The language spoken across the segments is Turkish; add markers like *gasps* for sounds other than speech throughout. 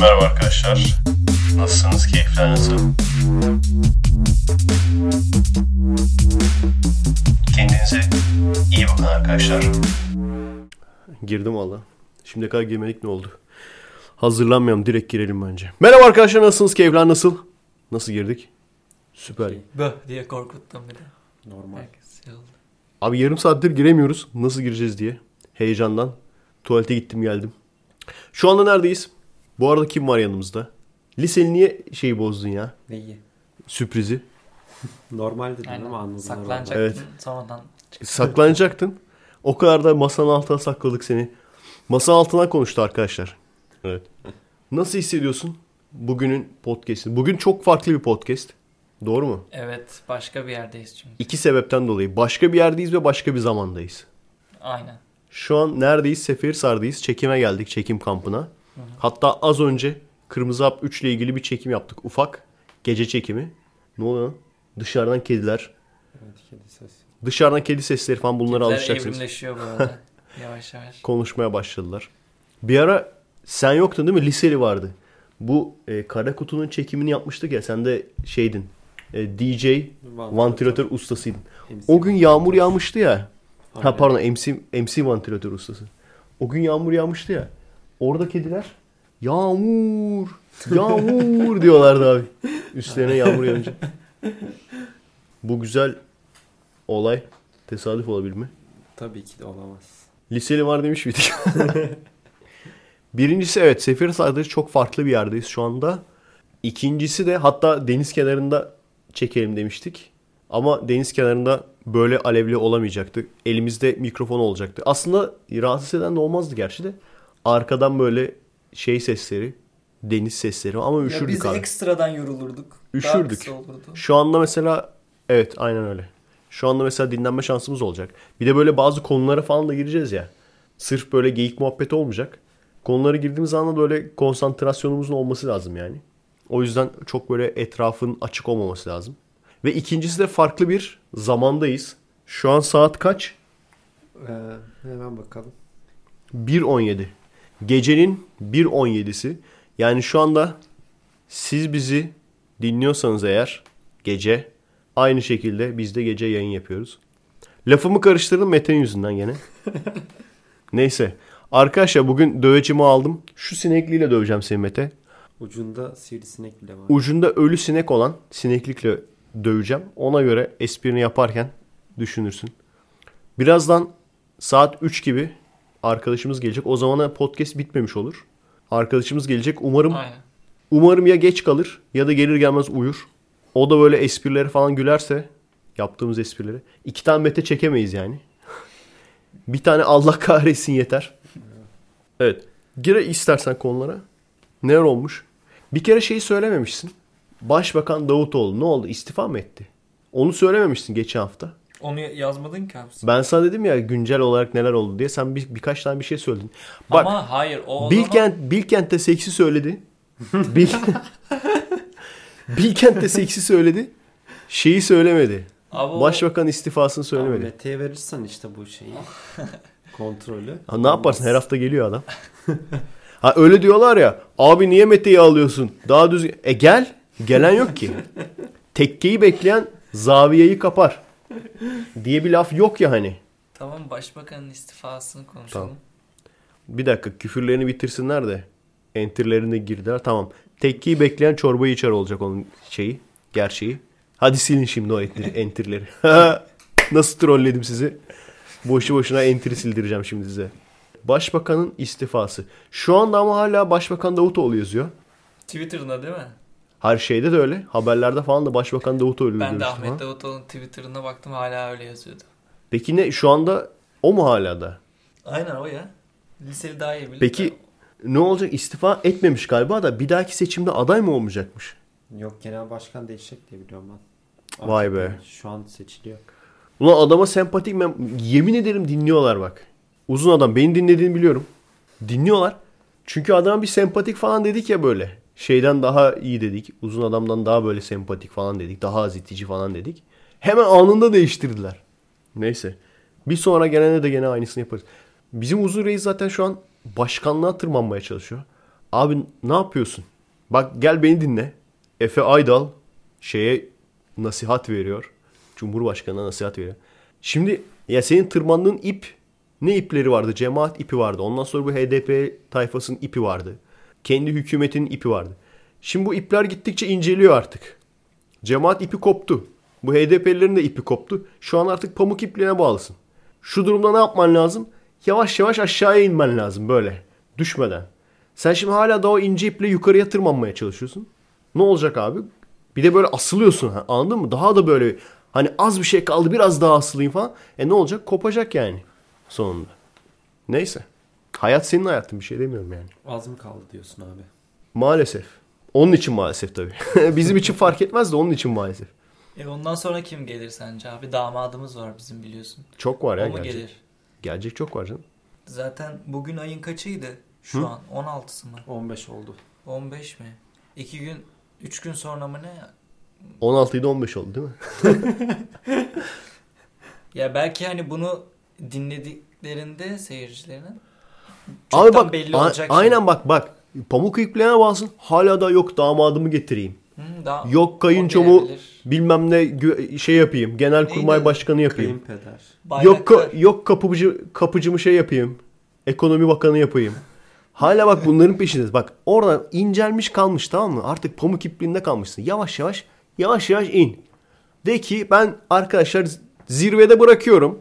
Merhaba arkadaşlar. Nasılsınız? Keyifler nasıl? Kendinize iyi bakın arkadaşlar. Girdim valla. Şimdiye kadar girmedik ne oldu? Hazırlanmayalım direkt girelim bence. Merhaba arkadaşlar nasılsınız? Keyifler nasıl? Nasıl girdik? Süper. Böh diye korkuttum bir de. Normal. Herkes şey oldu. Abi yarım saattir giremiyoruz. Nasıl gireceğiz diye. Heyecandan. Tuvalete gittim geldim. Şu anda neredeyiz? Bu arada kim var yanımızda? Liseli niye şeyi bozdun ya? Neyi? Sürprizi. *laughs* Normal dedim Aynen. ama anladım. Saklanacaktın Evet. sonradan. çıktı. Saklanacaktın. O kadar da masanın altına sakladık seni. Masanın altına konuştu arkadaşlar. Evet. Nasıl hissediyorsun bugünün podcast'i? Bugün çok farklı bir podcast. Doğru mu? Evet başka bir yerdeyiz çünkü. İki sebepten dolayı. Başka bir yerdeyiz ve başka bir zamandayız. Aynen. Şu an neredeyiz? Seferihisar'dayız. Çekime geldik. Çekim kampına. Hatta az önce Kırmızı Hap 3 ile ilgili bir çekim yaptık. Ufak. Gece çekimi. Ne oluyor? Dışarıdan kediler. Evet kedi sesi. Dışarıdan kedi sesleri falan bunlara Kediler alışacaksınız. evrimleşiyor bu arada. *laughs* yavaş yavaş. konuşmaya başladılar. Bir ara sen yoktun değil mi? Liseli vardı. Bu e, Kara Kutu'nun çekimini yapmıştık ya. Sen de şeydin. E, DJ, Vantilatör. ustasıydın. MC. O gün yağmur yağmıştı ya. Ha pardon MC, MC vantilatör ustası. O gün yağmur yağmıştı ya. Orada kediler yağmur, yağmur *laughs* diyorlardı abi. Üstlerine yağmur yağınca. Bu güzel olay tesadüf olabilir mi? Tabii ki de olamaz. Liseli var demiş miydik? *laughs* Birincisi evet Seferihisar'da çok farklı bir yerdeyiz şu anda. İkincisi de hatta deniz kenarında çekelim demiştik. Ama deniz kenarında böyle alevli olamayacaktı. Elimizde mikrofon olacaktı. Aslında rahatsız eden de olmazdı gerçi de. Arkadan böyle şey sesleri, deniz sesleri ama Ya üşürdük biz abi. ekstradan yorulurduk. Üşürdük. Şu anda mesela evet aynen öyle. Şu anda mesela dinlenme şansımız olacak. Bir de böyle bazı konulara falan da gireceğiz ya. Sırf böyle geyik muhabbeti olmayacak. Konulara girdiğimiz anda böyle konsantrasyonumuzun olması lazım yani. O yüzden çok böyle etrafın açık olmaması lazım. Ve ikincisi de farklı bir zamandayız. Şu an saat kaç? Ee, hemen bakalım. 1.17. Gecenin 1.17'si. Yani şu anda siz bizi dinliyorsanız eğer gece aynı şekilde biz de gece yayın yapıyoruz. Lafımı karıştırdım Mete'nin yüzünden gene. *laughs* Neyse. Arkadaşlar bugün dövecimi aldım. Şu sinekliyle döveceğim seni Mete. Ucunda sivrisinek bile var. Ucunda ölü sinek olan sineklikle döveceğim. Ona göre esprini yaparken düşünürsün. Birazdan saat 3 gibi arkadaşımız gelecek. O zamana podcast bitmemiş olur. Arkadaşımız gelecek. Umarım Aynen. umarım ya geç kalır ya da gelir gelmez uyur. O da böyle esprileri falan gülerse yaptığımız esprileri. iki tane Mete çekemeyiz yani. *laughs* bir tane Allah kahretsin yeter. Evet. Gir istersen konulara. Neler olmuş? Bir kere şeyi söylememişsin. Başbakan Davutoğlu ne oldu? İstifa mı etti? Onu söylememişsin geçen hafta. Onu yazmadın ki abi. Ben sana dedim ya güncel olarak neler oldu diye. Sen bir, birkaç tane bir şey söyledin. Bak Ama hayır o Bilkent, Bilkent'te seksi söyledi. *laughs* Bil... *laughs* Bilkent'te seksi söyledi. Şeyi söylemedi. zaman... Abi o- Başbakan istifasını Abi söylemedi. Mete'ye verirsen işte bu şeyi. *laughs* kontrolü. Ha, ne yaparsın her hafta geliyor adam. ha öyle diyorlar ya. Abi niye Mete'yi alıyorsun? Daha düzgün. E gel. Gelen yok ki. Tekkeyi bekleyen zaviyeyi kapar. Diye bir laf yok ya hani. Tamam başbakanın istifasını konuşalım. Tamam. Bir dakika küfürlerini bitirsinler de. Enterlerine girdiler. Tamam. Tekkeyi bekleyen çorbayı içer olacak onun şeyi. Gerçeği. Hadi silin şimdi o enter, enterleri. *laughs* Nasıl trolledim sizi? Boşu boşuna enteri sildireceğim şimdi size. Başbakanın istifası. Şu anda ama hala Başbakan Davutoğlu yazıyor. Twitter'ında değil mi? Her şeyde de öyle. Haberlerde falan da Başbakan Davutoğlu Ben de Ahmet ha. Davutoğlu'nun Twitter'ına baktım hala öyle yazıyordu. Peki ne şu anda o mu hala da? Aynen o ya. Liseli daha iyi bilir. Peki ne olacak? İstifa etmemiş galiba da bir dahaki seçimde aday mı olmayacakmış? Yok genel başkan değişecek diye biliyorum ben. Vay be. Şu an seçiliyor. Ulan adama sempatik ben yemin ederim dinliyorlar bak. Uzun adam beni dinlediğini biliyorum. Dinliyorlar. Çünkü adama bir sempatik falan dedik ya böyle. Şeyden daha iyi dedik. Uzun adamdan daha böyle sempatik falan dedik. Daha az itici falan dedik. Hemen anında değiştirdiler. Neyse. Bir sonra gelene de gene aynısını yaparız. Bizim Uzun Reis zaten şu an başkanlığa tırmanmaya çalışıyor. Abi ne yapıyorsun? Bak gel beni dinle. Efe Aydal şeye nasihat veriyor. Cumhurbaşkanına nasihat veriyor. Şimdi ya senin tırmandığın ip ne ipleri vardı? Cemaat ipi vardı. Ondan sonra bu HDP tayfasının ipi vardı. Kendi hükümetinin ipi vardı. Şimdi bu ipler gittikçe inceliyor artık. Cemaat ipi koptu. Bu HDP'lilerin de ipi koptu. Şu an artık pamuk ipliğine bağlısın. Şu durumda ne yapman lazım? Yavaş yavaş aşağıya inmen lazım böyle. Düşmeden. Sen şimdi hala da o ince iple yukarıya tırmanmaya çalışıyorsun. Ne olacak abi? Bir de böyle asılıyorsun. Anladın mı? Daha da böyle hani az bir şey kaldı biraz daha asılayım falan. E ne olacak? Kopacak yani sonunda. Neyse. Hayat senin hayatın bir şey demiyorum yani. Az mı kaldı diyorsun abi? Maalesef. Onun için maalesef tabii. *laughs* Bizim için fark etmez de onun için maalesef. E ondan sonra kim gelir sence abi? Damadımız var bizim biliyorsun. Çok var ya o mu gelecek. gelir? Gelecek çok var canım. Zaten bugün ayın kaçıydı? Şu Hı? an 16'sı mı? 15 oldu. 15 mi? 2 gün 3 gün sonra mı ne? 16'ydı 15 oldu değil mi? *laughs* Ya belki hani bunu dinlediklerinde seyircilerinin Abi çoktan bak belli a- olacak. aynen bak bak. Pamuk ipliğine bağlısın. Hala da yok damadımı getireyim. Hı, daha Yok kayınçomu bilmem ne şey yapayım. Genelkurmay Neydi? başkanı yapayım. Kayınpeder. Yok ka- yok kapıcı kapıcımı şey yapayım. Ekonomi bakanı yapayım. Hala bak bunların peşindeyiz. Bak oradan incelmiş kalmış tamam mı? Artık pamuk ipliğinde kalmışsın. Yavaş yavaş yavaş yavaş in. De ki ben arkadaşlar zirvede bırakıyorum.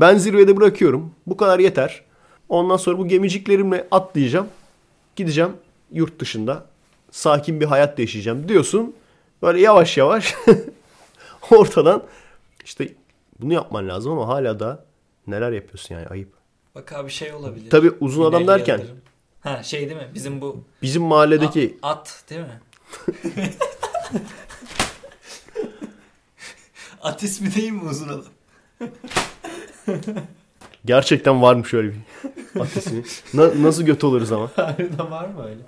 Ben zirvede bırakıyorum. Bu kadar yeter. Ondan sonra bu gemiciklerimle atlayacağım. Gideceğim yurt dışında. Sakin bir hayat yaşayacağım diyorsun. Böyle yavaş yavaş *laughs* ortadan işte bunu yapman lazım ama hala da neler yapıyorsun yani ayıp. Bak abi şey olabilir. Tabii uzun adam derken. Ha şey değil mi? Bizim bu bizim mahalledeki at, at değil mi? *laughs* at ismi değil mi uzun adam? *laughs* gerçekten varmış öyle bir *laughs* ateşi. Na- nasıl göt oluruz ama. *laughs* Harbiden var mı öyle?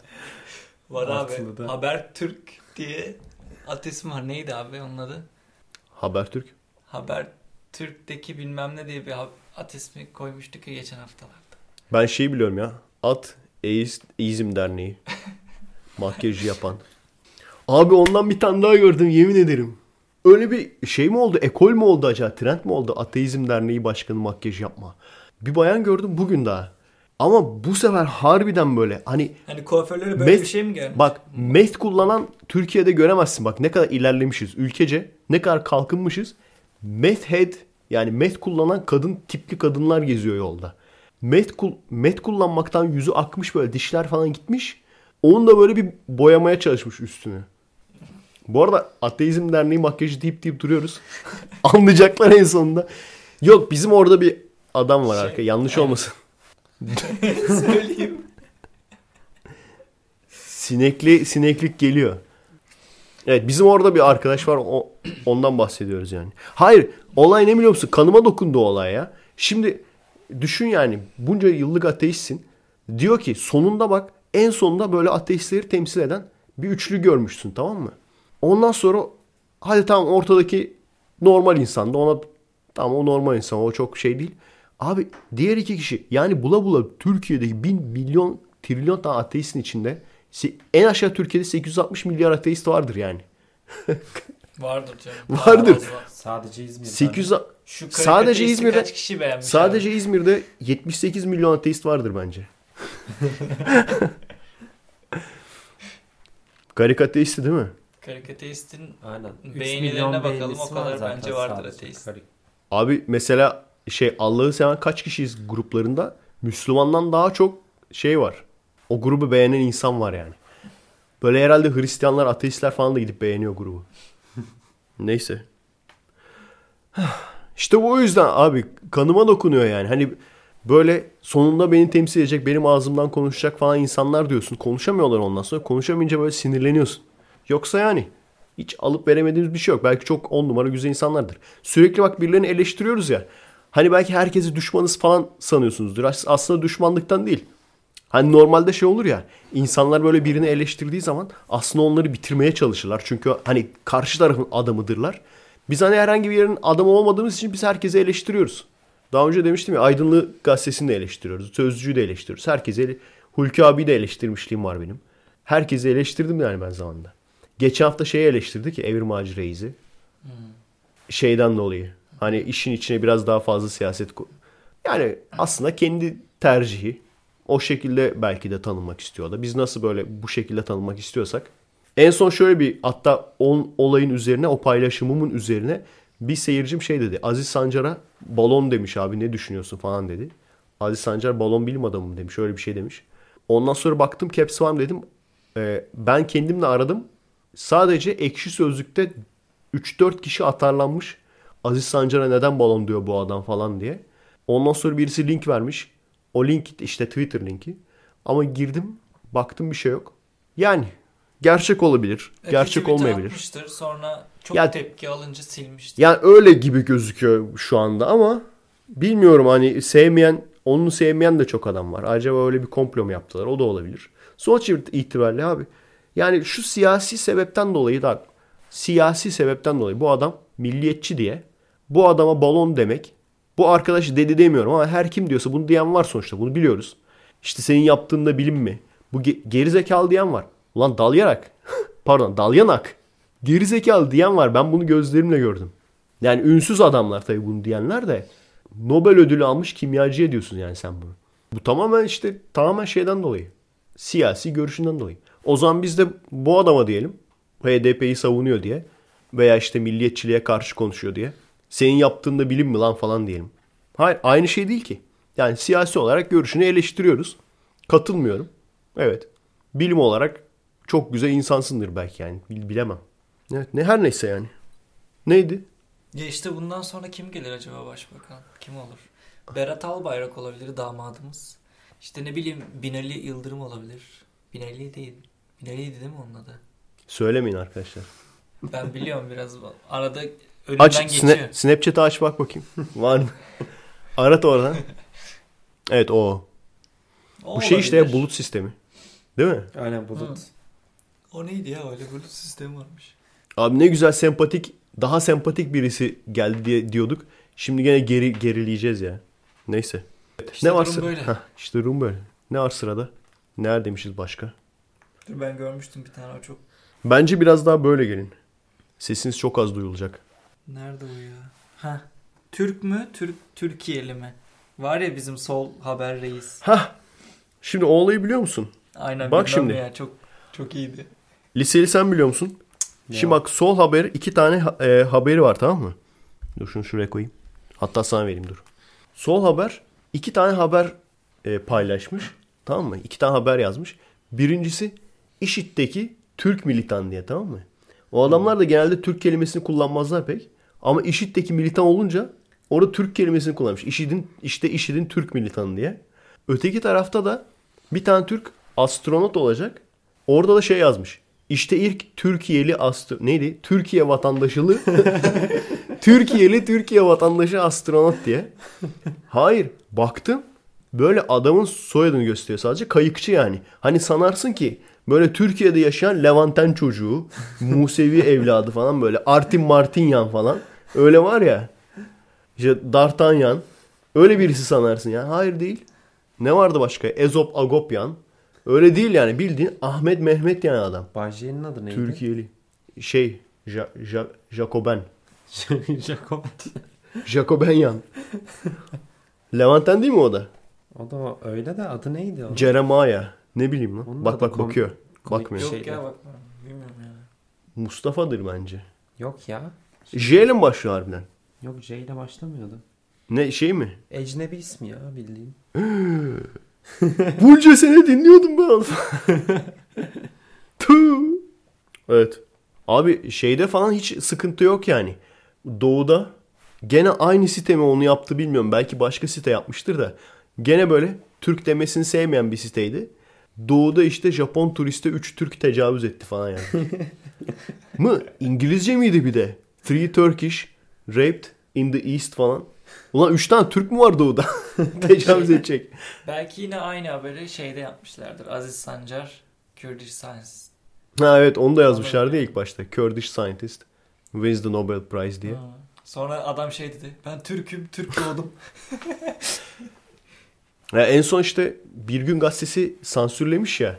Var Atlı'da. abi. Haber Türk diye at ismi var. Neydi abi onun adı? Habertürk. Haber Türk'teki bilmem ne diye bir at ismi koymuştuk ya geçen haftalarda. Ben şeyi biliyorum ya. At Eğiz, Eğizim Derneği. *laughs* Makyajı yapan. Abi ondan bir tane daha gördüm yemin ederim. Öyle bir şey mi oldu? Ekol mü oldu acaba? Trend mi oldu? Ateizm Derneği Başkanı makyaj yapma. Bir bayan gördüm bugün daha. Ama bu sefer harbiden böyle hani Hani kuaförlere böyle Met- bir şey mi gelmiş? Bak meth kullanan Türkiye'de göremezsin. Bak ne kadar ilerlemişiz ülkece. Ne kadar kalkınmışız. Meth head yani meth kullanan kadın tipli kadınlar geziyor yolda. Meth, kul- meth kullanmaktan yüzü akmış böyle dişler falan gitmiş. Onu da böyle bir boyamaya çalışmış üstünü. Bu arada Ateizm Derneği makyajı deyip deyip duruyoruz. *laughs* Anlayacaklar en sonunda. Yok bizim orada bir adam var Şey, arka. Yanlış aynen. olmasın. *laughs* Söyleyeyim. Sinekli sineklik geliyor. Evet bizim orada bir arkadaş var o, ondan bahsediyoruz yani. Hayır olay ne biliyor musun? Kanıma dokundu o olay ya. Şimdi düşün yani bunca yıllık ateistsin. Diyor ki sonunda bak en sonunda böyle ateistleri temsil eden bir üçlü görmüşsün tamam mı? Ondan sonra hadi tamam ortadaki normal insan da ona tamam o normal insan o çok şey değil. Abi diğer iki kişi yani bula bula Türkiye'deki bin milyon trilyon tane ateistin içinde en aşağı Türkiye'de 860 milyar ateist vardır yani. *laughs* Vardır canım. Vardır. Var, var. Sadece İzmir'de. 800 Şu Sadece İzmir'de- kaç kişi beğenmiş sadece abi? İzmir'de 78 milyon ateist vardır bence. *laughs* Garik ateisti değil mi? Karikatüristin Aynen. Beğenilerine bakalım, o kadar bence vardır ateist. Karik- Abi mesela şey Allah'ı seven kaç kişiyiz gruplarında? Müslümandan daha çok şey var. O grubu beğenen insan var yani. Böyle herhalde Hristiyanlar, ateistler falan da gidip beğeniyor grubu. *laughs* Neyse. *sighs* İşte bu yüzden abi kanıma dokunuyor yani. Hani böyle sonunda beni temsil edecek, benim ağzımdan konuşacak falan insanlar diyorsun. Konuşamıyorlar ondan sonra. Konuşamayınca böyle sinirleniyorsun. Yoksa yani hiç alıp veremediğimiz bir şey yok. Belki çok on numara güzel insanlardır. Sürekli bak birilerini eleştiriyoruz ya. Hani belki herkesi düşmanız falan sanıyorsunuzdur. As- Aslında düşmanlıktan değil. Hani normalde şey olur ya insanlar böyle birini eleştirdiği zaman aslında onları bitirmeye çalışırlar. Çünkü hani karşı tarafın adamıdırlar. Biz hani herhangi bir yerin adamı olmadığımız için biz herkesi eleştiriyoruz. Daha önce demiştim ya Aydınlı gazetesini de eleştiriyoruz. Sözcüyü de eleştiriyoruz. Herkesi ele- Hulki abi de eleştirmişliğim var benim. Herkesi eleştirdim yani ben zamanında. Geçen hafta şeyi eleştirdi ki Evrim Ağacı Reis'i. Şeyden dolayı. Hani işin içine biraz daha fazla siyaset ko- Yani aslında kendi tercihi. O şekilde belki de tanınmak istiyor da. Biz nasıl böyle bu şekilde tanınmak istiyorsak. En son şöyle bir hatta on olayın üzerine o paylaşımımın üzerine bir seyircim şey dedi. Aziz Sancar'a balon demiş abi ne düşünüyorsun falan dedi. Aziz Sancar balon bilim adamı mı demiş. Öyle bir şey demiş. Ondan sonra baktım caps var mı dedim. Ee, ben kendimle aradım. Sadece ekşi sözlükte 3-4 kişi atarlanmış. Aziz Sancar'a neden balon diyor bu adam falan diye. Ondan sonra birisi link vermiş. O link işte Twitter linki. Ama girdim baktım bir şey yok. Yani gerçek olabilir. Epey gerçek olmayabilir. atmıştır, Sonra çok Ya- tepki alınca silmiştir. Yani öyle gibi gözüküyor şu anda ama bilmiyorum hani sevmeyen onu sevmeyen de çok adam var. Acaba öyle bir komplo mu yaptılar? O da olabilir. Sonuç itibariyle abi yani şu siyasi sebepten dolayı da siyasi sebepten dolayı bu adam milliyetçi diye bu adama balon demek bu arkadaş dedi demiyorum ama her kim diyorsa bunu diyen var sonuçta bunu biliyoruz. İşte senin yaptığında bilim mi? Bu ge- gerizekalı diyen var. Ulan dalyarak. *laughs* Pardon dalyanak. Gerizekalı diyen var. Ben bunu gözlerimle gördüm. Yani ünsüz adamlar tabii bunu diyenler de Nobel ödülü almış kimyacıya diyorsun yani sen bunu. Bu tamamen işte tamamen şeyden dolayı. Siyasi görüşünden dolayı. O zaman biz de bu adama diyelim. HDP'yi savunuyor diye. Veya işte milliyetçiliğe karşı konuşuyor diye. Senin yaptığında bilim mi lan falan diyelim. Hayır aynı şey değil ki. Yani siyasi olarak görüşünü eleştiriyoruz. Katılmıyorum. Evet. Bilim olarak çok güzel insansındır belki yani. Bil- bilemem. Evet ne her neyse yani. Neydi? Ya işte bundan sonra kim gelir acaba başbakan? Kim olur? Berat Albayrak olabilir damadımız. İşte ne bileyim Binali Yıldırım olabilir. Binali değil. Binali'ydi değil mi onun adı? Söylemeyin arkadaşlar. Ben biliyorum biraz. Arada önümden Aç geçiyor. Sna- Snapchat'ı aç bak bakayım. *laughs* Var mı? Arat oradan. Evet o. O Bu şey işte ya, olabilir. bulut sistemi. Değil mi? Aynen bulut. Hı. O neydi ya öyle bulut sistemi varmış. Abi ne güzel sempatik, daha sempatik birisi geldi diye diyorduk. Şimdi gene geri gerileyeceğiz ya. Neyse. İşte ne var durum sıra- böyle. Heh, işte durum böyle. Ne var sırada? Neredeymişiz başka? Dur ben görmüştüm bir tane o çok. Bence biraz daha böyle gelin. Sesiniz çok az duyulacak. Nerede o ya? Ha. Türk mü? Türk Türkiye'li mi? Var ya bizim sol haber reis. Hah. Şimdi o olayı biliyor musun? Aynen Bak şimdi. Ya, çok çok iyiydi. Liseli sen biliyor musun? Ne Şimdi bak sol haber iki tane ha- e, haberi var tamam mı? Dur şunu şuraya koyayım. Hatta sana vereyim dur. Sol haber iki tane haber e, paylaşmış. Tamam mı? İki tane haber yazmış. Birincisi IŞİD'deki Türk militan diye tamam mı? O adamlar da genelde Türk kelimesini kullanmazlar pek. Ama IŞİD'deki militan olunca orada Türk kelimesini kullanmış. IŞİD'in işte IŞİD'in Türk militanı diye. Öteki tarafta da bir tane Türk astronot olacak. Orada da şey yazmış. İşte ilk Türkiye'li astro neydi? Türkiye vatandaşılığı. *laughs* Türkiye'li Türkiye vatandaşı astronot diye. Hayır, baktım. Böyle adamın soyadını gösteriyor sadece. Kayıkçı yani. Hani sanarsın ki böyle Türkiye'de yaşayan Levanten çocuğu, Musevi evladı falan böyle Artin Martinyan falan. Öyle var ya. İşte D'Artagnan. Öyle birisi sanarsın ya. Hayır değil. Ne vardı başka? Ezop Agopyan. Öyle değil yani. Bildiğin Ahmet Mehmet yani adam. Bajje'nin adı neydi? Türkiye'li. Şey, ja, ja, Jacoben. *laughs* Jacob. Jacobenyan. Levanten değil mi o da? O da öyle de adı neydi o? Jeremiah. Ne bileyim lan. Onun bak bak kom- bakıyor. Bakmıyor. Yok ya bakma. Bilmiyorum ya. Mustafa'dır bence. Yok ya. J ile mi başlıyor harbiden? Yok J ile başlamıyordu. Ne şey mi? Ecnebi ismi ya bildiğin. *gasps* Bunca sene dinliyordum ben. *laughs* Evet. Abi şeyde falan hiç sıkıntı yok yani. Doğuda gene aynı site mi onu yaptı bilmiyorum. Belki başka site yapmıştır da. Gene böyle Türk demesini sevmeyen bir siteydi. Doğuda işte Japon turiste 3 Türk tecavüz etti falan yani. *laughs* mı? İngilizce miydi bir de? Three Turkish raped in the East falan. Ulan 3 tane Türk mü var doğuda? *laughs* tecavüz edecek. *laughs* Belki yine aynı haberi şeyde yapmışlardır. Aziz Sancar, Kurdish Science. Ha evet onu da yazmışlardı ya ilk başta. Kurdish scientist wins the Nobel Prize diye. Ha. Sonra adam şey dedi. Ben Türk'üm, Türk doğdum. *laughs* Ya en son işte Bir Gün Gazetesi sansürlemiş ya.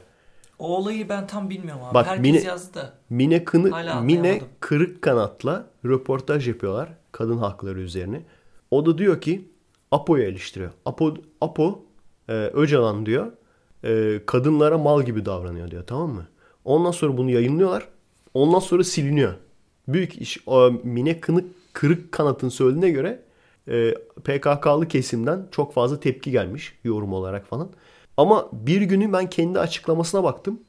O olayı ben tam bilmiyorum abi. Bak, Herkes mini- yazdı da. Mine, kını, Mine kırık kanatla röportaj yapıyorlar kadın hakları üzerine. O da diyor ki Apo'yu eleştiriyor. Apo, Apo e, Öcalan diyor e, kadınlara mal gibi davranıyor diyor tamam mı? Ondan sonra bunu yayınlıyorlar. Ondan sonra siliniyor. Büyük iş o Mine kınık, kırık kanatın söylediğine göre e, PKK'lı kesimden çok fazla tepki gelmiş yorum olarak falan. Ama bir günü ben kendi açıklamasına baktım.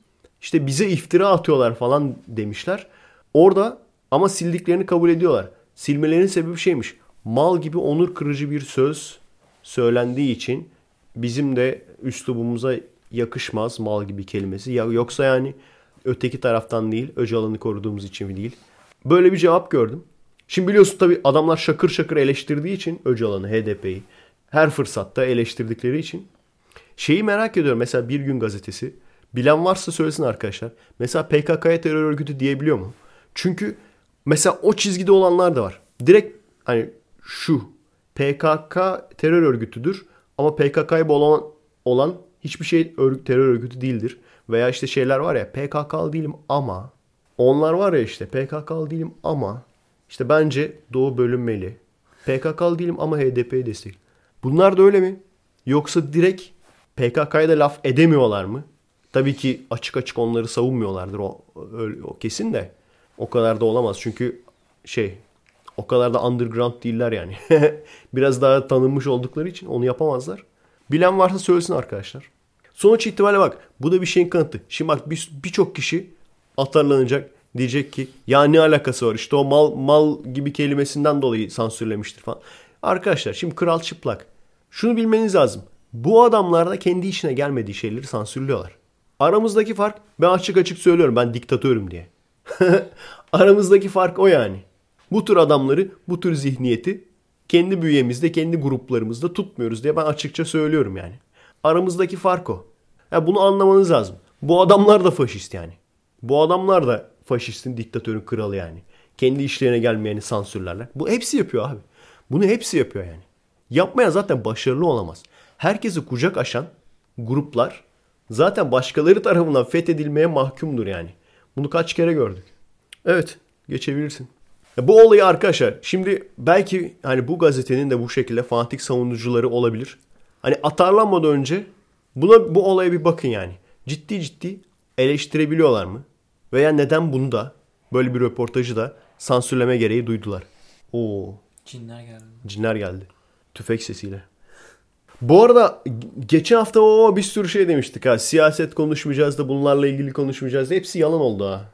İşte bize iftira atıyorlar falan demişler. Orada ama sildiklerini kabul ediyorlar. Silmelerinin sebebi şeymiş. Mal gibi onur kırıcı bir söz söylendiği için bizim de üslubumuza yakışmaz mal gibi kelimesi. Ya yoksa yani öteki taraftan değil, Öcalan'ı koruduğumuz için değil. Böyle bir cevap gördüm. Şimdi biliyorsun tabii adamlar şakır şakır eleştirdiği için Öcalan'ı, HDP'yi her fırsatta eleştirdikleri için Şeyi merak ediyorum. Mesela Bir Gün Gazetesi. Bilen varsa söylesin arkadaşlar. Mesela PKK'ya terör örgütü diyebiliyor mu? Çünkü mesela o çizgide olanlar da var. Direkt hani şu PKK terör örgütüdür ama PKK'ya olan, olan hiçbir şey örgü- terör örgütü değildir. Veya işte şeyler var ya PKK'lı değilim ama onlar var ya işte PKK'lı değilim ama işte bence Doğu bölünmeli. PKK'lı değilim ama HDP'yi destek. Bunlar da öyle mi? Yoksa direkt PKK'ya da laf edemiyorlar mı? Tabii ki açık açık onları savunmuyorlardır o, öyle- o kesin de. O kadar da olamaz çünkü şey o kadar da underground değiller yani. *laughs* Biraz daha tanınmış oldukları için onu yapamazlar. Bilen varsa söylesin arkadaşlar. Sonuç itibariyle bak bu da bir şeyin kanıtı. Şimdi bak bir- birçok kişi atarlanacak diyecek ki ya ne alakası var işte o mal mal gibi kelimesinden dolayı sansürlemiştir falan. Arkadaşlar şimdi kral çıplak. Şunu bilmeniz lazım. Bu adamlar da kendi işine gelmediği şeyleri sansürlüyorlar. Aramızdaki fark ben açık açık söylüyorum ben diktatörüm diye. *laughs* Aramızdaki fark o yani. Bu tür adamları, bu tür zihniyeti kendi bünyemizde, kendi gruplarımızda tutmuyoruz diye ben açıkça söylüyorum yani. Aramızdaki fark o. Ya bunu anlamanız lazım. Bu adamlar da faşist yani. Bu adamlar da faşistin, diktatörün kralı yani. Kendi işlerine gelmeyeni sansürlerler. Bu hepsi yapıyor abi. Bunu hepsi yapıyor yani. Yapmaya zaten başarılı olamaz. Herkesi kucak aşan gruplar zaten başkaları tarafından fethedilmeye mahkumdur yani. Bunu kaç kere gördük. Evet, geçebilirsin. Ya bu olayı arkadaşlar şimdi belki hani bu gazetenin de bu şekilde fanatik savunucuları olabilir. Hani atarlanmadan önce buna bu olaya bir bakın yani. Ciddi ciddi eleştirebiliyorlar mı? Veya neden bunu da böyle bir röportajı da sansürleme gereği duydular? Oo, Cinler geldi. cinler geldi. Tüfek sesiyle. Bu arada geçen hafta o bir sürü şey demiştik ha. Siyaset konuşmayacağız da bunlarla ilgili konuşmayacağız da hepsi yalan oldu ha.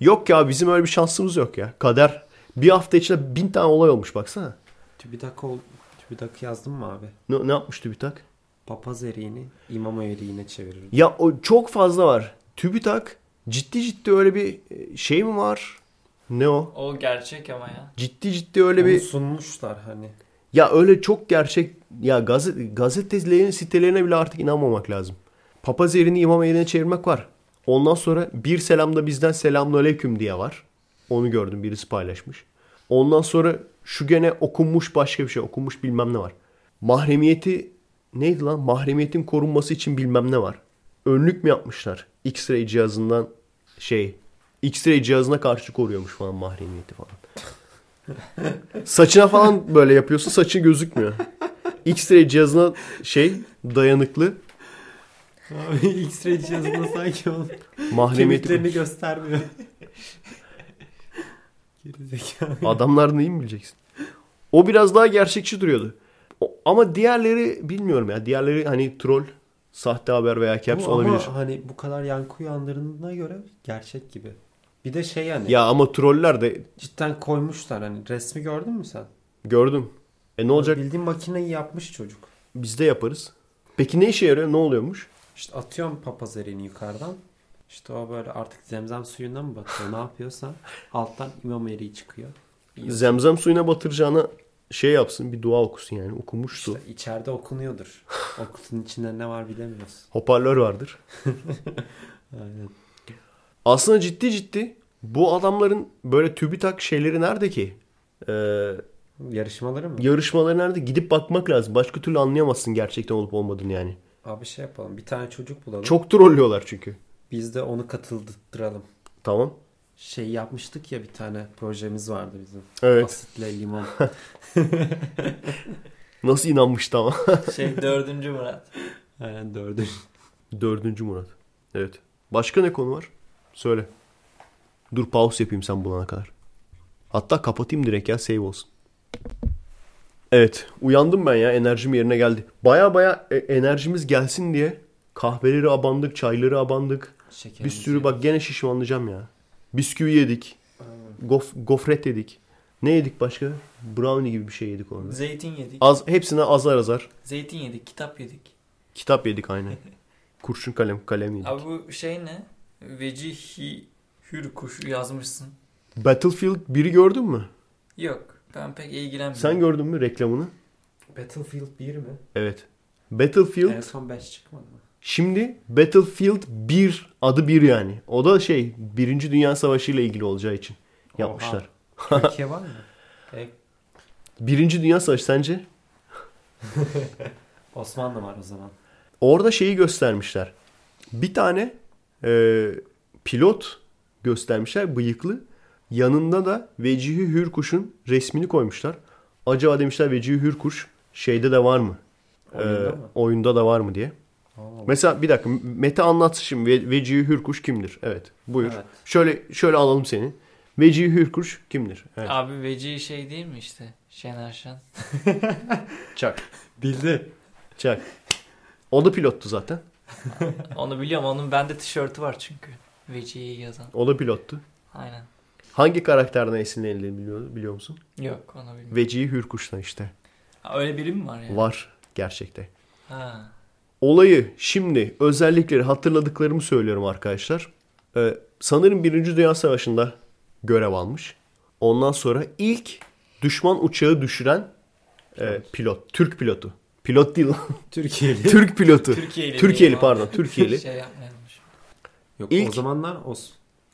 Yok ya bizim öyle bir şansımız yok ya. Kader bir hafta içinde bin tane olay olmuş baksana. TÜBİTAK, ol, TÜBİTAK yazdın mı abi? Ne, ne yapmıştı bir tak? Papaz eriğini imam eriğine çevirir. Ya o çok fazla var. TÜBİTAK ciddi ciddi öyle bir e, şey mi var? Ne o? O gerçek ama ya. Ciddi ciddi öyle Onu bir sunmuşlar hani. ya öyle çok gerçek ya gazete gazetecilerin sitelerine bile artık inanmamak lazım. Papaz yerini imam yerine çevirmek var. Ondan sonra bir selam da bizden selamünaleyküm diye var. Onu gördüm birisi paylaşmış. Ondan sonra şu gene okunmuş başka bir şey. Okunmuş bilmem ne var. Mahremiyeti neydi lan? Mahremiyetin korunması için bilmem ne var. Önlük mü yapmışlar? X-ray cihazından şey X-ray cihazına karşı koruyormuş falan mahremiyeti falan. *laughs* Saçına falan böyle yapıyorsun saçı gözükmüyor. X-ray cihazına şey dayanıklı Abi *laughs* X-ray cihazında sanki onun mahremiyeti. kemiklerini göstermiyor. Gerizekalı. *laughs* Adamlar neyi mi bileceksin? O biraz daha gerçekçi duruyordu. O- ama diğerleri bilmiyorum ya. Diğerleri hani troll, sahte haber veya caps Bu olabilir. Ama hani bu kadar yankı uyandırdığına göre gerçek gibi. Bir de şey yani Ya ama troller de cidden koymuşlar hani resmi gördün mü sen? gördüm. E ne olacak? Bildiğin makineyi yapmış çocuk. Biz de yaparız. Peki ne işe yarıyor? Ne oluyormuş? İşte atıyorum papaz eriğini yukarıdan. İşte o böyle artık zemzem suyuna mı batıyor ne yapıyorsa *laughs* alttan imam eriği çıkıyor. Yiyorsun. Zemzem suyuna batıracağına şey yapsın bir dua okusun yani okumuş su. İşte içeride okunuyordur. *laughs* o kutunun içinde ne var bilemiyoruz. Hoparlör vardır. *laughs* Aynen. Aslında ciddi ciddi bu adamların böyle TÜBİTAK şeyleri nerede ki? Ee, Yarışmaları mı? Yarışmalar nerede? Gidip bakmak lazım. Başka türlü anlayamazsın gerçekten olup olmadığını yani. Abi şey yapalım. Bir tane çocuk bulalım. Çok trollüyorlar çünkü. Biz de onu katıldıralım. Tamam. Şey yapmıştık ya bir tane projemiz vardı bizim. Evet. Asitle limon. *laughs* Nasıl inanmıştı ama. *laughs* Şey dördüncü Murat. Aynen dördüncü. Dördüncü Murat. Evet. Başka ne konu var? Söyle. Dur pause yapayım sen bulana kadar. Hatta kapatayım direkt ya save olsun. Evet. Uyandım ben ya. Enerjim yerine geldi. Baya baya e- enerjimiz gelsin diye kahveleri abandık, çayları abandık. Bir Şekerimizi sürü bak gene şişmanlayacağım ya. Bisküvi yedik. Gof, gofret yedik. Ne yedik başka? Brownie gibi bir şey yedik orada. Zeytin yedik. Az, hepsine azar azar. Zeytin yedik, kitap yedik. Kitap yedik aynen. *laughs* Kurşun kalem kalem yedik. Abi bu şey ne? Vecihi hür kuşu yazmışsın. Battlefield 1'i gördün mü? Yok. Ben pek ilgilenmiyorum. Sen gördün mü reklamını? Battlefield 1 mi? Evet. Battlefield En son 5 çıkmadı mı? şimdi Battlefield 1 adı 1 yani. O da şey 1. Dünya Savaşı ile ilgili olacağı için yapmışlar. Türkiye var mı? *laughs* E, Birinci Dünya Savaşı sence? *laughs* Osmanlı var o zaman. Orada şeyi göstermişler. Bir tane e, pilot göstermişler bıyıklı. Yanında da Vecihi Hürkuş'un resmini koymuşlar. Acaba demişler Vecihi Hürkuş şeyde de var mı? Oyunda Ee, mı? Oyunda da var mı diye. Aa, Mesela bir dakika Mete anlatsın şimdi Ve- Vecihi Hürkuş kimdir? Evet buyur. Evet. Şöyle şöyle alalım seni. Vecihi Hürkuş kimdir? Evet. Abi veci şey değil mi işte? Şener Şen. *laughs* Çak. Bildi. Çak. O da pilottu zaten. Onu biliyorum. Onun bende tişörtü var çünkü. Veci'yi yazan. O da pilottu. Aynen. Hangi karakterden esinlenildiğini biliyor, biliyor musun? Yok onu bilmiyorum. Vecihi Hürkuş'tan işte. Ha, öyle biri mi var ya? Var gerçekte. Ha. Olayı şimdi özellikleri hatırladıklarımı söylüyorum arkadaşlar. Ee, sanırım Birinci Dünya Savaşı'nda görev almış. Ondan sonra ilk düşman uçağı düşüren e, pilot. Türk pilotu. Pilot değil lan. *laughs* Türkiye'li. Türk pilotu. Türkiye'li. Türkiye'li pardon. Türkiye'li. *laughs* şey. Yok İlk- o zamanlar Os-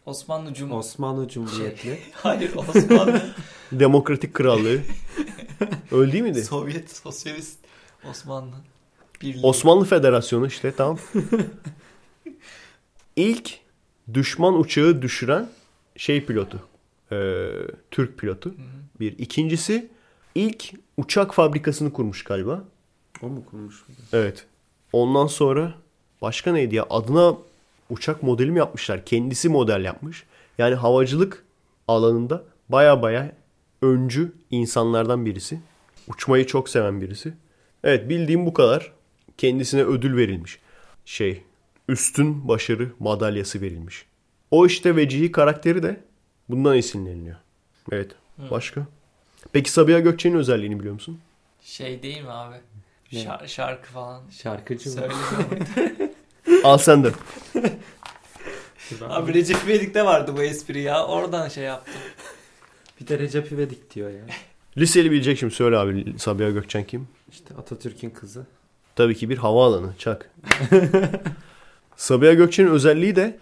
Osmanlı Cum... Osmanlı Cumhuriyetli. *laughs* Hayır Osmanlı. *laughs* Demokratik Krallığı. *laughs* Öyle değil miydi? Sovyet Sosyalist Osmanlı. Birliği. Osmanlı Federasyonu işte tamam. İlk düşman uçağı düşüren şey pilotu. Ee, Türk pilotu. Hı hı. Bir. İkincisi ilk uçak fabrikasını kurmuş galiba. O mu kurmuş? Evet. Ondan sonra başka neydi ya? Adına uçak modeli mi yapmışlar? Kendisi model yapmış. Yani havacılık alanında baya baya öncü insanlardan birisi. Uçmayı çok seven birisi. Evet bildiğim bu kadar. Kendisine ödül verilmiş. Şey üstün başarı madalyası verilmiş. O işte Vecihi karakteri de bundan esinleniliyor. Evet. Hı. Başka? Peki Sabiha Gökçen'in özelliğini biliyor musun? Şey değil mi abi? Ne? Şar- şarkı falan. Şarkıcı mı? *laughs* Al sen de. abi Recep İvedik'te vardı bu espri ya. Oradan şey yaptım. Bir de Recep İvedik diyor ya. Liseli bilecek şimdi söyle abi Sabiha Gökçen kim? İşte Atatürk'ün kızı. Tabii ki bir havaalanı. Çak. *laughs* Sabiha Gökçen'in özelliği de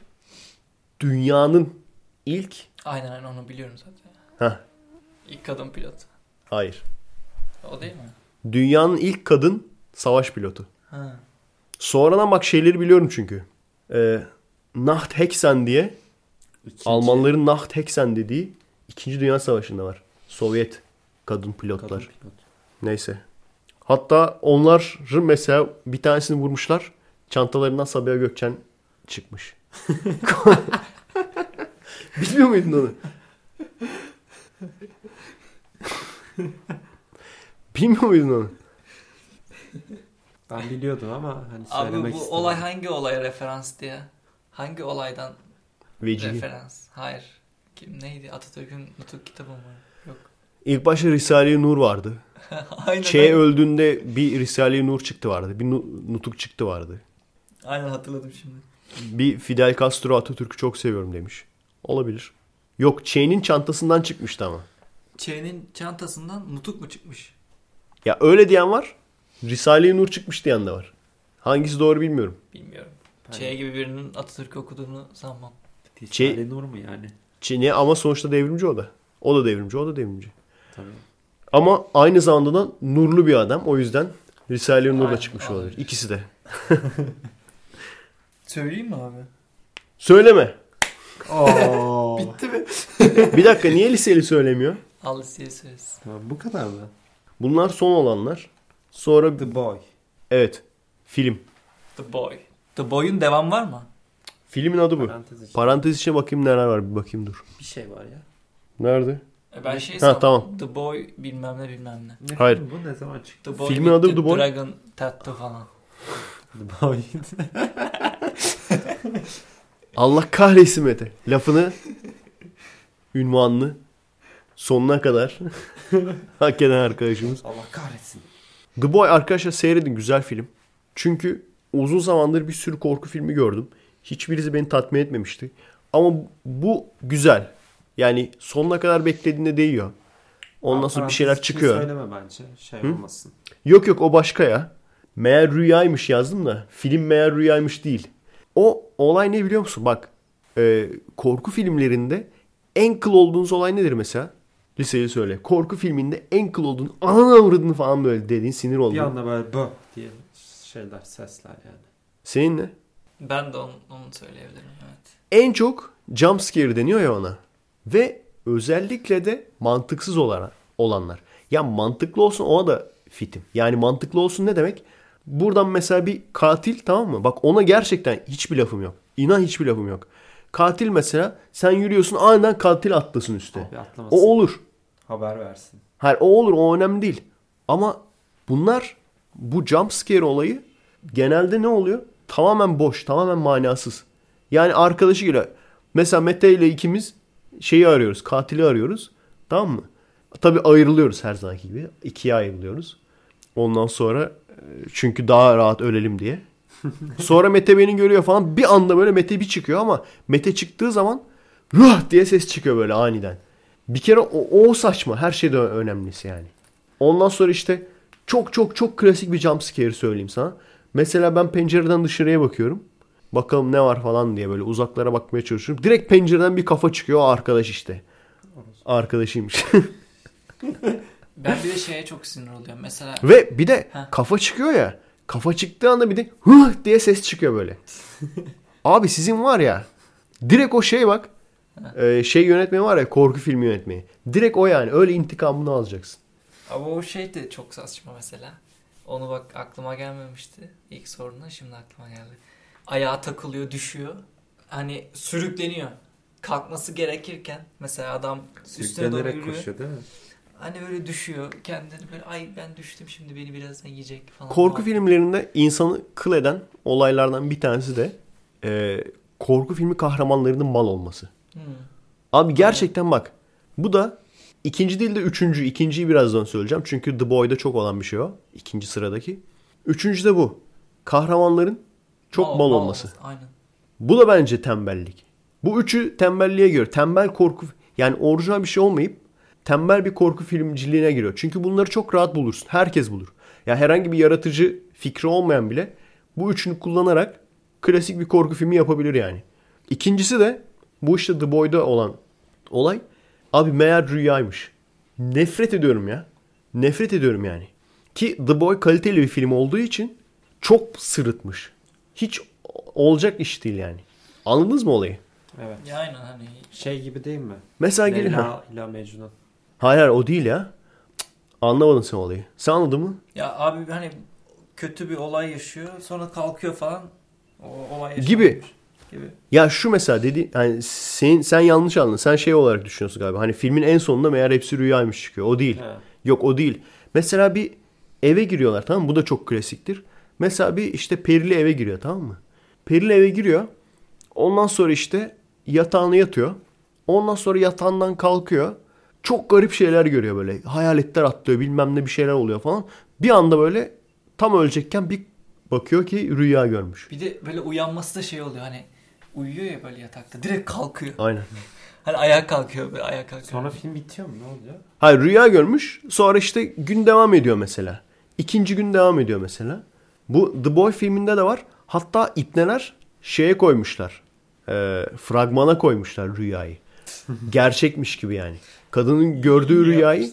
dünyanın ilk... Aynen aynen onu biliyorum zaten. Heh, İlk kadın pilot. hayır. O değil mi? Dünyanın ilk kadın savaş pilotu. Ha. Sonradan bak şeyleri biliyorum çünkü. Ee, Nacht Hexen diye İkinci Almanların Nacht Hexen dediği 2. Dünya Savaşı'nda var. Sovyet kadın pilotlar. kadın pilot. Neyse. Hatta onların mesela bir tanesini vurmuşlar. Çantalarından Sabiha Gökçen çıkmış. *laughs* Bilmiyor muydun onu? Bilmiyor muydun onu? Ben biliyordum ama hani Abi bu istedim. olay hangi olaya referans diye? Hangi olaydan Vecihi. referans? Hayır. Kim neydi? Atatürk'ün nutuk kitabı mı? Yok. İlk başta Risale-i Nur vardı. *laughs* aynen. Ç aynen. öldüğünde bir Risale-i Nur çıktı vardı. Bir nu- nutuk çıktı vardı. Aynen hatırladım şimdi. Bir Fidel Castro Atatürk'ü çok seviyorum demiş. Olabilir. Yok Ç'nin çantasından çıkmıştı ama. Ç'nin çantasından nutuk mu çıkmış? Ya öyle diyen var. Risale-i Nur çıkmış diyen de var. Hangisi doğru bilmiyorum. Bilmiyorum. Ben- Ç gibi birinin Atatürk okuduğunu sanmam. Risale-i Nur mu yani? Ç ne ama sonuçta devrimci o da. O da devrimci, o da devrimci. Tabii. Ama aynı zamanda da nurlu bir adam. O yüzden Risale-i Nur da Aynen, çıkmış aynen. olabilir. İkisi de. *laughs* Söyleyeyim mi abi? Söyleme. Oo. *laughs* Bitti mi? *laughs* Bir dakika niye liseli söylemiyor? Al size söz. Tamam, bu kadar mı? Bunlar son olanlar. Sonra The Boy. evet film. The Boy. The Boy'un devam var mı? Filmin adı bu. Parantez içinde Parantez içine bakayım neler var bir bakayım dur. bir şey var ya. Nerede? E ben şey Ha, tamam. The Boy bilmem ne bilmem ne. Ne Hayır. Bu ne zaman çıktı? The Boy Filmin adı The Boy. Dragon Tattoo falan. The Boy. *laughs* Allah kahretsin Mete. Lafını ünvanlı sonuna kadar *laughs* hak eden arkadaşımız. Allah kahretsin. The Boy arkadaşlar seyredin güzel film. Çünkü uzun zamandır bir sürü korku filmi gördüm. Hiçbirisi beni tatmin etmemişti. Ama bu güzel. Yani sonuna kadar beklediğinde değiyor. Ondan sonra bir şeyler içinde çıkıyor. Söyleme bence. Şey Hı? olmasın. Yok yok o başka ya. Meğer rüyaymış yazdım da film meğer rüyaymış değil. O olay ne biliyor musun? Bak e, korku filmlerinde en kıl olduğunuz olay nedir mesela? Liseyi söyle. Korku filminde en kıl olduğun ananı avradını falan böyle dediğin sinir Bir olduğun. anda böyle bö diye şeyler sesler yani. Senin ne? Ben de onu, onu söyleyebilirim evet. En çok jump scare deniyor ya ona. Ve özellikle de mantıksız olan, olanlar. Ya mantıklı olsun ona da fitim. Yani mantıklı olsun ne demek? Buradan mesela bir katil tamam mı? Bak ona gerçekten hiçbir lafım yok. İnan hiçbir lafım yok. Katil mesela sen yürüyorsun aniden katil atlasın. Abi atlamasın. O olur. Haber versin. Hayır o olur o önemli değil. Ama bunlar bu jump scare olayı genelde ne oluyor? Tamamen boş, tamamen manasız. Yani arkadaşıyla mesela Mete ile ikimiz şeyi arıyoruz, katili arıyoruz. Tamam mı? Tabii ayrılıyoruz her zamanki gibi. İkiye ayrılıyoruz. Ondan sonra e, çünkü daha rahat ölelim diye. *laughs* Sonra Mete beni görüyor falan. Bir anda böyle Mete bir çıkıyor ama Mete çıktığı zaman ruh diye ses çıkıyor böyle aniden. Bir kere o, o saçma. Her şeyden önemlisi yani. Ondan sonra işte çok çok çok klasik bir jump scare söyleyeyim sana. Mesela ben pencereden dışarıya bakıyorum. Bakalım ne var falan diye böyle uzaklara bakmaya çalışıyorum. Direkt pencereden bir kafa çıkıyor. O arkadaş işte. Arkadaşıymış. *laughs* Ben bir de şeye çok sinir oluyorum. Mesela Ve bir de Ha. kafa çıkıyor ya. Kafa çıktığı anda bir de hıh diye ses çıkıyor böyle. *laughs* Abi sizin var ya direkt o şey bak. E, şey yönetmeni var ya korku filmi yönetmeni. Direkt o yani öyle intikamını alacaksın. ama o şey de çok saçma mesela. Onu bak aklıma gelmemişti ilk soruna şimdi aklıma geldi. Ayağa takılıyor, düşüyor. Hani sürükleniyor. Kalkması gerekirken mesela adam üstüne doğru Sürüklenerek yürüyor. koşuyor değil mi? Hani böyle düşüyor. Kendini böyle ay ben düştüm şimdi beni birazdan yiyecek falan. Korku filmlerinde insanı kıl eden olaylardan bir tanesi de e, korku filmi kahramanlarının mal olması. Hmm. Abi gerçekten bak bu da ikinci değil de üçüncü. İkinciyi birazdan söyleyeceğim. Çünkü The Boy'da çok olan bir şey o. İkinci sıradaki. Üçüncü de bu. Kahramanların çok mal, olması. Aynen. Bu da bence tembellik. Bu üçü tembelliğe giriyor. Tembel korku yani orijinal bir şey olmayıp tembel bir korku filmciliğine giriyor. Çünkü bunları çok rahat bulursun. Herkes bulur. Ya herhangi bir yaratıcı fikri olmayan bile bu üçünü kullanarak klasik bir korku filmi yapabilir yani. İkincisi de bu işte The Boy'da olan olay abi meğer rüyaymış. Nefret ediyorum ya. Nefret ediyorum yani. Ki The Boy kaliteli bir film olduğu için çok sırıtmış. Hiç olacak iş değil yani. Anladınız mı olayı? Evet. Ya aynen hani Şey gibi değil mi? Mesela gelin ha. Leyla ile Mecnun. Hayır hayır o değil ya. Cık, Anlamadın sen olayı. Sen anladın mı? ya abi hani kötü bir olay yaşıyor sonra kalkıyor falan o olay Gibi. Gibi. Ya şu mesela dedi hani sen, sen yanlış anladın. Sen şey olarak düşünüyorsun galiba. Hani filmin en sonunda meğer hepsi rüyaymış çıkıyor. O değil. He. Yok o değil. Mesela bir eve giriyorlar tamam mı? Bu da çok klasiktir. Mesela bir işte perili eve giriyor tamam mı? Perili eve giriyor. Ondan sonra işte yatağına yatıyor. Ondan sonra yatağından kalkıyor. Çok garip şeyler görüyor böyle. Hayaletler atlıyor bilmem ne bir şeyler oluyor falan. Bir anda böyle tam ölecekken bir bakıyor ki rüya görmüş. Bir de böyle uyanması da şey oluyor hani uyuyor ya böyle yatakta direkt kalkıyor. Aynen. *laughs* Hani ayağa kalkıyor böyle ayağa kalkıyor. Sonra film bitiyor mu? Ne oluyor? Hayır rüya görmüş. Sonra işte gün devam ediyor mesela. İkinci gün devam ediyor mesela. Bu The Boy filminde de var. Hatta ipneler şeye koymuşlar. Ee, fragmana koymuşlar rüyayı. *laughs* Gerçekmiş gibi yani. Kadının gördüğü rüyayı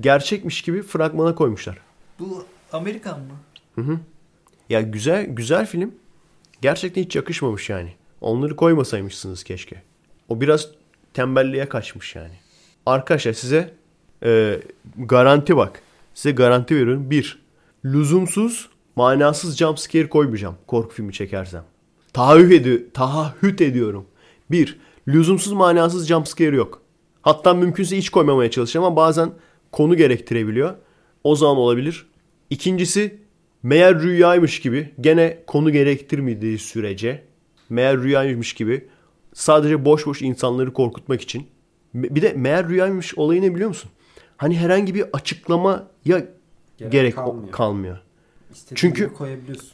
gerçekmiş gibi fragmana koymuşlar. Bu Amerikan mı? Hı hı. Ya güzel güzel film. Gerçekten hiç yakışmamış yani. Onları koymasaymışsınız keşke. O biraz tembelliğe kaçmış yani. Arkadaşlar size e, garanti bak. Size garanti veriyorum. Bir, lüzumsuz, manasız jumpscare koymayacağım korku filmi çekersem. Taahhüt, edi taahhüt ediyorum. Bir, lüzumsuz, manasız jumpscare yok. Hatta mümkünse hiç koymamaya çalışacağım ama bazen konu gerektirebiliyor. O zaman olabilir. İkincisi, meğer rüyaymış gibi gene konu gerektirmediği sürece meğer rüyaymış gibi sadece boş boş insanları korkutmak için. Bir de meğer rüyaymış olayı ne biliyor musun? Hani herhangi bir açıklamaya gerek, Gerek kalmıyor. kalmıyor. İstediğin Çünkü-.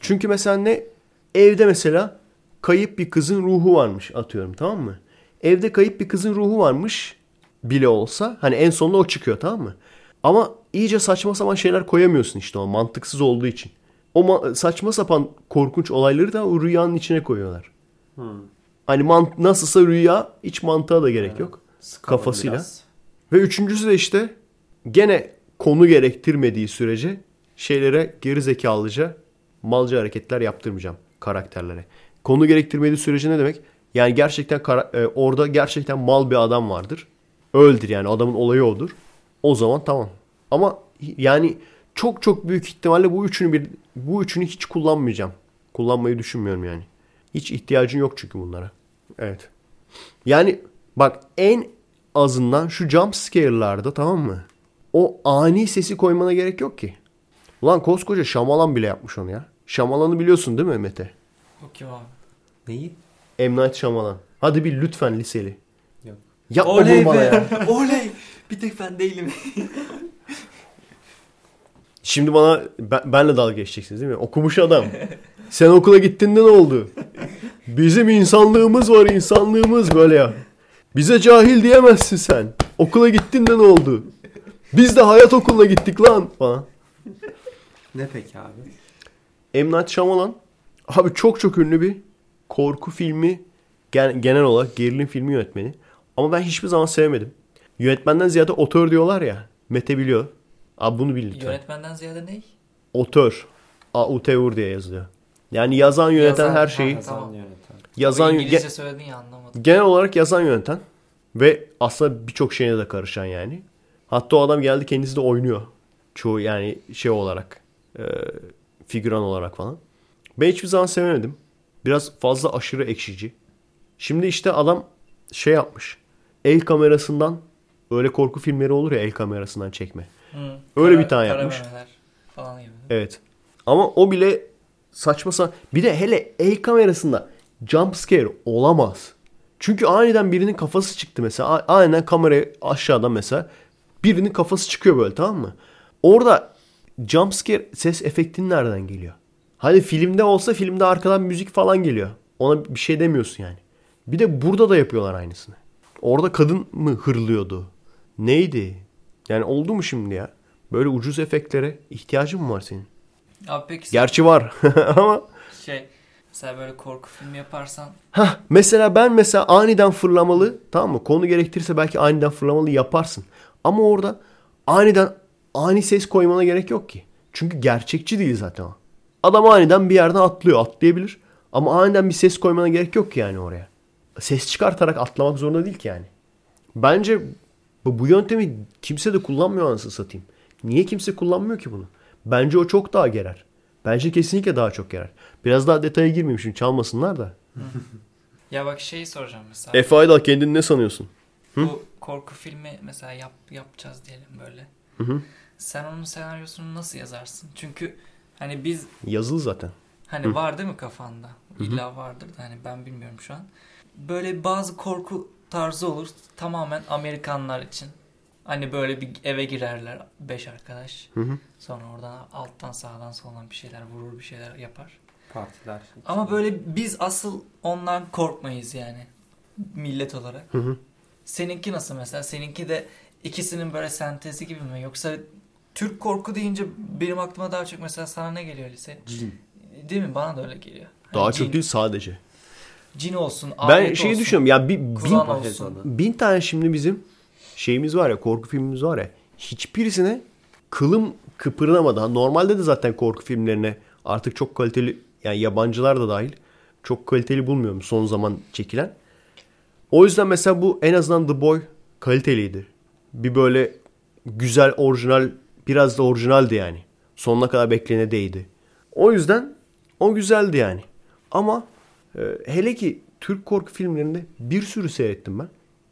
Çünkü mesela ne? Evde mesela kayıp bir kızın ruhu varmış atıyorum tamam mı? Evde kayıp bir kızın ruhu varmış bile olsa hani en sonunda o çıkıyor tamam mı? Ama iyice saçma sapan şeyler koyamıyorsun işte o mantıksız olduğu için. O ma- saçma sapan korkunç olayları da o rüyanın içine koyuyorlar. Hı. Hani mant nasılsa rüya hiç mantığa da gerek yok. Sıkalım Kafasıyla. biraz. Ve üçüncüsü de işte gene konu gerektirmediği sürece şeylere geri zekalıca malca hareketler yaptırmayacağım karakterlere. Konu gerektirmediği sürece ne demek? Yani gerçekten e, orada gerçekten mal bir adam vardır. Öldür yani adamın olayı odur. O zaman tamam. Ama yani çok çok büyük ihtimalle bu üçünü bir bu üçünü hiç kullanmayacağım. Kullanmayı düşünmüyorum yani. Hiç ihtiyacın yok çünkü bunlara. Evet. Yani bak en azından şu jump scare'larda tamam mı? O ani sesi koymana gerek yok ki. Ulan koskoca Şamalan bile yapmış onu ya. Şamalan'ı biliyorsun değil mi Mete? O kim abi? Neyi? M. Night Shyamalan. Hadi bir lütfen liseli. Yok. Yapma Oley bunu bana be. ya. *laughs* Oley. Bir tek ben değilim. Şimdi bana ben, benle dalga geçeceksiniz değil mi? Okumuş adam. *laughs* Sen okula gittiğinde ne oldu? Bizim insanlığımız var insanlığımız böyle ya. Bize cahil diyemezsin sen. Okula gittiğinde ne oldu? Biz de hayat okuluna gittik lan falan. Ne peki abi? M. Night Shyamalan abi çok çok ünlü bir korku filmi gen- genel olarak gerilim filmi yönetmeni. Ama ben hiçbir zaman sevmedim. Yönetmenden ziyade otör diyorlar ya. Mete biliyor. Abi bunu bil lütfen. Yönetmenden ziyade ne? Otör. A-U-T-U-R diye yazılıyor. Yani yazan yöneten Yazan, her şeyi. ha. Tamam. yöneten. Yazan Ama ge- İngilizce söyledin ya anlamadım. genel olarak yazan yöneten. Ve aslında birçok şeyine de karışan yani. Hatta o adam geldi kendisi de oynuyor. Çoğu yani şey olarak. E, figüran olarak falan. Ben hiçbir zaman sevemedim. Biraz fazla aşırı ekşici. Şimdi işte adam şey yapmış. El kamerasından öyle korku filmleri olur ya el kamerasından çekme. Hı. Öyle bir tane kara yapmış. falan gibi. Evet. Ama o bile saçma sapan. Bir de hele el kamerasında jump scare olamaz. Çünkü aniden birinin kafası çıktı mesela. Aniden kameraya aşağıdan mesela birinin kafası çıkıyor böyle tamam mı? Orada jump scare ses efektinin nereden geliyor? Hani filmde olsa filmde arkadan müzik falan geliyor. Ona bir şey demiyorsun yani. Bir de burada da yapıyorlar aynısını. Orada kadın mı hırlıyordu? Neydi? Yani oldu mu şimdi ya? Böyle ucuz efektlere ihtiyacın mı var senin? Abi peki Gerçi var *laughs* ama şey mesela böyle korku filmi yaparsan Hah, mesela ben mesela aniden fırlamalı tamam mı? Konu gerektirirse belki aniden fırlamalı yaparsın. Ama orada aniden ani ses koymana gerek yok ki. Çünkü gerçekçi değil zaten o. Adam aniden bir yerden atlıyor atlayabilir. Ama aniden bir ses koymana gerek yok ki yani oraya. Ses çıkartarak atlamak zorunda değil ki yani. Bence bu, bu yöntemi kimse de kullanmıyor anasını satayım. Niye kimse kullanmıyor ki bunu? Bence o çok daha gerer. Bence kesinlikle daha çok gerer. Biraz daha detaya girmeyeyim şimdi çalmasınlar da. *laughs* ya bak şeyi soracağım mesela. Efe Aydal kendini ne sanıyorsun? Bu korku filmi mesela yap, yapacağız diyelim böyle. Hı hı. Sen onun senaryosunu nasıl yazarsın? Çünkü hani biz Yazılı zaten. hani var değil mi kafanda? İlla vardır da hani ben bilmiyorum şu an. Böyle bazı korku tarzı olur tamamen Amerikanlar için. Hani böyle bir eve girerler beş arkadaş. Hı hı. Sonra oradan alttan sağdan soldan bir şeyler vurur bir şeyler yapar. Partiler. Ama böyle biz asıl ondan korkmayız yani. Millet olarak. Hı hı. Seninki nasıl mesela? Seninki de ikisinin böyle sentezi gibi mi? Yoksa Türk korku deyince benim aklıma daha çok mesela sana ne geliyor lise? Cin. Değil mi? Bana da öyle geliyor. Hani Daha cin, çok değil sadece. Cin olsun, Ben şeyi olsun, düşünüyorum ya bir, bin, Bin- olsun. bin tane şimdi bizim şeyimiz var ya korku filmimiz var ya. hiçbirisine kılım kıpırdamadı. Ha, Normalde de zaten korku filmlerine artık çok kaliteli yani yabancılar da dahil çok kaliteli bulmuyorum son zaman çekilen. O yüzden mesela bu en azından The Boy kaliteliydi. Bir böyle güzel orijinal biraz da orijinaldi yani. Sonuna kadar beklene değdi. O yüzden o güzeldi yani. Ama e, hele ki Türk korku filmlerinde bir sürü seyrettim ben.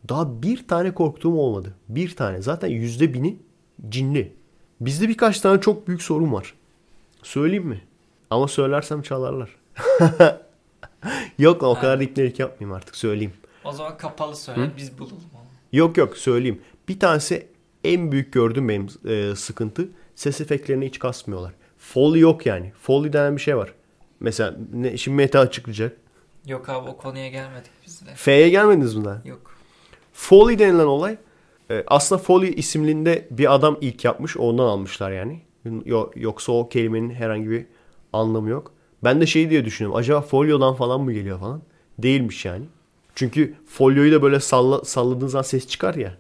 Daha bir tane korktuğum olmadı. Bir tane. Zaten yüzde bini cinli. Bizde birkaç tane çok büyük sorun var. Söyleyeyim mi? Ama söylersem çalarlar. *laughs* Yok lan o kadar da ipnelik yapmayayım artık söyleyeyim. O zaman kapalı söyle biz bulalım onu. Yok yok söyleyeyim. Bir tanesi en büyük gördüğüm benim e, sıkıntı ses efektlerini hiç kasmıyorlar. Foley yok yani. Foley denen bir şey var. Mesela ne, şimdi meta açıklayacak. Yok abi o konuya gelmedik biz de. F'ye gelmediniz mi daha? Yok. Foley denilen olay e, aslında Foley isimlinde bir adam ilk yapmış. Ondan almışlar yani. Yo- Yoksa o kelimenin herhangi bir anlamı yok. Ben de şey diye düşünüyorum. Acaba folyodan falan mı geliyor falan? Değilmiş yani. Çünkü folyoyu da böyle salla, salladığın zaman ses çıkar ya.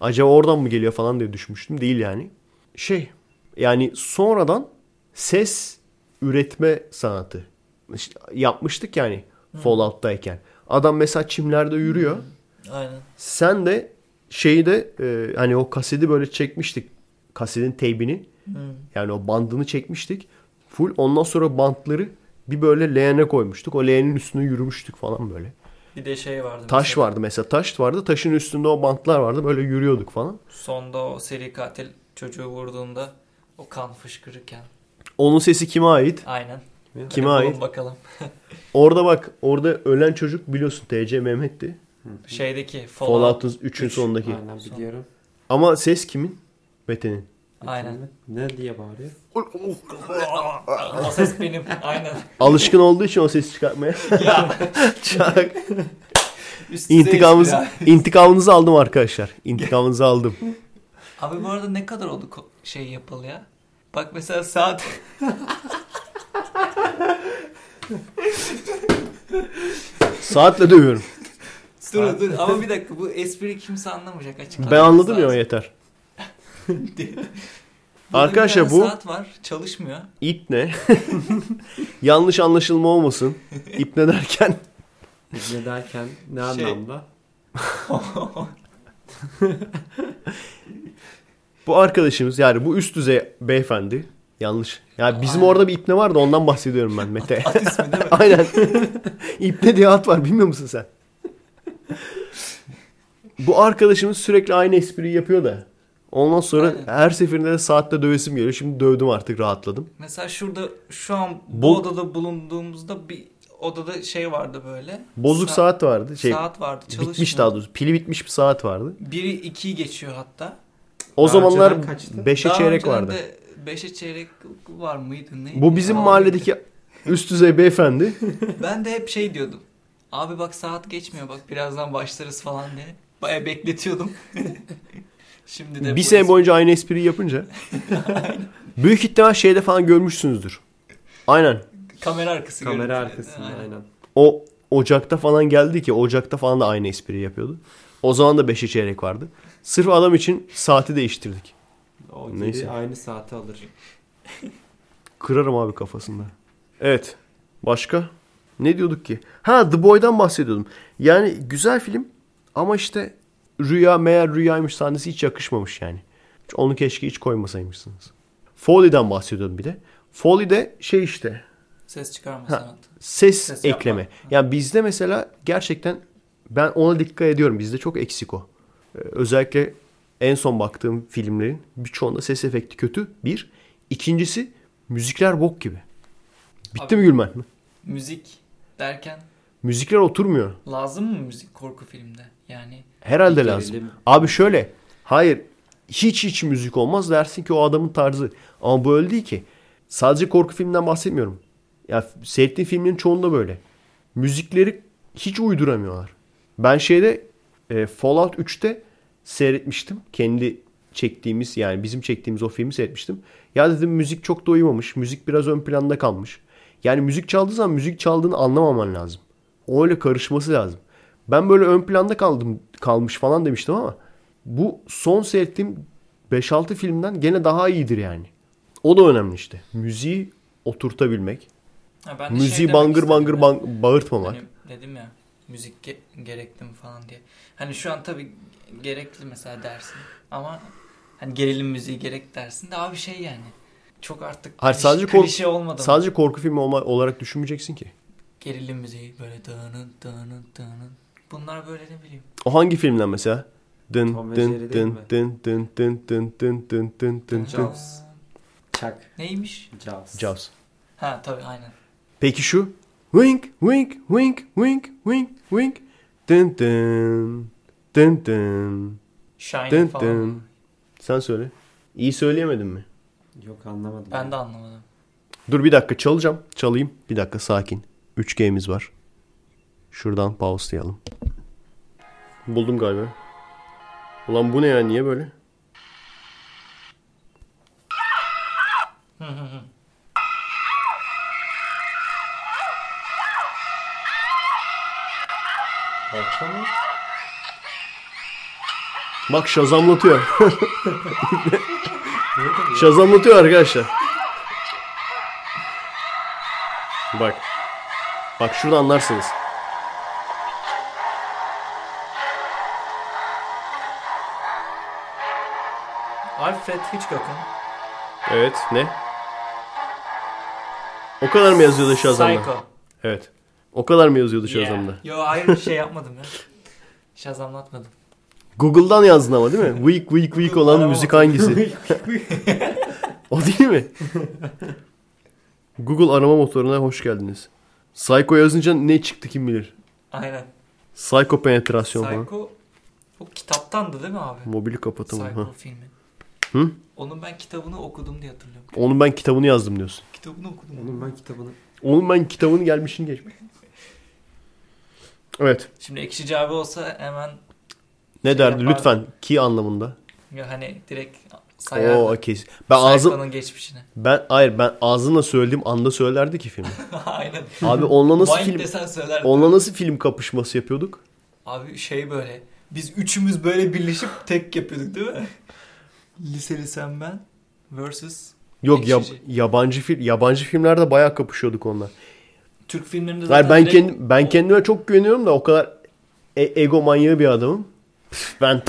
Acaba oradan mı geliyor falan diye düşünmüştüm. Değil yani. Şey yani sonradan ses üretme sanatı. İşte yapmıştık yani Fallout'tayken. Adam mesela çimlerde yürüyor. Aynen. Sen de şeyi de e, hani o kaseti böyle çekmiştik. Kasetin teybini. Yani o bandını çekmiştik. Full ondan sonra bantları bir böyle leğene koymuştuk. O leğenin üstüne yürümüştük falan böyle. Bir de şey vardı. Taş mesela. vardı mesela taş vardı. Taşın üstünde o bantlar vardı. Böyle yürüyorduk falan. Sonda o seri katil çocuğu vurduğunda o kan fışkırırken. Onun sesi kime ait? Aynen. Kime Hadi ait? bakalım. *laughs* Orada bak orada ölen çocuk biliyorsun TC Mehmet'ti. Şeydeki Fallout. Fallout'un 3'ün üç. sonundaki. Aynen biliyorum. Ama ses kimin? Mete'nin. Aynen. Ne diye bağırıyor? o ses benim. Aynen. Alışkın olduğu için o sesi çıkartmaya. ya. *laughs* Çak. Üst düzey İntikamınız, espri intikamınızı aldım arkadaşlar. İntikamınızı aldım. abi. Bu arada ne kadar oldu ko- şey yapılı ya? Bak mesela saat Saatle dövüyorum. Dur dur ama bir dakika bu espriyi kimse anlamayacak açık. Ben anladım ya yeter. *laughs* Arkadaşlar bu- saat var çalışmıyor. İp ne? *laughs* Yanlış anlaşılma olmasın. İp ne derken? *laughs* Ne derken ne Şey- anlamda? Bu arkadaşımız yani bu üst düzey beyefendi. Yanlış. Ya bizim Aynen. orada bir ipne var da ondan bahsediyorum ben Mete. At ismi değil mi? Aynen. İpne diye at var bilmiyor musun sen? *laughs* Bu arkadaşımız sürekli aynı espriyi yapıyor da. Ondan sonra Aynen. her seferinde de saatte dövesim geliyor. Şimdi dövdüm artık rahatladım. Mesela şurada şu an bu, Bu- odada bulunduğumuzda bir odada şey vardı böyle. Bozuk Sa- saat vardı. Şey, saat vardı çalışmıyor. bitmiş daha doğrusu. Pili bitmiş bir saat vardı. Biri ikiyi geçiyor hatta. O Daha zamanlar önceden kaçtı? 5'e Daha çeyrek vardı. de beşe çeyrek var mıydı ne? Bu bizim Aa, mahalledeki üst düzey beyefendi. *laughs* Ben de hep şey diyordum. Abi bak saat geçmiyor bak birazdan başlarız falan diye. Baya bekletiyordum. *laughs* Şimdi de bir sene boyunca aynı espriyi yapınca. *laughs* büyük ihtimal şeyde falan görmüşsünüzdür. Aynen. kamera arkası Kamera görüntüleri. arkasında Aynen. aynen. O Ocak'ta falan geldi ki Ocak'ta falan da aynı espriyi yapıyordu. O zaman da 5'e çeyrek vardı. Sırf adam için saati değiştirdik. O Neyse. Neyse. aynı saati alır. Kırarım abi kafasında. Evet. Başka? Ne diyorduk ki? Ha The Boy'dan bahsediyordum. Yani güzel film ama işte rüya meğer rüyaymış sahnesi hiç yakışmamış yani. Onu keşke hiç koymasaymışsınız. Foley'den bahsediyordum bir de. Foley'de şey işte Ses çıkarma Ha. sanatı. ses, Ses yapma. ekleme. Yani bizde mesela gerçekten ben ona dikkat ediyorum. Bizde çok eksik o. Ee, özellikle en son baktığım filmlerin birçoğunda ses efekti kötü. Bir. İkincisi müzikler bok gibi. Bitti Abi- mi Gülmen? Müzik derken Müzikler oturmuyor. lazım mı müzik korku filmde? Yani Herhalde lazım. Abi şöyle. Hayır. Hiç hiç müzik olmaz dersin ki o adamın tarzı. Ama bu öyle değil ki. Sadece korku filminden bahsetmiyorum. Ya seyrettiğim filmlerin çoğunda böyle. Müzikleri hiç uyduramıyorlar. Ben şeyde e, Fallout 3'te seyretmiştim. Kendi çektiğimiz yani bizim çektiğimiz o filmi seyretmiştim. Ya dedim müzik çok da uyumamış. Müzik biraz ön planda kalmış. Yani müzik çaldığı zaman müzik çaldığını anlamaman lazım. O öyle karışması lazım. Ben böyle ön planda kaldım kalmış falan demiştim ama bu son seyrettiğim 5-6 filmden gene daha iyidir yani. O da önemli işte. Müziği oturtabilmek. Ha, ben şey Müziği demek bangır bangır ya. bang- bağırtmamak. Hani dedim ya müzik ge- gerekli mi falan diye. Hani şu an tabii gerekli mesela dersin ama hani gerilim müziği gerek dersin de abi şey yani. Çok artık Hayır, sadece klişe olmadı mı? Sadece korku filmi olma- olarak düşünmeyeceksin ki. Gerilim müziği böyle dağının dağının dağının. Bunlar böyle ne bileyim. O hangi filmden mesela? Dın Tom dın dın dın dın dın dın dın dın dın dın dın. Jaws. Çak. Neymiş? Jaws. Jaws. Ha tabii aynen. Peki şu? Wink wink wink wink wink wink. Dın dın dın dın Shining dın falan. dın. Sen söyle. İyi söyleyemedim mi? Yok anlamadım. Ben de anlamadım. Dur bir dakika çalacağım. Çalayım. Bir dakika sakin. 3G'miz var. Şuradan pauselayalım. Buldum galiba. Ulan bu ne ya? Niye böyle? Hı hı hı. Balta mı? Bak şazamlatıyor. *laughs* şazamlatıyor arkadaşlar. Bak. Bak şurada anlarsınız. Alfred Hitchcock'un Evet. Ne? O kadar mı yazıyordu Shazam'da? Psycho. Evet. O kadar mı yazıyordu Shazam'da? Yeah. Yo hayır şey yapmadım ya. Şazamlatmadım. Google'dan yazdın ama değil mi? Weak weak weak olan müzik hangisi? *laughs* o değil mi? Google arama motoruna hoş geldiniz. Psycho yazınca ne çıktı kim bilir. Aynen. Psycho penetrasyon falan. Psycho o kitaptandı değil mi abi? Mobili kapatamam. Psycho Ha. filmi. Hı? Onun ben kitabını okudum diye hatırlıyorum. Onun ben kitabını yazdım diyorsun. Kitabını okudum. Onun ben kitabını... Onun ben kitabını gelmişin geçmiş. Evet. Şimdi ekşi cevabı olsa hemen Ne Şey derdi yapar- lütfen ki anlamında. ya hani direkt sayardı. Oo kesin. Ben ağzım geçmişini. ben hayır ben ağzımla söylediğim anda söylerdi ki filmi. *laughs* Aynen. Abi onunla nasıl film onunla nasıl film kapışması yapıyorduk? Abi şey böyle. Biz üçümüz böyle birleşip tek yapıyorduk değil mi? Liseli sen ben versus Yok yab- yabancı film yabancı filmlerde bayağı kapışıyorduk onunla. Türk filmlerinde zaten Hayır ben direkt kendim ben kendime çok güveniyorum da o kadar e- ego manyağı bir adamım. Ben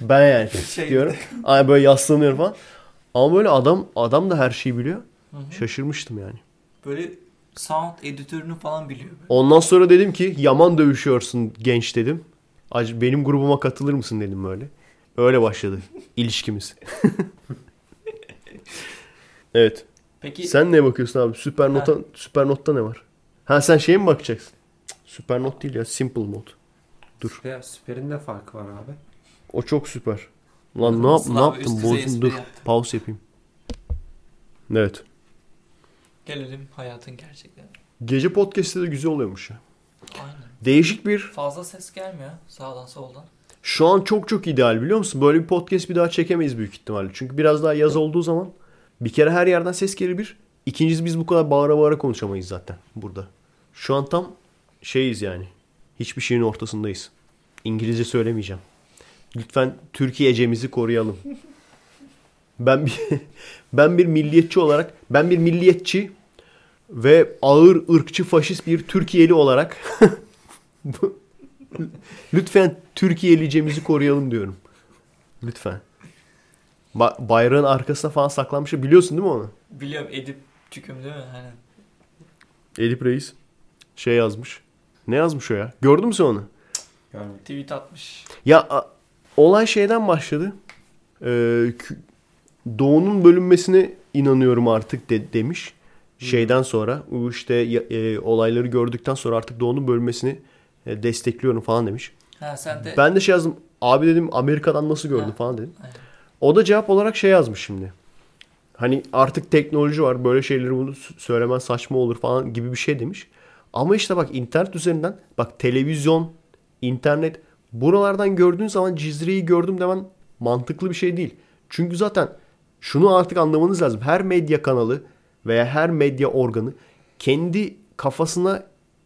ben yani Şey- diyorum. Ay böyle yaslanıyorum falan. Ama böyle adam adam da her şeyi biliyor. Hı hı. Şaşırmıştım yani. böyle sound editörünü falan biliyor. Böyle. Ondan sonra dedim ki yaman dövüşüyorsun genç dedim. Benim grubuma katılır mısın dedim böyle. Öyle başladı ilişkimiz. *laughs* evet. Peki Sen neye bakıyorsun abi? Süper nota, süper notta ne var? Ha sen şeye mi bakacaksın? Süper not değil ya. Simple mod. Dur. Süper, süperin de farkı var abi. O çok süper. Lan ne, yap, ne Bozdun. espri Dur. yaptın. Pause yapayım. Evet. gelelim hayatın gerçeklerine. Gece podcast'te de güzel oluyormuş ya. Aynen. Değişik bir Fazla ses gelmiyor sağdan soldan. Şu an çok çok ideal biliyor musun? Böyle bir podcast bir daha çekemeyiz büyük ihtimalle. Çünkü biraz daha yaz olduğu zaman bir kere her yerden ses gelir bir. İkincisi biz bu kadar bağıra bağıra konuşamayız zaten burada. Şu an tam şeyiz yani. Hiçbir şeyin ortasındayız. İngilizce söylemeyeceğim. Lütfen Türkiye'cemizi koruyalım. Ben bir *laughs* ben bir milliyetçi olarak ben bir milliyetçi ve ağır ırkçı faşist bir Türkiye'li olarak *laughs* Lütfen Türkiye'licemizi koruyalım diyorum. Lütfen. Ba- bayrağın arkasına falan saklanmış. Biliyorsun değil mi onu? Biliyorum Edip Tüküm değil mi? Aynen. Edip Reis şey yazmış. Ne yazmış o ya? Gördün mü sen onu? Görmedim. Tweet atmış. Ya a- olay şeyden başladı. Ee, doğunun bölünmesine inanıyorum artık de- demiş. Şeyden sonra bu işte e, olayları gördükten sonra artık doğunun bölünmesini e, destekliyorum falan demiş. Ha sen de Ben de şey yazdım. Abi dedim Amerika'dan nasıl gördün Ha. falan dedim. Aynen. O da cevap olarak şey yazmış şimdi. Hani artık teknoloji var. Böyle şeyleri bunu söylemen saçma olur falan gibi bir şey demiş. Ama işte bak internet üzerinden bak televizyon, internet buralardan gördüğün zaman Cizre'yi gördüm demen mantıklı bir şey değil. Çünkü zaten şunu artık anlamanız lazım. Her medya kanalı veya her medya organı kendi kafasına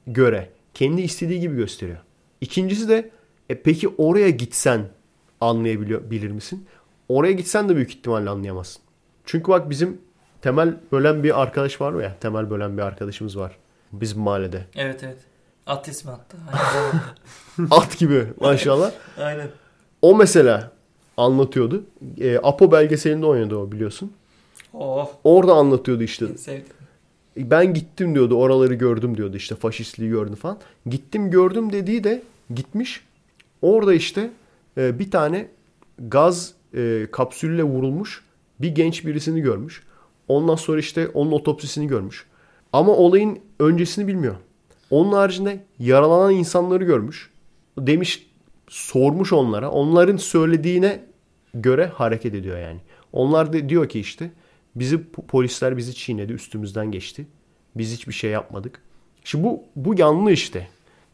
göre kendi istediği gibi gösteriyor. İkincisi de e peki oraya gitsen anlayabiliyor bilir misin? Oraya gitsen de büyük ihtimalle anlayamazsın. Çünkü bak bizim temel bölen bir arkadaş var ya. Temel bölen bir arkadaşımız var. Bizim mahallede. Evet evet. At ismi hatta. *laughs* At gibi maşallah. Aynen. O mesela anlatıyordu. E, Apo belgeselinde oynadı o biliyorsun. Oh. Orada anlatıyordu işte. Sevdim. Ben gittim diyordu oraları gördüm diyordu işte faşistliği gördüm falan. Gittim gördüm dediği de gitmiş. Orada işte e, bir tane gaz e, kapsülle vurulmuş bir genç birisini görmüş. Ondan sonra işte onun otopsisini görmüş. Ama olayın öncesini bilmiyor. Onun haricinde yaralanan insanları görmüş. Demiş sormuş onlara. Onların söylediğine göre hareket ediyor yani. Onlar da diyor ki işte bizi po- polisler bizi çiğnedi, üstümüzden geçti. Biz hiçbir şey yapmadık. Şimdi bu bu yanlı işte.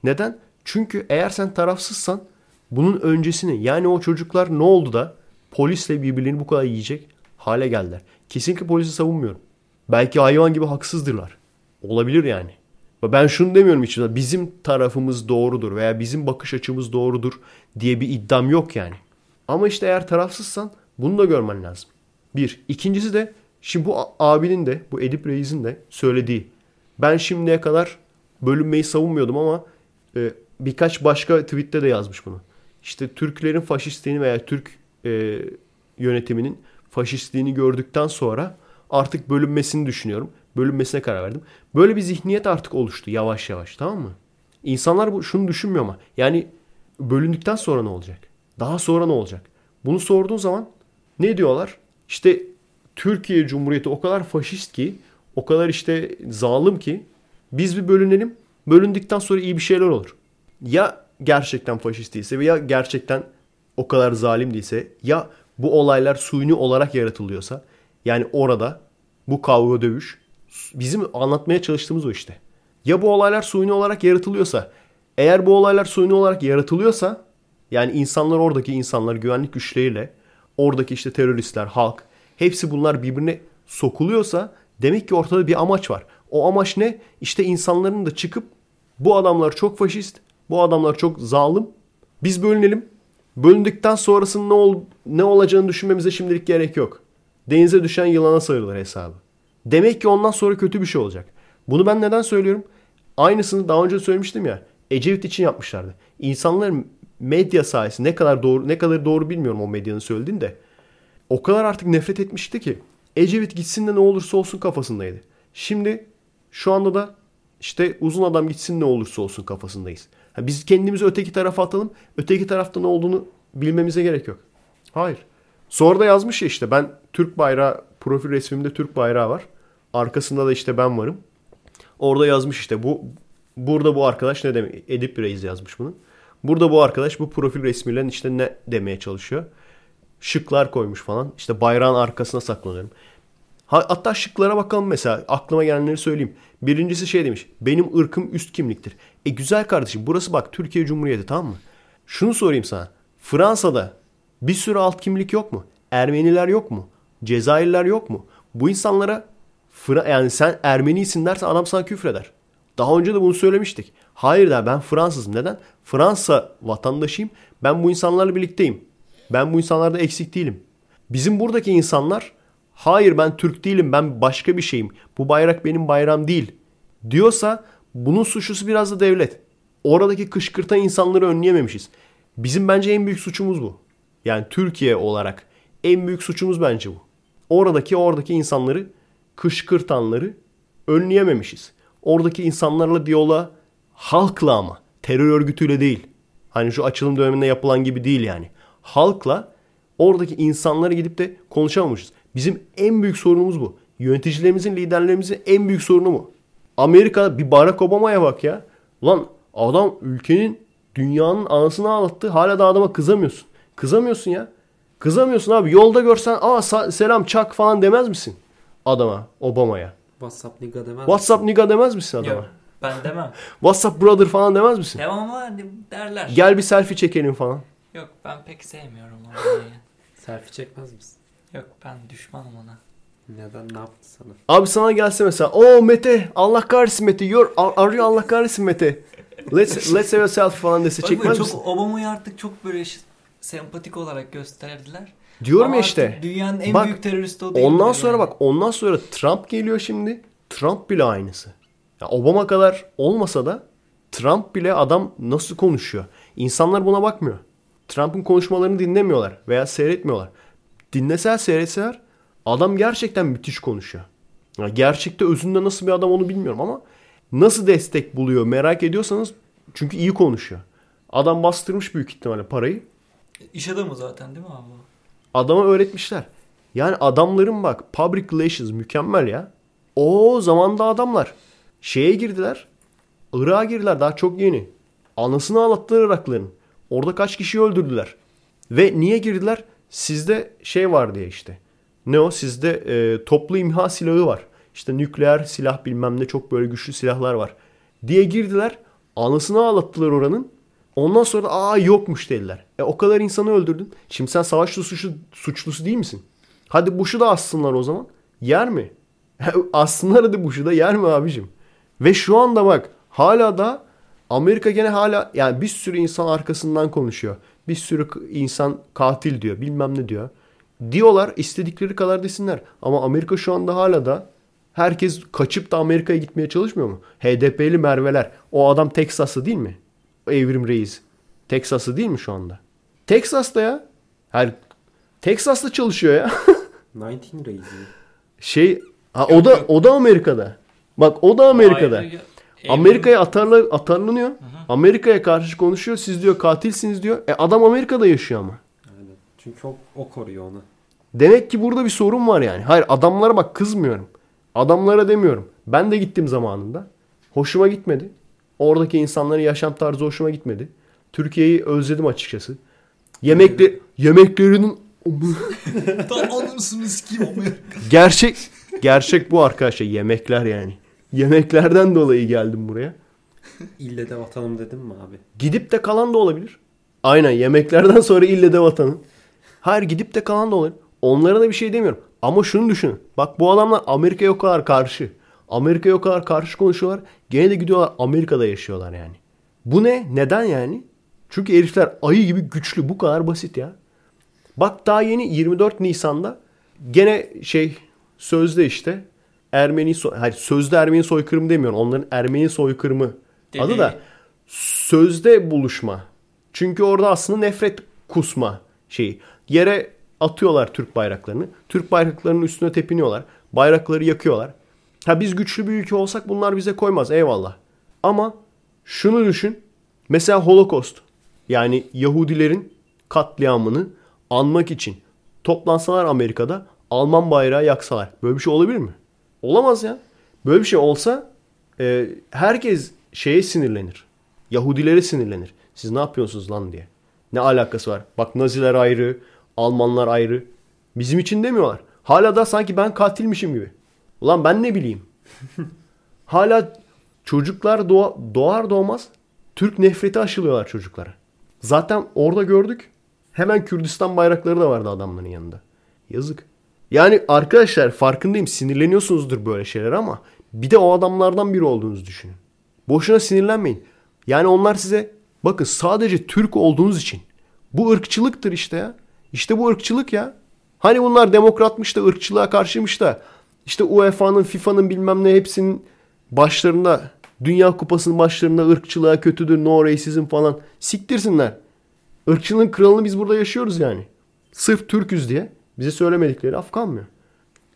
Neden? Çünkü eğer sen tarafsızsan bunun öncesini yani o çocuklar ne oldu da polisle birbirlerini bu kadar yiyecek hale geldiler. Kesinlikle polisi savunmuyorum. Belki hayvan gibi haksızdırlar. Olabilir yani. Ben şunu demiyorum içimden bizim tarafımız doğrudur veya bizim bakış açımız doğrudur diye bir iddiam yok yani. Ama işte eğer tarafsızsan bunu da görmen lazım. Bir. İkincisi de şimdi bu abinin de bu Edip Reis'in de söylediği. Ben şimdiye kadar bölünmeyi savunmuyordum ama e, birkaç başka tweette de yazmış bunu. İşte Türklerin faşistliğini veya Türk e, yönetiminin faşistliğini gördükten sonra artık bölünmesini düşünüyorum. Bölünmesine karar verdim. Böyle bir zihniyet artık oluştu yavaş yavaş tamam mı? İnsanlar bu, şunu düşünmüyor ama yani bölündükten sonra ne olacak? Daha sonra ne olacak? Bunu sorduğun zaman ne diyorlar? İşte Türkiye Cumhuriyeti o kadar faşist ki, o kadar işte zalim ki biz bir bölünelim. Bölündükten sonra iyi bir şeyler olur. Ya gerçekten faşist değilse veya gerçekten o kadar zalim değilse ya bu olaylar suyunu olarak yaratılıyorsa yani orada bu kavga dövüş bizim anlatmaya çalıştığımız o işte. Ya bu olaylar suyunu olarak yaratılıyorsa eğer bu olaylar suyunu olarak yaratılıyorsa yani insanlar oradaki insanlar güvenlik güçleriyle oradaki işte teröristler, halk hepsi bunlar birbirine sokuluyorsa demek ki ortada bir amaç var. O amaç ne? İşte insanların da çıkıp bu adamlar çok faşist, bu adamlar çok zalim. Biz bölünelim. Bölündükten sonrasının ne, ol, ne olacağını düşünmemize şimdilik gerek yok. Denize düşen yılana sarılır hesabı. Demek ki ondan sonra kötü bir şey olacak. Bunu ben neden söylüyorum? Aynısını daha önce söylemiştim ya. Ecevit için yapmışlardı. İnsanların medya sayesinde ne kadar doğru ne kadar doğru bilmiyorum o medyanın söylediğini. O kadar artık nefret etmişti ki Ecevit gitsin de ne olursa olsun kafasındaydı. Şimdi şu anda da işte uzun adam gitsin ne olursa olsun kafasındayız. Ha, biz kendimizi öteki tarafa atalım. Öteki tarafta ne olduğunu bilmemize gerek yok. Hayır. Sonra da yazmış ya işte ben Türk bayrağı profil resmimde Türk bayrağı var. Arkasında da işte ben varım. Orada yazmış işte bu burada bu arkadaş ne demek? Edip Reis yazmış bunu. Burada bu arkadaş bu profil resmiyle işte ne demeye çalışıyor? Şıklar koymuş falan. İşte bayrağın arkasına saklanıyorum. Ha- Hatta şıklara bakalım mesela. Aklıma gelenleri söyleyeyim. Birincisi şey demiş. Benim ırkım üst kimliktir. E güzel kardeşim burası bak Türkiye Cumhuriyeti tamam mı? Şunu sorayım sana. Fransa'da bir sürü alt kimlik yok mu? Ermeniler yok mu? Cezayirliler yok mu? Bu insanlara yani sen Ermenisin dersen adam sana küfreder. Daha önce de bunu söylemiştik. Hayır der ben Fransızım. Neden? Fransa vatandaşıyım. Ben bu insanlarla birlikteyim. Ben bu insanlarda eksik değilim. Bizim buradaki insanlar hayır ben Türk değilim ben başka bir şeyim. Bu bayrak benim bayram değil diyorsa bunun suçlusu biraz da devlet. Oradaki kışkırtan insanları önleyememişiz. Bizim bence en büyük suçumuz bu. Yani Türkiye olarak en büyük suçumuz bence bu. Oradaki oradaki insanları kışkırtanları önleyememişiz. Oradaki insanlarla diyaloğa halkla ama terör örgütüyle değil. Hani şu açılım döneminde yapılan gibi değil yani. Halkla oradaki insanlara gidip de konuşamamışız. Bizim en büyük sorunumuz bu. Yöneticilerimizin, liderlerimizin en büyük sorunu bu. Amerika bir Barack Obama'ya bak ya. Lan adam ülkenin dünyanın anasını ağlattı. Hala da adama kızamıyorsun. Kızamıyorsun ya. Kızamıyorsun abi. Yolda görsen aa sa- selam çak falan demez misin? Adama, Obama'ya. WhatsApp nigga demez WhatsApp nigga demez misin adama? Yok ben demem. *laughs* WhatsApp brother falan demez misin? Devamı hani derler. Gel bir selfie çekelim falan. Yok ben pek sevmiyorum onu. *laughs* Selfie çekmez misin? Yok ben düşmanım ona. Neden? Ne yaptı sana? Abi sana gelse mesela o Mete Allah kahretsin Mete you're, arıyor Allah kahretsin Mete. Let's, let's have a selfie falan dese Bak çekmez çok misin? Obama'yı artık çok böyle sempatik olarak gösterdiler. Diyorum Ama ya işte. Dünyanın en Bak, büyük teröristi o değil Ondan sonra yani? bak ondan sonra Trump geliyor şimdi. Trump bile aynısı. Ya Obama kadar olmasa da Trump bile adam nasıl konuşuyor. İnsanlar buna bakmıyor. Trump'ın konuşmalarını dinlemiyorlar veya seyretmiyorlar. Dinleseler seyretseler adam gerçekten müthiş konuşuyor. Ya gerçekte özünde nasıl bir adam onu bilmiyorum ama nasıl destek buluyor merak ediyorsanız çünkü iyi konuşuyor. Adam bastırmış büyük ihtimalle parayı. İş adamı zaten değil mi abi? Adama öğretmişler. Yani adamların bak public relations mükemmel ya. O zamanda adamlar şeye girdiler. Irak'a girdiler daha çok yeni. Anasını ağlattılar Iraklıların. Orada kaç kişiyi öldürdüler. Ve niye girdiler? Sizde şey var diye işte. Ne o? Sizde e, toplu imha silahı var. İşte nükleer silah bilmem ne çok böyle güçlü silahlar var. Diye girdiler. Anasını ağlattılar oranın. Ondan sonra da aa yokmuş dediler. E o kadar insanı öldürdün. Şimdi sen savaş suçlusu, suçlusu değil misin? Hadi Bush'u da assınlar o zaman. Yer mi? *laughs* assınlar hadi Bush'u da yer mi abicim? Ve şu anda bak hala da Amerika gene hala yani bir sürü insan arkasından konuşuyor. Bir sürü insan katil diyor bilmem ne diyor. Diyorlar istedikleri kadar desinler. Ama Amerika şu anda hala da herkes kaçıp da Amerika'ya gitmeye çalışmıyor mu? HDP'li Merveler. O adam Teksaslı değil mi? Evrim Reis. Teksaslı değil mi şu anda? Teksas'ta ya. Her Teksas'ta çalışıyor ya. *laughs* 19 Reis şey ha, o da o da Amerika'da. Bak o da Amerika'da. Amerika'ya atarla, atarlanıyor. Amerika'ya karşı konuşuyor. Siz diyor katilsiniz diyor. E adam Amerika'da yaşıyor ama. Aynen. Çünkü o, o koruyor onu. Demek ki burada bir sorun var yani. Hayır adamlara bak kızmıyorum. Adamlara demiyorum. Ben de gittim zamanında. Hoşuma gitmedi. Oradaki insanların yaşam tarzı hoşuma gitmedi. Türkiye'yi özledim açıkçası. Yemekle yemeklerinin *laughs* Tam sikeyim Amerika. gerçek gerçek bu arkadaşlar yemekler yani. Yemeklerden dolayı geldim buraya. İlle de vatanım dedim mi abi? Gidip de kalan da olabilir. Aynen yemeklerden sonra ille de vatanın. Hayır gidip de kalan da olabilir. Onlara da bir şey demiyorum. Ama şunu düşünün. Bak bu adamlar Amerika'ya o kadar karşı. Amerika'ya o kadar karşı konuşuyorlar. Gene de gidiyorlar Amerika'da yaşıyorlar yani. Bu ne? Neden yani? Çünkü herifler ayı gibi güçlü. Bu kadar basit ya. Bak daha yeni 24 Nisan'da gene şey sözde işte Ermeni soy hayır sözde Ermeni soykırımı demiyorum. Onların Ermeni soykırımı Dedi. adı da sözde buluşma. Çünkü orada aslında nefret kusma şeyi. Yere atıyorlar Türk bayraklarını. Türk bayraklarının üstüne tepiniyorlar. Bayrakları yakıyorlar. Ha biz güçlü bir ülke olsak bunlar bize koymaz eyvallah. Ama şunu düşün. Mesela Holocaust yani Yahudilerin katliamını anmak için toplansalar Amerika'da Alman bayrağı yaksalar. Böyle bir şey olabilir mi? Olamaz ya. Böyle bir şey olsa e, herkes şeye sinirlenir. Yahudilere sinirlenir. Siz ne yapıyorsunuz lan diye. Ne alakası var? Bak Naziler ayrı, Almanlar ayrı. Bizim için demiyorlar. Hala da sanki ben katilmişim gibi. Ulan ben ne bileyim. *laughs* Hala çocuklar doğa, doğar doğmaz Türk nefreti aşılıyorlar çocuklara. Zaten orada gördük. Hemen Kürdistan bayrakları da vardı adamların yanında. Yazık. Yani arkadaşlar farkındayım sinirleniyorsunuzdur böyle şeyler ama bir de o adamlardan biri olduğunuzu düşünün. Boşuna sinirlenmeyin. Yani onlar size bakın sadece Türk olduğunuz için bu ırkçılıktır işte ya. İşte bu ırkçılık ya. Hani bunlar demokratmış da ırkçılığa karşıymış da işte UEFA'nın FIFA'nın bilmem ne hepsinin başlarında Dünya Kupası'nın başlarında ırkçılığa kötüdür no racism falan siktirsinler. Irkçılığın kralını biz burada yaşıyoruz yani. Sırf Türküz diye bize söylemedikleri af kalmıyor.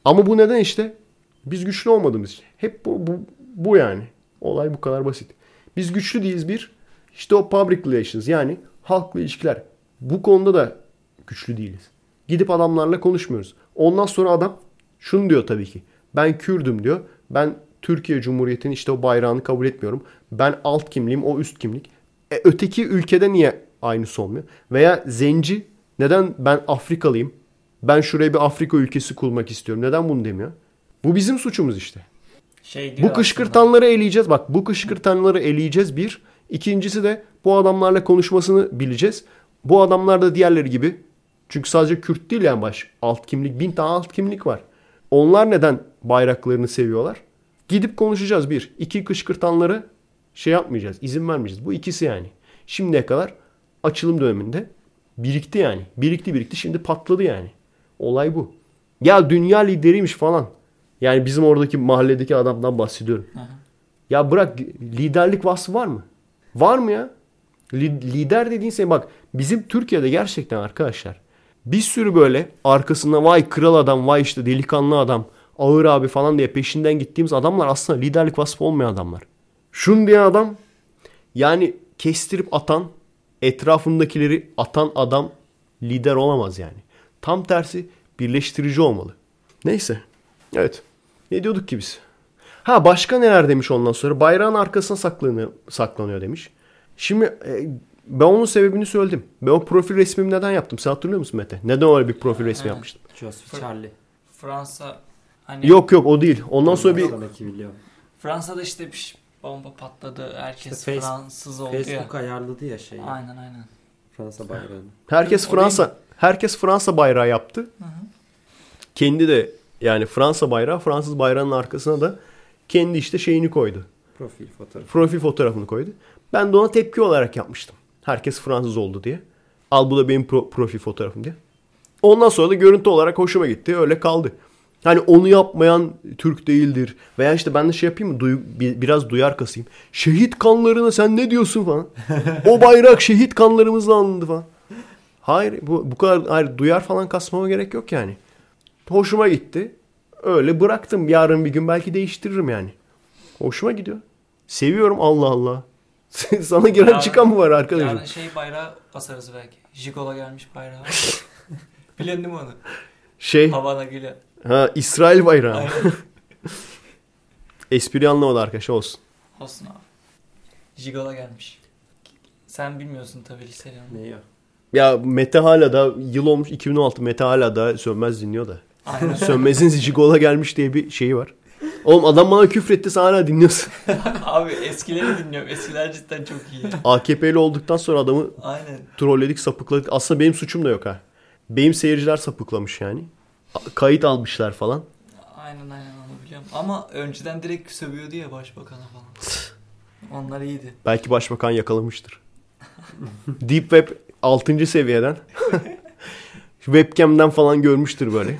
Ama bu neden işte? Biz güçlü olmadığımız için. Hep bu, bu, bu yani. Olay bu kadar basit. Biz güçlü değiliz bir. İşte o public relations yani halkla ilişkiler. Bu konuda da güçlü değiliz. Gidip adamlarla konuşmuyoruz. Ondan sonra adam şunu diyor tabii ki. Ben Kürdüm diyor. Ben Türkiye Cumhuriyeti'nin işte o bayrağını kabul etmiyorum. Ben alt kimliğim o üst kimlik. E, öteki ülkede niye aynısı olmuyor? Veya zenci neden ben Afrikalıyım? Ben şuraya bir Afrika ülkesi kurmak istiyorum. Neden bunu demiyor? Bu bizim suçumuz işte. Şey diyor Bu kışkırtanları eleyeceğiz. Bak bu kışkırtanları eleyeceğiz bir. İkincisi de bu adamlarla konuşmasını bileceğiz. Bu adamlar da diğerleri gibi. Çünkü sadece Kürt değil yani baş. Alt kimlik. Bin tane alt kimlik var. Onlar neden bayraklarını seviyorlar? Gidip konuşacağız bir. İki kışkırtanları şey yapmayacağız. izin vermeyeceğiz. Bu ikisi yani. Şimdiye kadar açılım döneminde Birikti yani. Birikti birikti şimdi patladı yani. Olay bu. Ya dünya lideriymiş falan. Yani bizim oradaki mahalledeki adamdan bahsediyorum. Hı. Ya bırak liderlik vasfı var mı? Var mı ya? Li- lider dediğin şey bak bizim Türkiye'de gerçekten arkadaşlar bir sürü böyle arkasında vay kral adam vay işte delikanlı adam ağır abi falan diye peşinden gittiğimiz adamlar aslında liderlik vasfı olmayan adamlar. Şun diye adam yani kestirip atan etrafındakileri atan adam lider olamaz yani. Tam tersi birleştirici olmalı. Neyse. Evet. Ne diyorduk ki biz? Ha başka neler demiş ondan sonra? Bayrağın arkasına saklanıyor, saklanıyor demiş. Şimdi e, ben onun sebebini söyledim. Ben o profil resmimi neden yaptım? Sen hatırlıyor musun Mete? Neden öyle bir profil resmi yapmıştım? Joseph Charlie. Fransa hani Yok yok o değil. Ondan sonra bir. Fransa'da işte bir bomba patladı. Herkes İşte Face- Fransız oldu Facebook ya. ayarladı ya şeyi. Aynen aynen. Fransa bayrağını. herkes Fransa herkes Fransa bayrağı yaptı. Hı hı. Kendi de yani Fransa bayrağı Fransız bayrağının arkasına da kendi işte şeyini koydu. Profil fotoğrafı. Profil fotoğrafını koydu. Ben de ona tepki olarak yapmıştım. Herkes Fransız oldu diye. Al bu da benim pro- profil fotoğrafım diye. Ondan sonra da görüntü olarak hoşuma gitti. Öyle kaldı. Hani onu yapmayan Türk değildir. Veya işte ben de şey yapayım mı? Duy- bi- biraz duyar kasayım. Şehit kanlarına sen ne diyorsun falan. o *laughs* bayrak şehit kanlarımızla alındı falan. Hayır bu, bu kadar hayır, duyar falan kasmama gerek yok yani. Hoşuma gitti. Öyle bıraktım. Yarın bir gün belki değiştiririm yani. Hoşuma gidiyor. Seviyorum Allah Allah. *laughs* Sana giren çıkan mı var arkadaşım? Yani şey bayrağı basarız belki. Jigola gelmiş bayrağı. *laughs* Bilendin mi onu? Şey Havana Gül'e. ha İsrail bayrağı. Aynen. *laughs* Espri anlamadı arkadaş olsun. Olsun abi. Jigola gelmiş. Sen bilmiyorsun tabii liseli onu. Ne ya? Ya Mete hala da yıl olmuş 2016 Mete hala da Sönmez dinliyor da. Aynen. Sönmez'in Jigola gelmiş diye bir şeyi var. Oğlum adam bana küfretti sen hala dinliyorsun. *laughs* abi eskileri dinliyorum. Eskiler cidden çok iyi. AKP'li olduktan sonra adamı Aynen. trolledik sapıkladık. Aslında benim suçum da yok ha. Benim seyirciler sapıklamış yani. Kayıt almışlar falan. Aynen aynen onu biliyorum. Ama önceden direkt sövüyordu ya başbakana falan. Onlar iyiydi. Belki başbakan yakalamıştır. *laughs* Deep Web 6. seviyeden. *laughs* Webcam'den falan görmüştür böyle.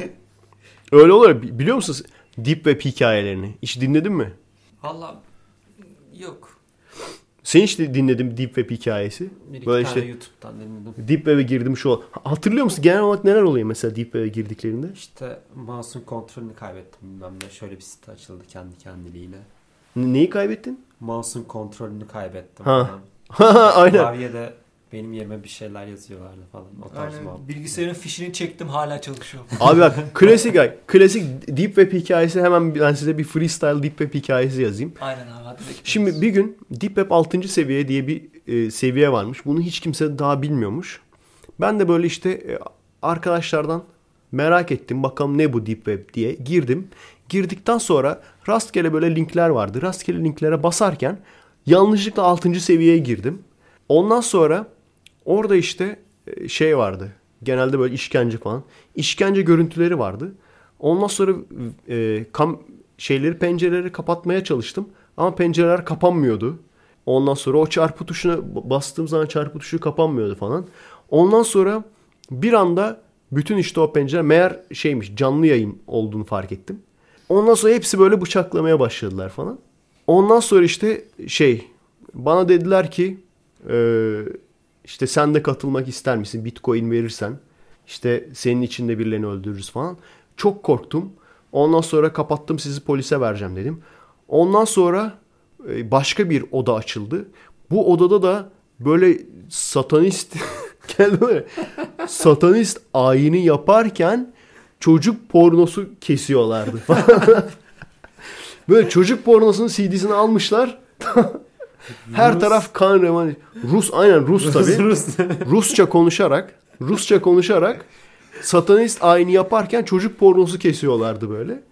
Öyle olur. Biliyor musunuz Deep Web hikayelerini? Hiç dinledin mi? Valla yok. Sen hiç de dinledin Deep Web hikayesi. Bir iki Böyle tane işte YouTube'dan dinledim. Deep Web'e girdim şu. Hatırlıyor musun? Genel olarak neler oluyor mesela Deep Web'e girdiklerinde? İşte mouse'un kontrolünü kaybettim bilmem ne. Şöyle bir site açıldı kendi kendiliğine. N- Neyi kaybettin? Mouse'un kontrolünü kaybettim. Ha. *laughs* Aynen. Klavyede benim yerime bir şeyler yazıyorlardı falan. O tarz Aynen. muhabbet. Bilgisayarın fişini çektim hala çalışıyor. *laughs* Abi bak *laughs* klasik klasik Deep Web hikayesi hemen ben size bir freestyle Deep Web hikayesi yazayım. Aynen abi hadi. Şimdi bir gün Deep Web 6. seviye diye bir e, seviye varmış. Bunu hiç kimse daha bilmiyormuş. Ben de böyle işte e, arkadaşlardan merak ettim. Bakalım ne bu Deep Web diye girdim. Girdikten sonra rastgele böyle linkler vardı. Rastgele linklere basarken yanlışlıkla 6. seviyeye girdim. Ondan sonra orada işte e, şey vardı. Genelde böyle işkence falan. İşkence görüntüleri vardı. Ondan sonra e, kam şeyleri pencereleri kapatmaya çalıştım. Ama pencereler kapanmıyordu. Ondan sonra o çarpı tuşuna bastığım zaman çarpı tuşu kapanmıyordu falan. Ondan sonra bir anda bütün işte o pencere meğer şeymiş canlı yayın olduğunu fark ettim. Ondan sonra hepsi böyle bıçaklamaya başladılar falan. Ondan sonra işte şey bana dediler ki e, işte sen de katılmak ister misin? Bitcoin verirsen işte senin için de birilerini öldürürüz falan. Çok korktum. Ondan sonra kapattım sizi polise vereceğim dedim. Ondan sonra e, başka bir oda açıldı. Bu odada da böyle satanist *laughs* satanist ayini yaparken çocuk pornosu kesiyorlardı *laughs* böyle çocuk pornosunun CD'sini almışlar. *laughs* Her taraf kan revan. Rus aynen Rus tabii. Rusça konuşarak Rusça konuşarak satanist ayini yaparken çocuk pornosu kesiyorlardı böyle.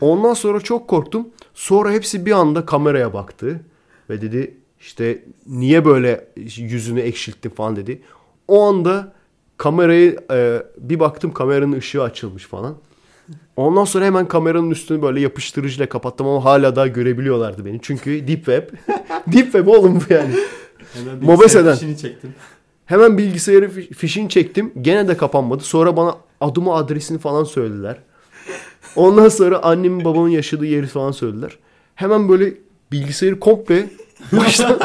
Ondan sonra çok korktum. Sonra hepsi bir anda kameraya baktı ve dedi işte niye böyle yüzünü ekşilttin falan dedi. O anda kamerayı e, bir baktım kameranın ışığı açılmış falan. Ondan sonra hemen kameranın üstünü böyle yapıştırıcıyla kapattım ama hala daha görebiliyorlardı beni. Çünkü Deep Web. *laughs* Deep Web oğlum bu yani. Hemen Mobese'den. fişini çektim. Hemen bilgisayarı fi- fişini çektim. Gene de kapanmadı. Sonra bana adımı adresini falan söylediler. Ondan sonra annemin babamın yaşadığı yeri falan söylediler. Hemen böyle bilgisayarı komple *laughs* baştan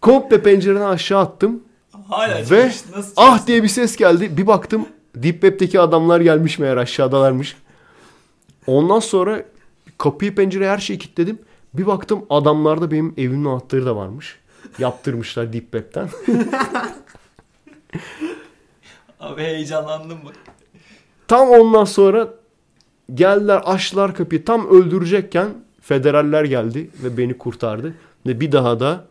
komple pencereden aşağı attım. Hala Ve çalıştı. Nasıl ah diye bir ses geldi. Bir baktım Deep Web'deki adamlar gelmiş meğer aşağıdalarmış. Ondan sonra kapıyı pencereyi her şeyi kilitledim. Bir baktım adamlarda benim evimin anahtarı da varmış. Yaptırmışlar Deep Web'ten. *laughs* Abi heyecanlandım bak. Tam ondan sonra geldiler açtılar kapıyı. Tam öldürecekken federaller geldi ve beni kurtardı. Ve bir daha da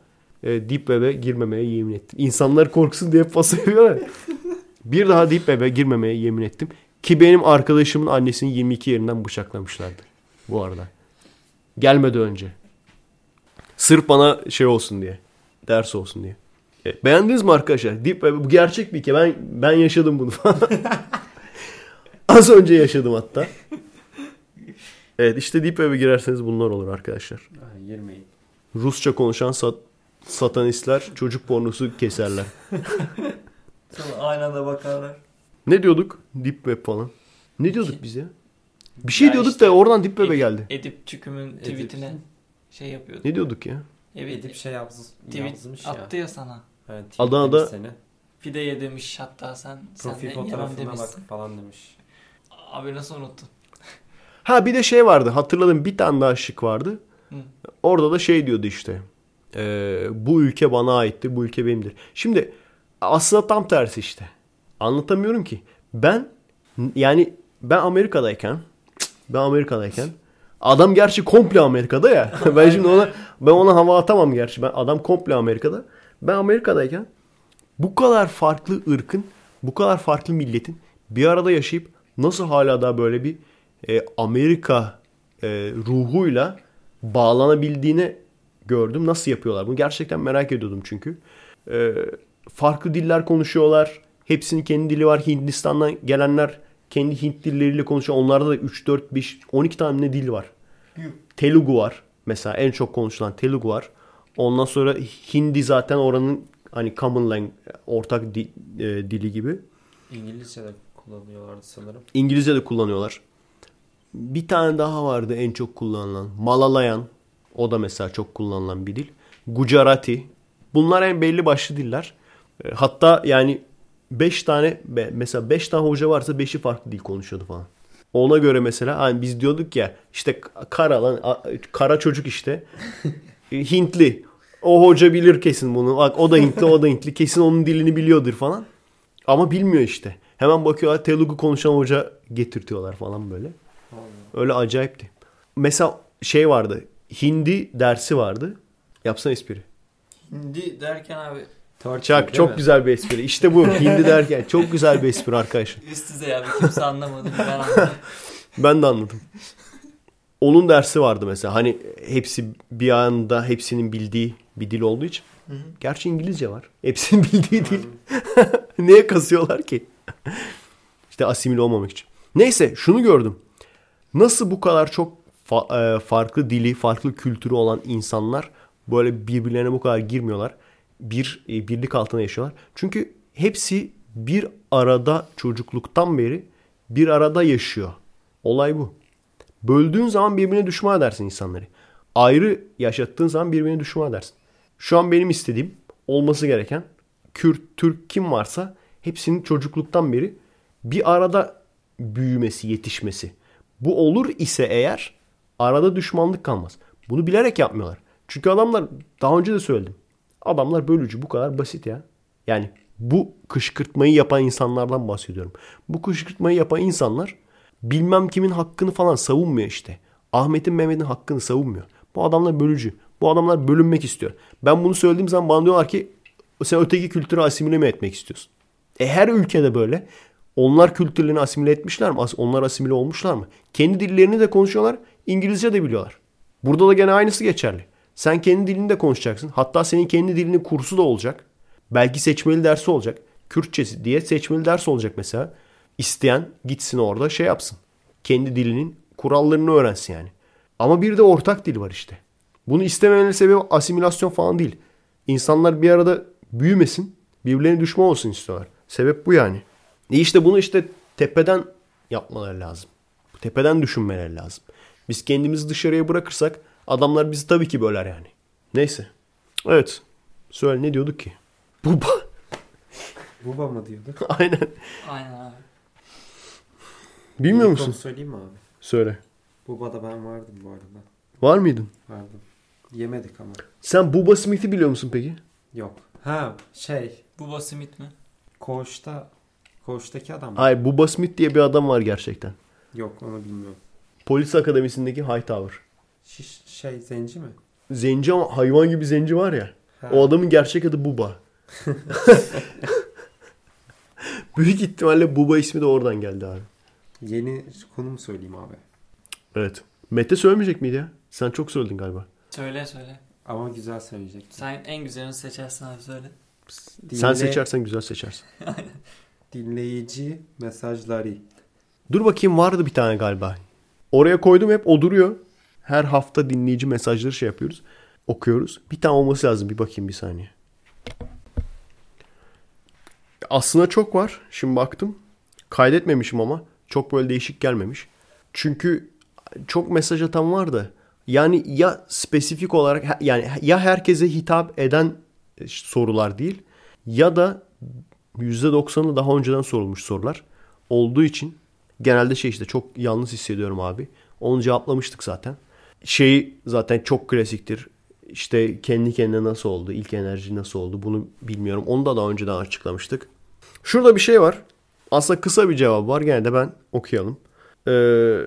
e, Deep Web'e girmemeye yemin ettim. İnsanlar korksun diye pas yapıyorlar. Bir daha Deep Web'e girmemeye yemin ettim. Ki benim arkadaşımın annesini 22 yerinden bıçaklamışlardı. Bu arada. Gelmeden önce. Sırf bana şey olsun diye. Ders olsun diye. E, beğendiniz mi arkadaşlar? Deep Web bu gerçek bir hikaye. Ben, ben yaşadım bunu falan. *laughs* Az önce yaşadım hatta. Evet işte Deep Web'e girerseniz bunlar olur arkadaşlar. Girmeyin. Rusça konuşan sat- satanistler çocuk pornosu keserler. *laughs* Sonra aynı anda bakarlar. Ne diyorduk? Deep Web falan. Ne diyorduk biz ya? Bir şey Ya diyorduk işte da oradan Deep Web'e Edip- geldi. Edip Çüküm'ün Edip. tweetine şey yapıyordu. Ne diyorduk ya? Evet. Edip şey yazmış, tweet yazmış ya. attı ya sana. Evet, Adana'da- seni. Pideye demiş hatta sen sen Profil de yemem fotoğrafına demişsin. bak falan demiş. Abi nasıl unuttun? Ha bir de şey vardı hatırladım bir tane daha şık vardı. Hı. Orada da şey diyordu işte. e, bu ülke bana aitti bu ülke benimdir. Şimdi aslında tam tersi işte. Anlatamıyorum ki. Ben yani ben Amerika'dayken ben Amerika'dayken adam gerçi komple Amerika'da ya. *laughs* ben şimdi ona ben ona hava atamam gerçi. Ben adam komple Amerika'da. Ben Amerika'dayken bu kadar farklı ırkın, bu kadar farklı milletin bir arada yaşayıp nasıl hala da böyle bir e, Amerika e, ruhuyla bağlanabildiğini gördüm. Nasıl yapıyorlar bunu? Gerçekten merak ediyordum çünkü. E, farklı diller konuşuyorlar. Hepsinin kendi dili var. Hindistan'dan gelenler kendi Hint dilleriyle konuşuyor. Onlarda da 3, 4, 5, 12 tane ne dil var. Telugu var. Mesela en çok konuşulan Telugu var. Ondan sonra Hindi zaten oranın hani common language, ortak di- e, dili gibi. İngilizce de kullanıyorlardı sanırım. İngilizce de kullanıyorlar. Bir tane daha vardı en çok kullanılan. Malalayan. O da mesela çok kullanılan bir dil. Gujarati. Bunlar en belli başlı diller. E, Hatta yani 5 tane mesela 5 tane hoca varsa 5'i farklı dil konuşuyordu falan. Ona göre mesela hani biz diyorduk ya işte kara lan kara çocuk işte. E, Hintli. O hoca bilir kesin bunu. Bak o da Hintli o da Hintli. Kesin onun dilini biliyordur falan. Ama bilmiyor işte. Hemen bakıyorlar Telugu konuşan hoca getirtiyorlar falan böyle. Öyle acayipti. Mesela şey vardı. Hindi dersi vardı. Yapsana espri. Hindi derken abi Çak çok mi? güzel bir espri. İşte bu *laughs* hindi derken çok güzel bir espri arkadaşlar. üst düzey abi kimse anlamadı. Ben anladım. Ben de anladım. Onun dersi vardı mesela. Hani hepsi bir anda hepsinin bildiği bir dil olduğu için. Gerçi İngilizce var. Hepsinin *laughs* bildiği dil. *laughs* Neye kasıyorlar ki? işte asimile olmamak için. Neyse şunu gördüm. Nasıl bu kadar çok fa- e, farklı dili, farklı kültürü olan insanlar böyle birbirlerine bu kadar girmiyorlar. Bir e, birlik altına yaşıyorlar. Çünkü hepsi bir arada çocukluktan beri bir arada yaşıyor. Olay bu. Böldüğün zaman birbirine düşman edersin insanları. Ayrı yaşattığın zaman birbirine düşman edersin. Şu an benim istediğim olması gereken Kürt, Türk kim varsa hepsinin çocukluktan beri bir arada büyümesi, yetişmesi. Bu olur ise eğer arada düşmanlık kalmaz. Bunu bilerek yapmıyorlar. Çünkü adamlar daha önce de söyledim. Adamlar bölücü bu kadar basit ya. Yani bu kışkırtmayı yapan insanlardan bahsediyorum. Bu kışkırtmayı yapan insanlar bilmem kimin hakkını falan savunmuyor işte. Ahmet'in Mehmet'in hakkını savunmuyor. Bu adamlar bölücü. Bu adamlar bölünmek istiyor. Ben bunu söylediğim zaman bana diyorlar ki sen öteki kültürü asimile mi etmek istiyorsun? E her ülkede böyle. Onlar kültürlerini asimile etmişler mi? Onlar asimile olmuşlar mı? Kendi dillerini de konuşuyorlar. İngilizce de biliyorlar. Burada da gene aynısı geçerli. Sen kendi dilini de konuşacaksın. Hatta senin kendi dilinin kursu da olacak. Belki seçmeli dersi olacak. Kürtçesi diye seçmeli ders olacak mesela. İsteyen gitsin orada şey yapsın. Kendi dilinin kurallarını öğrensin yani. Ama bir de ortak dil var işte. Bunu istememenin sebebi asimilasyon falan değil. İnsanlar bir arada büyümesin, Birbirlerine düşman olsun istiyorlar. Sebep bu yani. E işte bunu işte tepeden yapmaları lazım. Tepeden düşünmeleri lazım. Biz kendimizi dışarıya bırakırsak adamlar bizi tabii ki böler yani. Neyse. Evet. Söyle ne diyorduk ki? Bu Buba mı diyorduk? *laughs* Aynen. Aynen abi. Bilmiyor İlk musun? söyleyeyim mi abi? Söyle. Buba'da ben vardım bu arada. Var mıydın? Vardım. Yemedik ama. Sen Bubba Smith'i biliyor musun peki? Yok. Ha şey. Bu Smith mi? Koğuşta Koğuştaki adam mı? Hayır Bubba Smith diye bir adam var gerçekten. Yok onu bilmiyorum. Polis akademisindeki Hightower. Şiş, şey zenci mi? Zenci ama hayvan gibi zenci var ya. Ha. O adamın gerçek adı Buba. *laughs* Büyük ihtimalle Buba ismi de oradan geldi abi. Yeni konu mu söyleyeyim abi? Evet. Mete söylemeyecek miydi ya? Sen çok söyledin galiba. Söyle söyle. Ama güzel söyleyecek. Sen en güzelini seçersin abi söyle. Sen seçersen güzel seçersin. *laughs* Dinleyici mesajları. Dur bakayım vardı bir tane galiba. Oraya koydum hep o duruyor. Her hafta dinleyici mesajları şey yapıyoruz. Okuyoruz. Bir tane olması lazım. Bir bakayım bir saniye. Aslında çok var. Şimdi baktım. Kaydetmemişim ama. Çok böyle değişik gelmemiş. Çünkü çok mesaj atan var da. Yani ya spesifik olarak yani ya herkese hitap eden e, sorular değil ya da %90'ı daha önceden sorulmuş sorular olduğu için genelde şey işte çok yalnız hissediyorum abi. Onu cevaplamıştık zaten. Şey zaten çok klasiktir. İşte kendi kendine nasıl oldu, ilk enerji nasıl oldu bunu bilmiyorum. Onu da daha önceden açıklamıştık. Şurada bir şey var. Aslında kısa bir cevap var. Gene de ben okuyalım. Ee,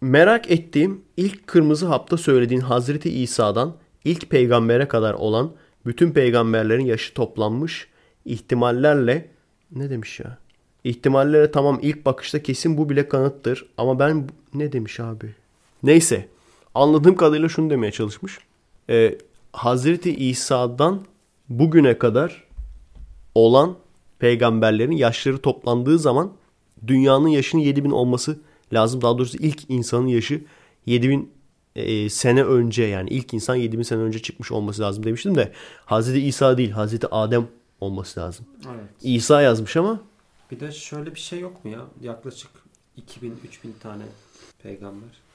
merak ettiğim ilk kırmızı hapta söylediğin Hazreti İsa'dan ilk peygambere kadar olan bütün peygamberlerin yaşı toplanmış ihtimallerle ne demiş ya? İhtimallere tamam ilk bakışta kesin bu bile kanıttır. Ama ben ne demiş abi? Neyse. Anladığım kadarıyla şunu demeye çalışmış. Ee, Hazreti İsa'dan bugüne kadar olan peygamberlerin yaşları toplandığı zaman dünyanın yaşının 7000 olması lazım. Daha doğrusu ilk insanın yaşı 7000 e, sene önce yani ilk insan 7000 sene önce çıkmış olması lazım demiştim de Hazreti İsa değil Hazreti Adem olması lazım. Evet. İsa yazmış ama Bir de şöyle bir şey yok mu ya? Yaklaşık 2000-3000 tane peygamber.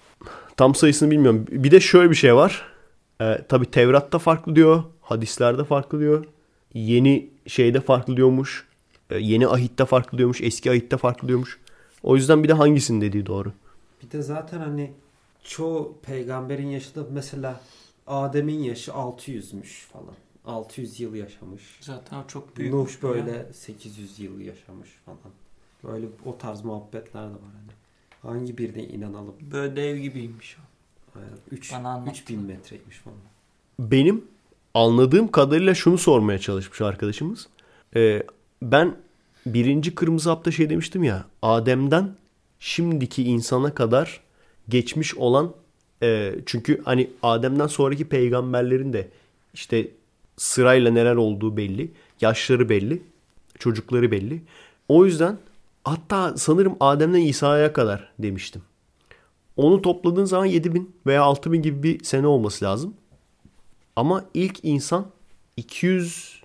Tam sayısını bilmiyorum. Bir de şöyle bir şey var. Ee, Tabi Tevrat'ta farklı diyor. Hadislerde farklı diyor. Yeni şeyde farklı diyormuş. Ee, yeni ahitte farklı diyormuş. Eski ahitte farklı diyormuş. O yüzden bir de hangisinin dediği doğru. Bir de zaten hani çoğu peygamberin yaşı da mesela Adem'in yaşı 600'müş falan. 600 yıl yaşamış. Zaten çok büyük. Nuh böyle 800 yıl yaşamış falan. Böyle o tarz muhabbetler de var hani. Hangi birine inanalım? Böyle dev gibiymiş o. 3 Bana anlattı. 3000 metreymiş falan. Benim anladığım kadarıyla şunu sormaya çalışmış arkadaşımız. Ee, ben birinci kırmızı hapta şey demiştim ya. Adem'den şimdiki insana kadar geçmiş olan e, çünkü hani Adem'den sonraki peygamberlerin de işte sırayla neler olduğu belli. Yaşları belli. Çocukları belli. O yüzden hatta sanırım Adem'den İsa'ya kadar demiştim. Onu topladığın zaman 7000 veya 6000 gibi bir sene olması lazım. Ama ilk insan 200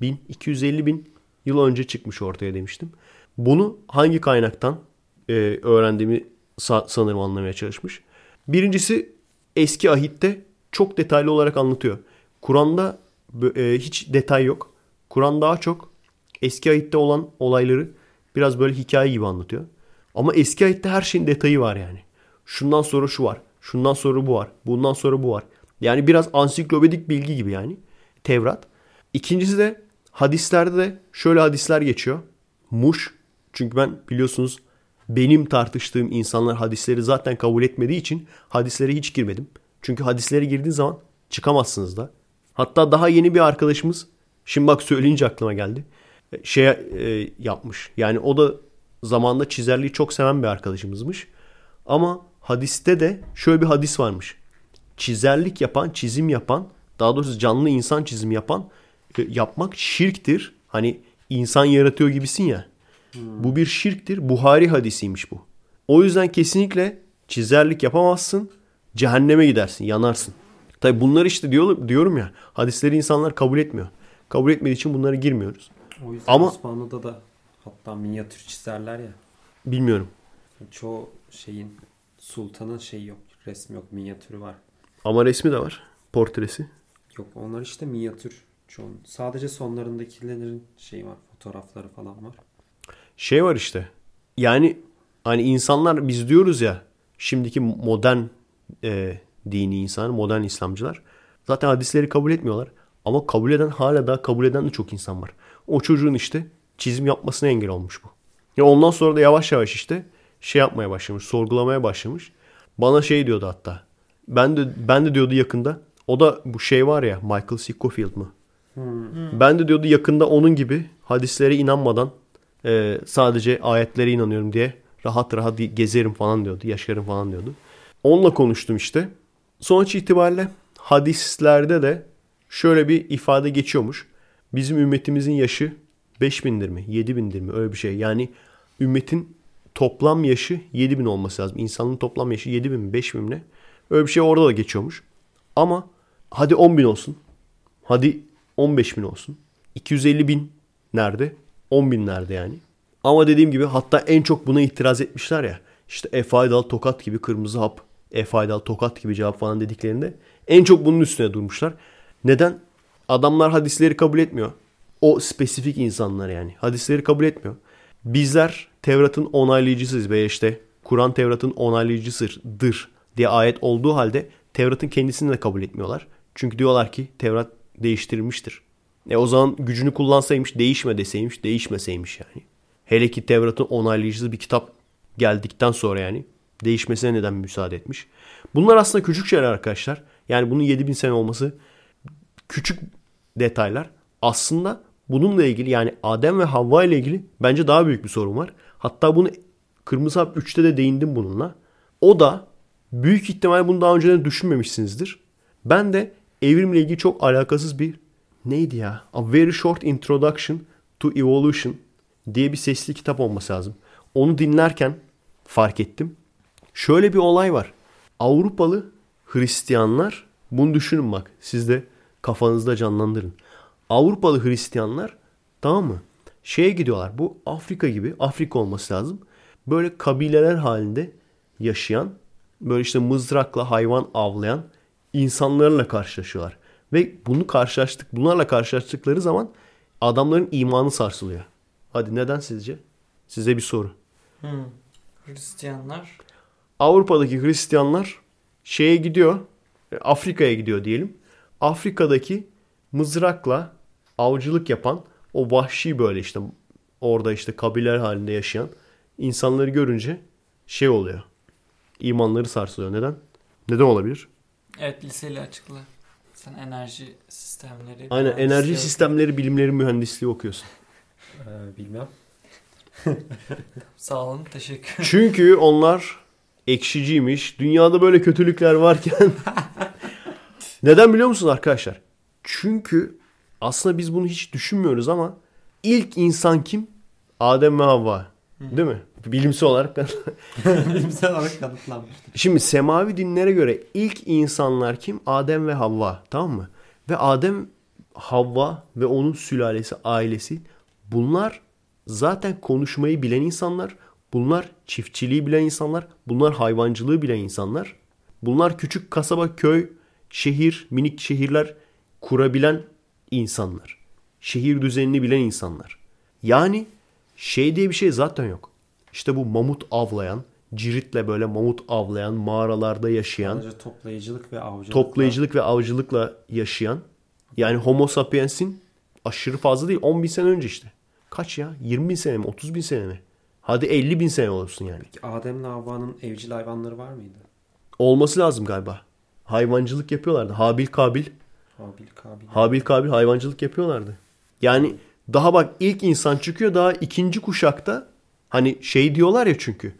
bin, 250 bin yıl önce çıkmış ortaya demiştim. Bunu hangi kaynaktan e, öğrendiğimi sa- sanırım anlamaya çalışmış. Birincisi eski ahitte çok detaylı olarak anlatıyor. Kur'an'da e, hiç detay yok. Kur'an daha çok eski ahitte olan olayları biraz böyle hikaye gibi anlatıyor. Ama eski ahitte her şeyin detayı var yani. Şundan sonra şu var. Şundan sonra bu var. Bundan sonra bu var. Yani biraz ansiklopedik bilgi gibi yani. Tevrat. İkincisi de hadislerde de şöyle hadisler geçiyor. Muş. Çünkü ben biliyorsunuz benim tartıştığım insanlar hadisleri zaten kabul etmediği için hadislere hiç girmedim. Çünkü hadislere girdiğin zaman çıkamazsınız da. Hatta daha yeni bir arkadaşımız şimdi bak söyleyince aklıma geldi. Şey e, yapmış. Yani o da zamanında çizerliği çok seven bir arkadaşımızmış. Ama hadiste de şöyle bir hadis varmış. Çizerlik yapan, çizim yapan, daha doğrusu canlı insan çizim yapan e, yapmak şirktir. Hani insan yaratıyor gibisin ya. Bu bir şirktir. Buhari hadisiymiş bu. O yüzden kesinlikle çizerlik yapamazsın. Cehenneme gidersin, yanarsın. Tabi bunlar işte diyor, diyorum ya hadisleri insanlar kabul etmiyor. Kabul etmediği için bunlara girmiyoruz. O yüzden Ama- Osmanlı'da da hatta minyatür çizerler ya. Bilmiyorum. Çoğu şeyin sultanın şeyi yok. Resmi yok. Minyatürü var. Ama resmi de var. Portresi. Yok onlar işte minyatür. Çoğun. Sadece sonlarındakilerin şeyi var. Fotoğrafları falan var. Şey var işte. Yani hani insanlar biz diyoruz ya şimdiki modern e, dini insan, modern İslamcılar zaten hadisleri kabul etmiyorlar. Ama kabul eden hala daha kabul eden de çok insan var. O çocuğun işte çizim yapmasına engel olmuş bu. Ya ondan sonra da yavaş yavaş işte şey yapmaya başlamış, sorgulamaya başlamış. Bana şey diyordu hatta. Ben de ben de diyordu yakında. O da bu şey var ya Michael Scofield mı? Ben de diyordu yakında onun gibi hadislere inanmadan e, sadece ayetlere inanıyorum diye rahat rahat gezerim falan diyordu. Yaşarım falan diyordu. Onunla konuştum işte. Sonuç itibariyle hadislerde de şöyle bir ifade geçiyormuş. Bizim ümmetimizin yaşı 5000'dir mi? 7000'dir mi? Öyle bir şey. Yani ümmetin toplam yaşı 7000 olması lazım. İnsanın toplam yaşı 7000 mi 5000 mi ne? Öyle bir şey orada da geçiyormuş. Ama hadi 10 bin olsun. Hadi 15 bin olsun. 250 bin nerede? 10 bin nerede yani? Ama dediğim gibi hatta en çok buna itiraz etmişler ya. İşte e faydalı tokat gibi kırmızı hap, e faydalı tokat gibi cevap falan dediklerinde en çok bunun üstüne durmuşlar. Neden? Adamlar hadisleri kabul etmiyor. O spesifik insanlar yani. Hadisleri kabul etmiyor. Bizler Tevrat'ın onaylayıcısıyız veya işte Kur'an Tevrat'ın onaylayıcısıdır diye ayet olduğu halde Tevrat'ın kendisini de kabul etmiyorlar. Çünkü diyorlar ki Tevrat değiştirilmiştir. E o zaman gücünü kullansaymış değişme deseymiş değişmeseymiş yani. Hele ki Tevrat'ın onaylayıcısı bir kitap geldikten sonra yani değişmesine neden müsaade etmiş. Bunlar aslında küçük şeyler arkadaşlar. Yani bunun 7000 sene olması küçük detaylar. Aslında bununla ilgili yani Adem ve Havva ile ilgili bence daha büyük bir sorun var. Hatta bunu Kırmızı Hap 3'te de değindim bununla. O da büyük ihtimal bunu daha önceden düşünmemişsinizdir. Ben de evrimle ilgili çok alakasız bir neydi ya? A Very Short Introduction to Evolution diye bir sesli kitap olması lazım. Onu dinlerken fark ettim. Şöyle bir olay var. Avrupalı Hristiyanlar bunu düşünün bak. Siz de kafanızda canlandırın. Avrupalı Hristiyanlar tamam mı? Şeye gidiyorlar. Bu Afrika gibi. Afrika olması lazım. Böyle kabileler halinde yaşayan böyle işte mızrakla hayvan avlayan insanlarla karşılaşıyorlar. Ve bunu karşılaştık, bunlarla karşılaştıkları zaman adamların imanı sarsılıyor. Hadi neden sizce? Size bir soru. Hmm. Hristiyanlar Avrupa'daki Hristiyanlar şeye gidiyor, e, Afrika'ya gidiyor diyelim. Afrika'daki mızrakla avcılık yapan o vahşi böyle işte orada işte kabileler halinde yaşayan insanları görünce şey oluyor. İmanları sarsılıyor. Neden? Neden olabilir? evet liseyle açıkla. Sen enerji sistemleri. Aynen enerji sistemleri bilimleri mühendisliği okuyorsun. Ee, bilmem. *laughs* Sağ olun teşekkür Çünkü onlar ekşiciymiş. Dünyada böyle kötülükler varken. *laughs* Neden biliyor musunuz arkadaşlar? Çünkü aslında biz bunu hiç düşünmüyoruz ama ilk insan kim? Adem ve Havva. Değil mi? Bilimsel olarak. *laughs* Bilimsel olarak kanıtlanmıştır. Şimdi semavi dinlere göre ilk insanlar kim? Adem ve Havva. Tamam mı? Ve Adem, Havva ve onun sülalesi, ailesi bunlar zaten konuşmayı bilen insanlar. Bunlar çiftçiliği bilen insanlar. Bunlar hayvancılığı bilen insanlar. Bunlar küçük kasaba, köy, şehir, minik şehirler kurabilen insanlar. Şehir düzenini bilen insanlar. Yani şey diye bir şey zaten yok. İşte bu mamut avlayan, ciritle böyle mamut avlayan, mağaralarda yaşayan, Sadece toplayıcılık ve avcılık. toplayıcılık ve avcılıkla yaşayan. Yani homo sapiens'in aşırı fazla değil 10 bin sene önce işte. Kaç ya? 20 bin sene mi? 30 bin sene mi? Hadi 50 bin sene olsun yani. Peki Adem'le Havva'nın evcil hayvanları var mıydı? Olması lazım galiba. Hayvancılık yapıyorlardı. Habil Kabil. Habil, Kabil. Habil Kabil hayvancılık yapıyorlardı. Yani daha bak ilk insan çıkıyor daha ikinci kuşakta hani şey diyorlar ya çünkü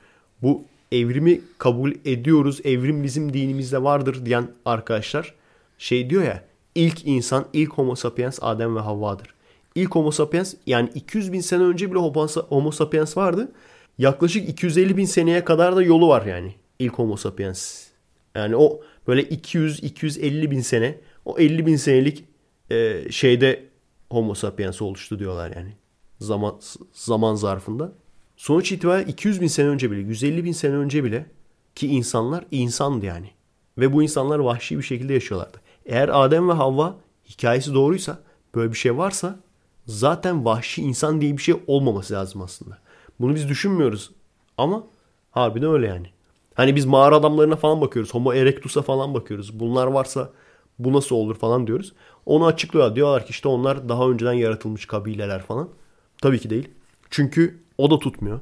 bu evrimi kabul ediyoruz evrim bizim dinimizde vardır diyen arkadaşlar şey diyor ya ilk insan ilk homo sapiens Adem ve Havva'dır. İlk homo sapiens yani 200 bin sene önce bile homo sapiens vardı. Yaklaşık 250 bin seneye kadar da yolu var yani ilk homo sapiens. Yani o böyle 200-250 bin sene o 50 bin senelik e, şeyde homo sapiens oluştu diyorlar yani. zaman zaman zarfında. Sonuç itibariyle 200 bin sene önce bile, 150 bin sene önce bile ki insanlar insandı yani. Ve bu insanlar vahşi bir şekilde yaşıyorlardı. Eğer Adem ve Havva hikayesi doğruysa, böyle bir şey varsa zaten vahşi insan diye bir şey olmaması lazım aslında. Bunu biz düşünmüyoruz ama harbiden öyle yani. Hani biz mağara adamlarına falan bakıyoruz. Homo erectus'a falan bakıyoruz. Bunlar varsa bu nasıl olur falan diyoruz. Onu açıklıyorlar. Diyorlar ki işte onlar daha önceden yaratılmış kabileler falan. Tabii ki değil. Çünkü o da tutmuyor.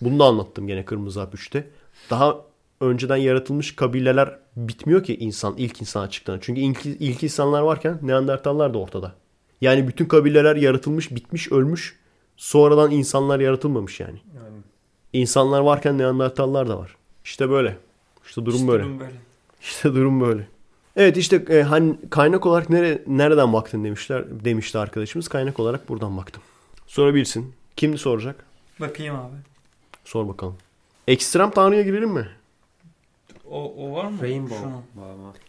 Bunu da anlattım gene Kırmızı Hap 3'te. Daha önceden yaratılmış kabileler bitmiyor ki insan ilk insan çıktığında. Çünkü ilk, ilk insanlar varken Neandertallar da ortada. Yani bütün kabileler yaratılmış, bitmiş, ölmüş. Sonradan insanlar yaratılmamış yani. Yani İnsanlar varken Neandertallar da var. İşte böyle. İşte durum İşte böyle. durum böyle. İşte durum böyle. Evet işte e, hani kaynak olarak nere, nereden baktın demişler demişti arkadaşımız. Kaynak olarak buradan baktım. Sorabilirsin. Kimdi soracak? Bakayım abi. Sor bakalım. Ekstrem tanrıya girelim mi? O, o var mı? Rainbow.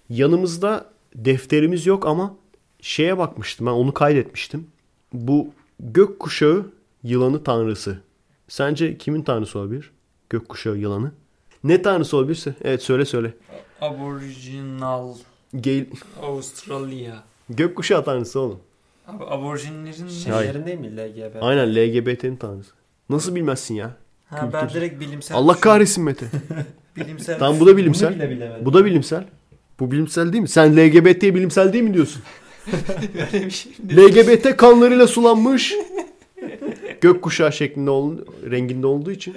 Yanımızda defterimiz yok ama şeye bakmıştım ben onu kaydetmiştim. Bu gökkuşağı yılanı tanrısı. Sence kimin tanrısı olabilir? Gökkuşağı yılanı. Ne tanrısı olabilirse? Evet söyle söyle. Aboriginal Gale... Australia. Gökkuşağı tanrısı oğlum. Abi aborjinlerin Şeylerin değil mi LGBT? Aynen LGBT'nin tanrısı. Nasıl bilmezsin ya? Ha, ben kültür. direkt bilimsel Allah kahretsin Mete. *laughs* Bilimsel Tamam bu da bilimsel. Bu da bilimsel. Bu bilimsel değil mi? Sen LGBT'ye bilimsel değil mi diyorsun? *laughs* Böyle bir şey mi? LGBT kanlarıyla sulanmış. Gökkuşağı şeklinde ol, renginde olduğu için.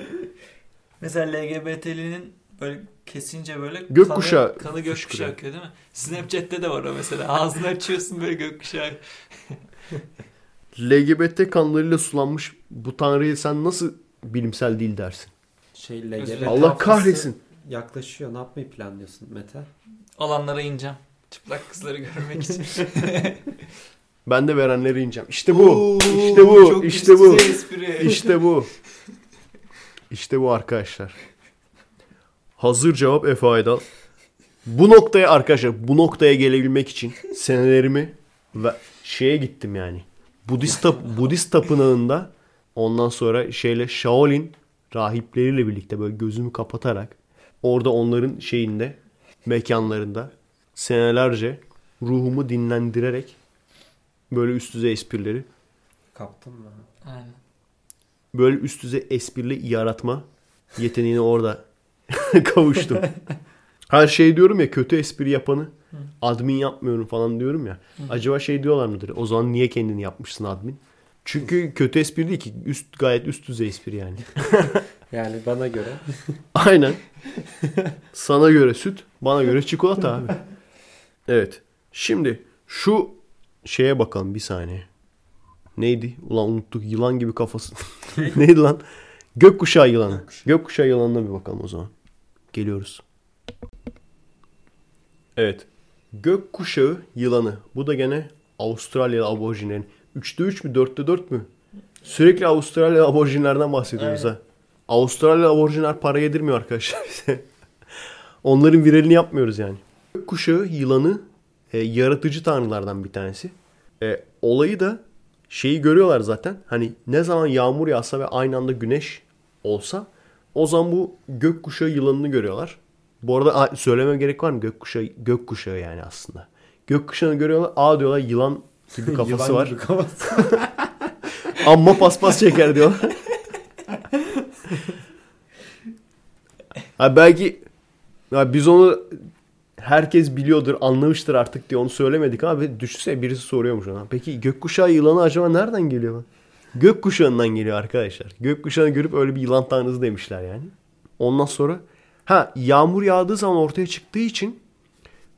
Mesela LGBT'linin böyle kesince böyle Gökkuşağı kanı, kanı gökkuşağı akıyor değil mi? Snapchat'te de var o mesela. *laughs* Ağzını açıyorsun böyle gökkuşağı. LGBT kanlarıyla sulanmış bu tanrıyı sen nasıl bilimsel değil dersin? Şey LGBT. Allah kahretsin. Yaklaşıyor. Ne yapmayı planlıyorsun Mete? Alanlara ineceğim. Çıplak kızları görmek için. *laughs* Ben de verenlere ineceğim. İşte bu. Oo, işte bu. çok işte bu. İşte bu. *laughs* İşte bu arkadaşlar. Hazır cevap Efe Aydal. Bu noktaya arkadaşlar bu noktaya gelebilmek için senelerimi ve şeye gittim yani. Budist, tap, Budist tapınağında ondan sonra şeyle Shaolin rahipleriyle birlikte böyle gözümü kapatarak orada onların şeyinde mekanlarında senelerce ruhumu dinlendirerek böyle üst düzey esprileri Kaptın mı? Aynen. Böyle üst düzey esprili yaratma yeteneğine orada *laughs* kavuştum. Her şey diyorum ya kötü espri yapanı admin yapmıyorum falan diyorum ya. Acaba şey diyorlar mıdır? O zaman niye kendini yapmışsın admin? Çünkü kötü espri değil ki. Üst, gayet üst düzey espri yani. *laughs* Yani bana göre. *laughs* Aynen. Sana göre süt, bana göre çikolata abi. Evet. Şimdi şu şeye bakalım bir saniye. Neydi? Ulan unuttuk. Yılan gibi kafası. *laughs* Neydi lan? Gökkuşağı yılanı. Gökkuşağı yılanına bir bakalım o zaman. Geliyoruz. Evet. Gökkuşağı yılanı. Bu da gene Avustralyalı aborjinlerin. 3'te 3 mü 4'te 4 mü? Sürekli Avustralyalı aborjinlerden bahsediyoruz Aynen. ha. Avustralyalı aborjinler para yedirmiyor arkadaşlar *laughs* bize. Onların viralini yapmıyoruz yani. Gökkuşağı yılanı e, yaratıcı tanrılardan bir tanesi. E, olayı da şeyi görüyorlar zaten. Hani ne zaman yağmur yağsa ve aynı anda güneş olsa o zaman bu gökkuşağı yılanını görüyorlar. Bu arada söylemem gerek var mı? Gökkuşağı, gökkuşağı yani aslında. Gökkuşağını görüyorlar. Aa diyorlar yılan gibi *laughs* kafası Yılan var. gibi kafası. *laughs* Amma paspas çeker diyorlar. *laughs* ha belki ya biz onu herkes biliyordur, anlamıştır artık diye onu söylemedik ama düşünsene birisi soruyormuş ona. Peki gökkuşağı yılanı acaba nereden geliyor? Gökkuşağından geliyor arkadaşlar. Gökkuşağını görüp öyle bir yılan tanrısı demişler yani. Ondan sonra ha yağmur yağdığı zaman ortaya çıktığı için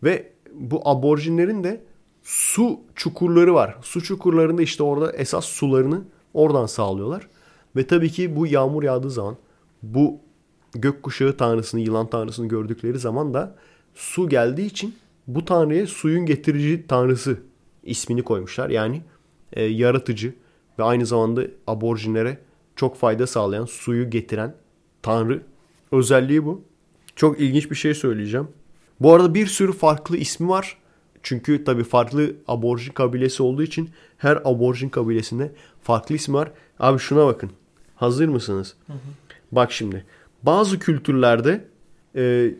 ve bu aborjinlerin de su çukurları var. Su çukurlarında işte orada esas sularını oradan sağlıyorlar. Ve tabii ki bu yağmur yağdığı zaman bu gökkuşağı tanrısını, yılan tanrısını gördükleri zaman da su geldiği için bu tanrıya suyun getirici tanrısı ismini koymuşlar. Yani e, yaratıcı ve aynı zamanda aborjinlere çok fayda sağlayan, suyu getiren tanrı özelliği bu. Çok ilginç bir şey söyleyeceğim. Bu arada bir sürü farklı ismi var. Çünkü tabii farklı aborjin kabilesi olduğu için her aborjin kabilesinde farklı ismi var. Abi şuna bakın. Hazır mısınız? Bak şimdi. Bazı kültürlerde e,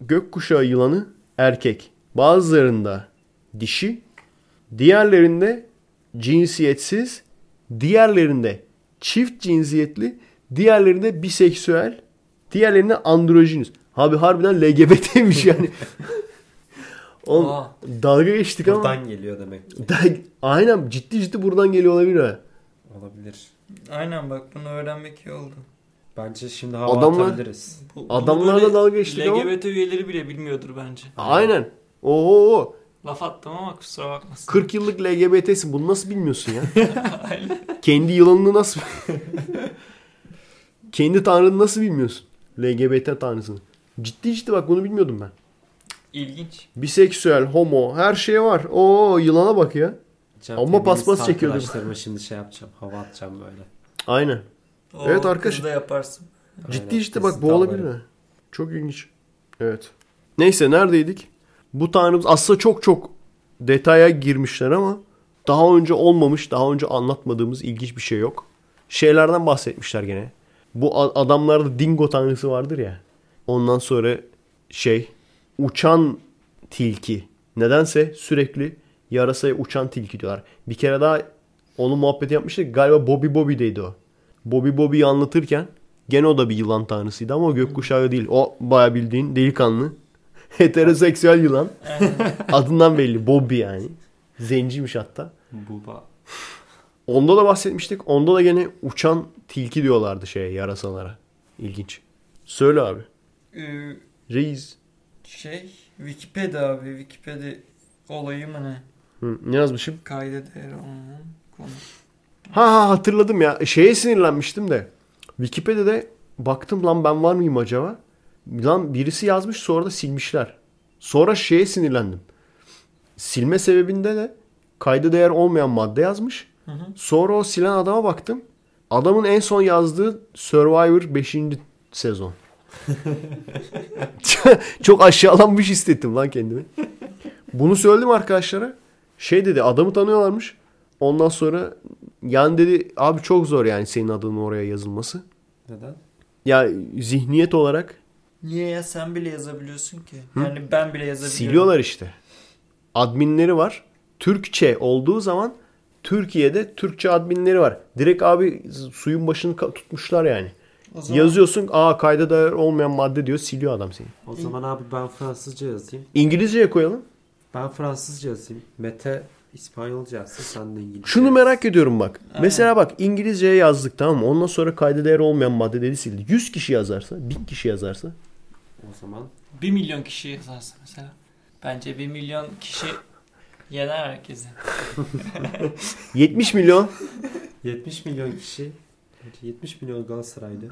gökkuşağı yılanı erkek. Bazılarında dişi. Diğerlerinde cinsiyetsiz. Diğerlerinde çift cinsiyetli. Diğerlerinde biseksüel. Diğerlerinde androjinüs. Abi harbiden LGBT'ymiş yani. *laughs* Oğlum Aa. dalga geçtik ama. Buradan geliyor demek ki. Da- Aynen ciddi ciddi buradan geliyor olabilir ha. Olabilir. Aynen bak bunu öğrenmek iyi oldu. Bence şimdi hava Adamlar- atabiliriz. Bu, Adamlarla dalga geçtik ama- LGBT üyeleri bile bilmiyordur bence. Aynen. Oo, Laf attım ama kusura bakmasın. 40 yıllık LGBT'sin. Bunu nasıl bilmiyorsun ya? *laughs* Kendi yılanını nasıl... *laughs* Kendi tanrını nasıl bilmiyorsun? LGBT tanrısını. Ciddi ciddi bak bunu bilmiyordum ben. İlginç. Biseksüel, homo her şey var. Oo yılana bak ya. Cem, Ama paspas çekiyordum. Arkadaşlarıma şimdi şey yapacağım. Hava atacağım böyle. Aynen. O Evet arkadaş. yaparsın. Ciddi Aynen, ciddi bak bu olabilir mi? Çok ilginç. Evet. Neyse neredeydik? Bu tanrımız aslında çok çok detaya girmişler ama daha önce olmamış, daha önce anlatmadığımız ilginç bir şey yok. Şeylerden bahsetmişler gene. Bu adamlarda dingo tanrısı vardır ya. Ondan sonra şey uçan tilki. Nedense sürekli yarasaya uçan tilki diyorlar. Bir kere daha onun muhabbeti yapmıştık. Galiba Bobby Bobby'deydi o. Bobby Bobby'yi anlatırken gene o da bir yılan tanrısıydı ama o gökkuşağı değil. O baya bildiğin delikanlı. *laughs* Heteroseksüel yılan. *laughs* Adından belli. Bobby yani. Zenciymiş hatta. Buba. Onda da bahsetmiştik. Onda da gene uçan tilki diyorlardı şeye yarasalara. İlginç. Söyle abi. Ee, Reis. şey Wikipedia abi Wikipedia olayı mı ne? Hı, ne yazmışım? Kayda değer olmayan konu. Ha ha hatırladım ya. Şeye sinirlenmiştim de. Wikipedia'da baktım lan ben var mıyım acaba? Lan birisi yazmış sonra da silmişler. Sonra şeye sinirlendim. Silme sebebinde de kayda değer olmayan madde yazmış. Hı hı. Sonra o silen adama baktım. Adamın en son yazdığı Survivor 5. sezon. *laughs* Çok aşağılanmış hissettim lan kendimi. Bunu söyledim arkadaşlara. Şey dedi adamı tanıyorlarmış. Ondan sonra yani dedi abi çok zor yani senin adının oraya yazılması. Neden? Ya zihniyet olarak Niye ya sen bile yazabiliyorsun ki? Yani ben bile yazabiliyorum. siliyorlar işte. Adminleri var. Türkçe olduğu zaman Türkiye'de Türkçe adminleri var. Direkt abi suyun başını tutmuşlar yani. O zaman Yazıyorsun aa kayda değer olmayan madde diyor siliyor adam seni. O zaman abi ben Fransızca yazayım. İngilizceye koyalım. Ben Fransızca yazayım. Mete İspanyolca yazsa sen de İngilizce Şunu merak ediyorum bak. Aynen. Mesela bak İngilizceye yazdık tamam mı? Ondan sonra kayda değer olmayan maddeleri sildi. 100 kişi yazarsa, 1000 kişi yazarsa. O zaman 1 milyon kişi yazarsın mesela. Bence 1 milyon kişi yener herkesi. *laughs* 70 milyon *laughs* 70 milyon kişi 70 milyon Galatasaraylı. *laughs*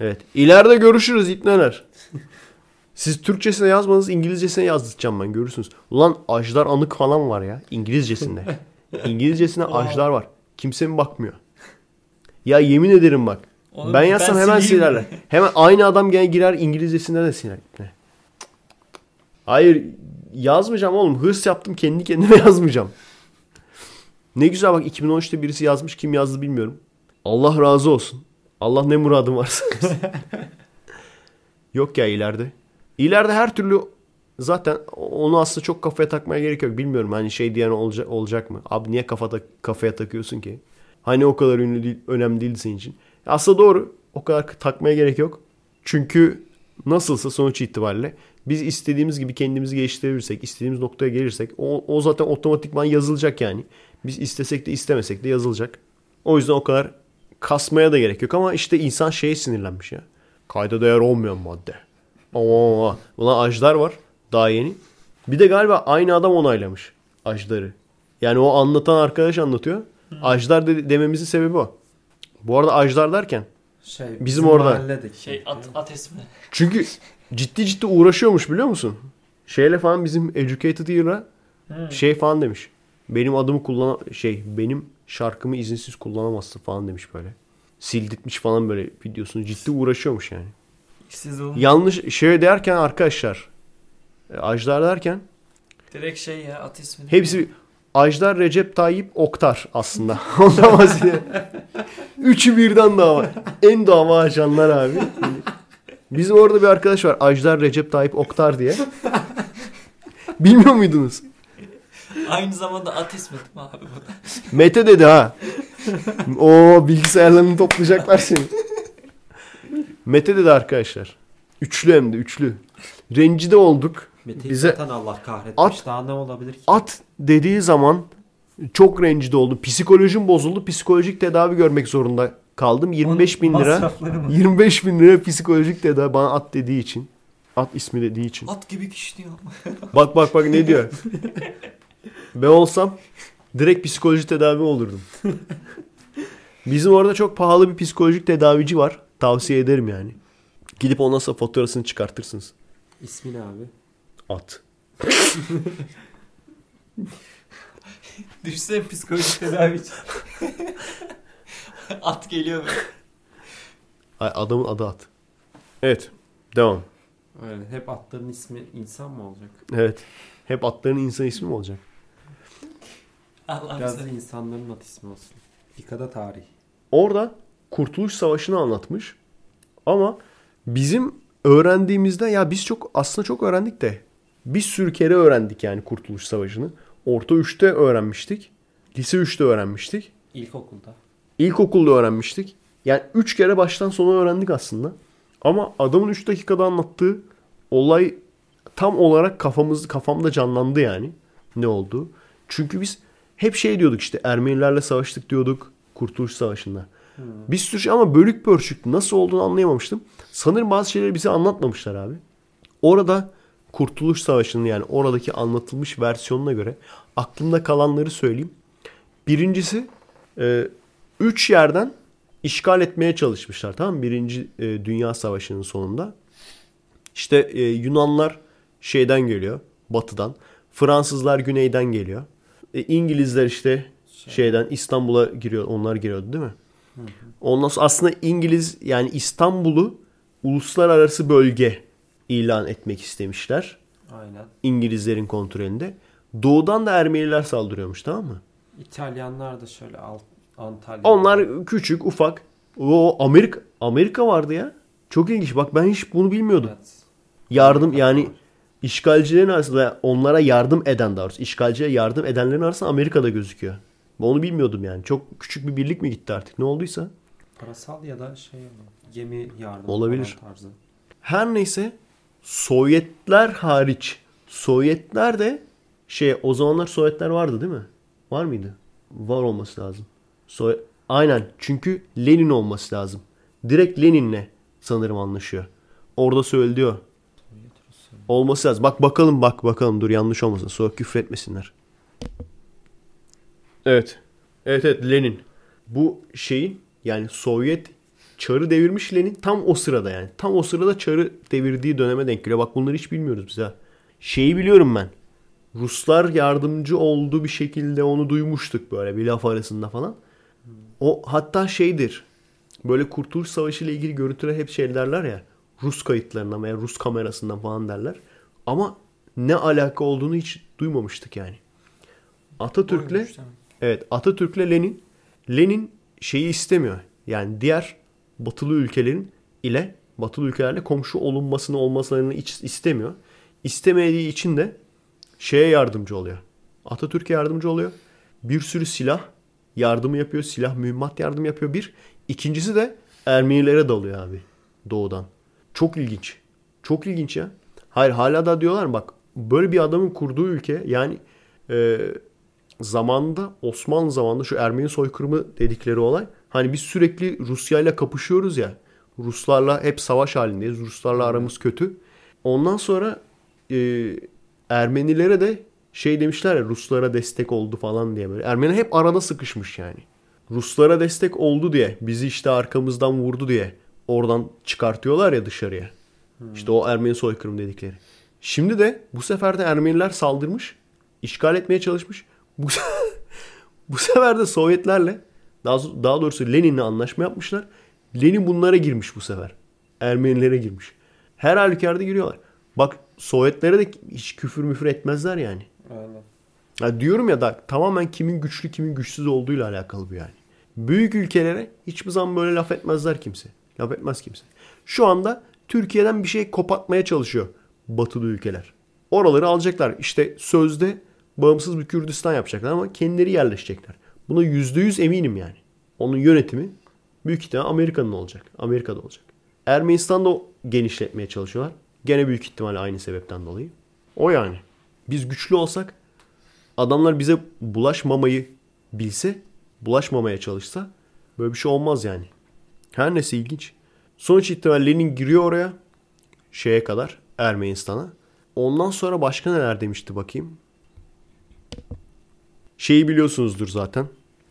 Evet. İleride görüşürüz ipneler. Siz Türkçesine yazmanız İngilizcesine yazdıracağım ben görürsünüz. Ulan ajdar anık falan var ya İngilizcesinde. *laughs* İngilizcesine ajdar var. Kimse mi bakmıyor? Ya yemin ederim bak. Onu ben yazsam hemen sileyim silerler. Hemen aynı adam gene girer İngilizcesinde de siler. Hayır yazmayacağım oğlum. Hırs yaptım kendi kendime *laughs* yazmayacağım. Ne güzel bak 2013'te birisi yazmış. Kim yazdı bilmiyorum. Allah razı olsun. Allah ne muradım varsa. *laughs* yok ya ileride. İleride her türlü zaten onu aslında çok kafaya takmaya gerek yok. Bilmiyorum hani şey diyen olacak, olacak mı? Abi niye kafada, kafaya takıyorsun ki? Hani o kadar ünlü değil, önemli değil senin için. Aslında doğru. O kadar takmaya gerek yok. Çünkü nasılsa sonuç itibariyle biz istediğimiz gibi kendimizi geliştirebilirsek, istediğimiz noktaya gelirsek o, o zaten otomatikman yazılacak yani. Biz istesek de istemesek de yazılacak. O yüzden o kadar kasmaya da gerek yok ama işte insan şeye sinirlenmiş ya. Kayda değer olmayan madde. Ama. Ulan ajdar var daha yeni. Bir de galiba aynı adam onaylamış ajdarı. Yani o anlatan arkadaş anlatıyor. Ajdar de- dememizin sebebi o. Bu arada ajdar derken Şey, Bizim orada. mahalledeki. Şey at, at ismi. çünkü ciddi ciddi uğraşıyormuş biliyor musun? Şeyle falan bizim Educated Ear'a Hı. şey falan demiş. Benim adımı kullan şey benim şarkımı izinsiz kullanamazsın falan demiş böyle. Sildirtmiş falan böyle videosunu ciddi uğraşıyormuş yani. Siz olun. Yanlış şey derken arkadaşlar e, Ajdar derken Direkt şey ya at ismi. Hepsi Ajdar Recep Tayyip Oktar aslında. *laughs* Ondan bahsediyor. Üçü birden dava. En dava açanlar abi. Bizim orada bir arkadaş var. Ajdar Recep Tayyip Oktar diye. Bilmiyor muydunuz? Aynı zamanda at ismi mi abi bu da? Mete dedi ha. O bilgisayarlarını toplayacaklar seni. Mete dedi arkadaşlar. Üçlü hem de üçlü. Rencide olduk. Mete'yi Bize zaten Allah kahretmiş. at- Daha ne olabilir ki? at dediği zaman çok rencide oldum. Psikolojim bozuldu. Psikolojik tedavi görmek zorunda kaldım. 25 bin lira. Masrafları mı? 25 bin lira psikolojik tedavi bana at dediği için. At ismi dediği için. At gibi kişi diyor. *laughs* Bak bak bak ne diyor. ben olsam direkt psikolojik tedavi olurdum. Bizim orada çok pahalı bir psikolojik tedavici var. Tavsiye ederim yani. Gidip ondan sonra faturasını çıkartırsınız. İsmi ne abi? At. *laughs* Düşsene psikolojik tedavi için. *laughs* at geliyor böyle. Ay, Adamın adı at. Evet. Devam. Öyle. Hep atların ismi insan mı olacak? Evet. Hep atların insan ismi mi olacak? Allah Biraz da insanların at ismi olsun. Fikada tarih. Orada Kurtuluş Savaşı'nı anlatmış. Ama bizim öğrendiğimizde ya biz çok aslında çok öğrendik de bir sürü kere öğrendik yani Kurtuluş Savaşı'nı. Orta 3'te öğrenmiştik. Lise 3'te öğrenmiştik. İlkokulda. İlkokulda öğrenmiştik. Yani 3 kere baştan sona öğrendik aslında. Ama adamın 3 dakikada anlattığı olay tam olarak kafamız kafamda canlandı yani ne oldu. Çünkü biz hep şey diyorduk işte Ermenilerle savaştık diyorduk Kurtuluş Savaşı'nda. Bir sürü şey ama bölük pörçük nasıl olduğunu anlayamamıştım. Sanırım bazı şeyleri bize anlatmamışlar abi. Orada Kurtuluş Savaşı'nın yani oradaki anlatılmış versiyonuna göre aklımda kalanları söyleyeyim. Birincisi e, üç yerden işgal etmeye çalışmışlar tamam mı? Birinci e, Dünya Savaşı'nın sonunda. İşte e, Yunanlar şeyden geliyor batıdan. Fransızlar güneyden geliyor. E, İngilizler işte şeyden İstanbul'a giriyor. Onlar giriyordu değil mi? Ondan sonra aslında İngiliz yani İstanbul'u uluslararası bölge ilan etmek istemişler. Aynen. İngilizlerin kontrolünde. Doğudan da Ermeniler saldırıyormuş tamam mı? İtalyanlar da şöyle alt, Antalya. Onlar küçük ufak. O Amerika Amerika vardı ya. Çok ilginç. Bak ben hiç bunu bilmiyordum. Evet. Yardım yani işgalcilerin arasında onlara yardım eden daha doğrusu işgalciye yardım edenlerin arasında Amerika'da gözüküyor. Ben onu bilmiyordum yani. Çok küçük bir birlik mi gitti artık ne olduysa. Parasal ya da şey gemi yardımı Olabilir. tarzı. Her neyse Sovyetler hariç Sovyetler de şey o zamanlar Sovyetler vardı değil mi? Var mıydı? Var olması lazım. Soy Aynen çünkü Lenin olması lazım. Direkt Lenin'le sanırım anlaşıyor. Orada söylüyor. Olması lazım. Bak bakalım bak bakalım dur yanlış olmasın. Sonra küfretmesinler. Evet. Evet evet Lenin. Bu şeyin yani Sovyet çarı devirmiş Lenin tam o sırada yani. Tam o sırada çarı devirdiği döneme denk geliyor. Bak bunları hiç bilmiyoruz biz ha. Şeyi biliyorum ben. Ruslar yardımcı oldu bir şekilde onu duymuştuk böyle bir laf arasında falan. O hatta şeydir. Böyle Kurtuluş Savaşı ile ilgili görüntüler hep şey derler ya. Rus kayıtlarından veya Rus kamerasından falan derler. Ama ne alaka olduğunu hiç duymamıştık yani. Atatürk'le. Evet Atatürk'le Lenin Lenin şeyi istemiyor. Yani diğer batılı ülkelerin ile batılı ülkelerle komşu olunmasını olmasını istemiyor. İstemediği için de şeye yardımcı oluyor. Atatürk'e yardımcı oluyor. Bir sürü silah yardımı yapıyor. Silah mühimmat yardım yapıyor bir. İkincisi de Ermenilere dalıyor abi doğudan. Çok ilginç. Çok ilginç ya. Hayır hala da diyorlar bak böyle bir adamın kurduğu ülke yani e, zamanında Osmanlı zamanında şu Ermeni soykırımı dedikleri olay hani biz sürekli Rusya ile kapışıyoruz ya Ruslarla hep savaş halindeyiz. Ruslarla aramız kötü. Ondan sonra e, Ermenilere de şey demişler ya Ruslara destek oldu falan diye böyle. Ermeni hep arada sıkışmış yani. Ruslara destek oldu diye bizi işte arkamızdan vurdu diye oradan çıkartıyorlar ya dışarıya. İşte o Ermeni soykırım dedikleri. Şimdi de bu sefer de Ermeniler saldırmış. işgal etmeye çalışmış. Bu, *laughs* bu sefer de Sovyetlerle daha, daha doğrusu Lenin'le anlaşma yapmışlar. Lenin bunlara girmiş bu sefer. Ermenilere girmiş. Her halükarda giriyorlar. Bak Sovyetlere de hiç küfür müfür etmezler yani. Aynen. Ya diyorum ya da tamamen kimin güçlü kimin güçsüz olduğuyla alakalı bu yani. Büyük ülkelere hiçbir zaman böyle laf etmezler kimse. Laf etmez kimse. Şu anda Türkiye'den bir şey kopartmaya çalışıyor batılı ülkeler. Oraları alacaklar. İşte sözde bağımsız bir Kürdistan yapacaklar ama kendileri yerleşecekler. Buna %100 eminim yani. Onun yönetimi büyük ihtimal Amerika'nın olacak. Amerika'da olacak. Ermenistan'da genişletmeye çalışıyorlar. Gene büyük ihtimalle aynı sebepten dolayı. O yani. Biz güçlü olsak adamlar bize bulaşmamayı bilse, bulaşmamaya çalışsa böyle bir şey olmaz yani. Her neyse ilginç. Sonuç itibariyle Lenin giriyor oraya şeye kadar Ermenistan'a. Ondan sonra başka neler demişti bakayım. Şeyi biliyorsunuzdur zaten.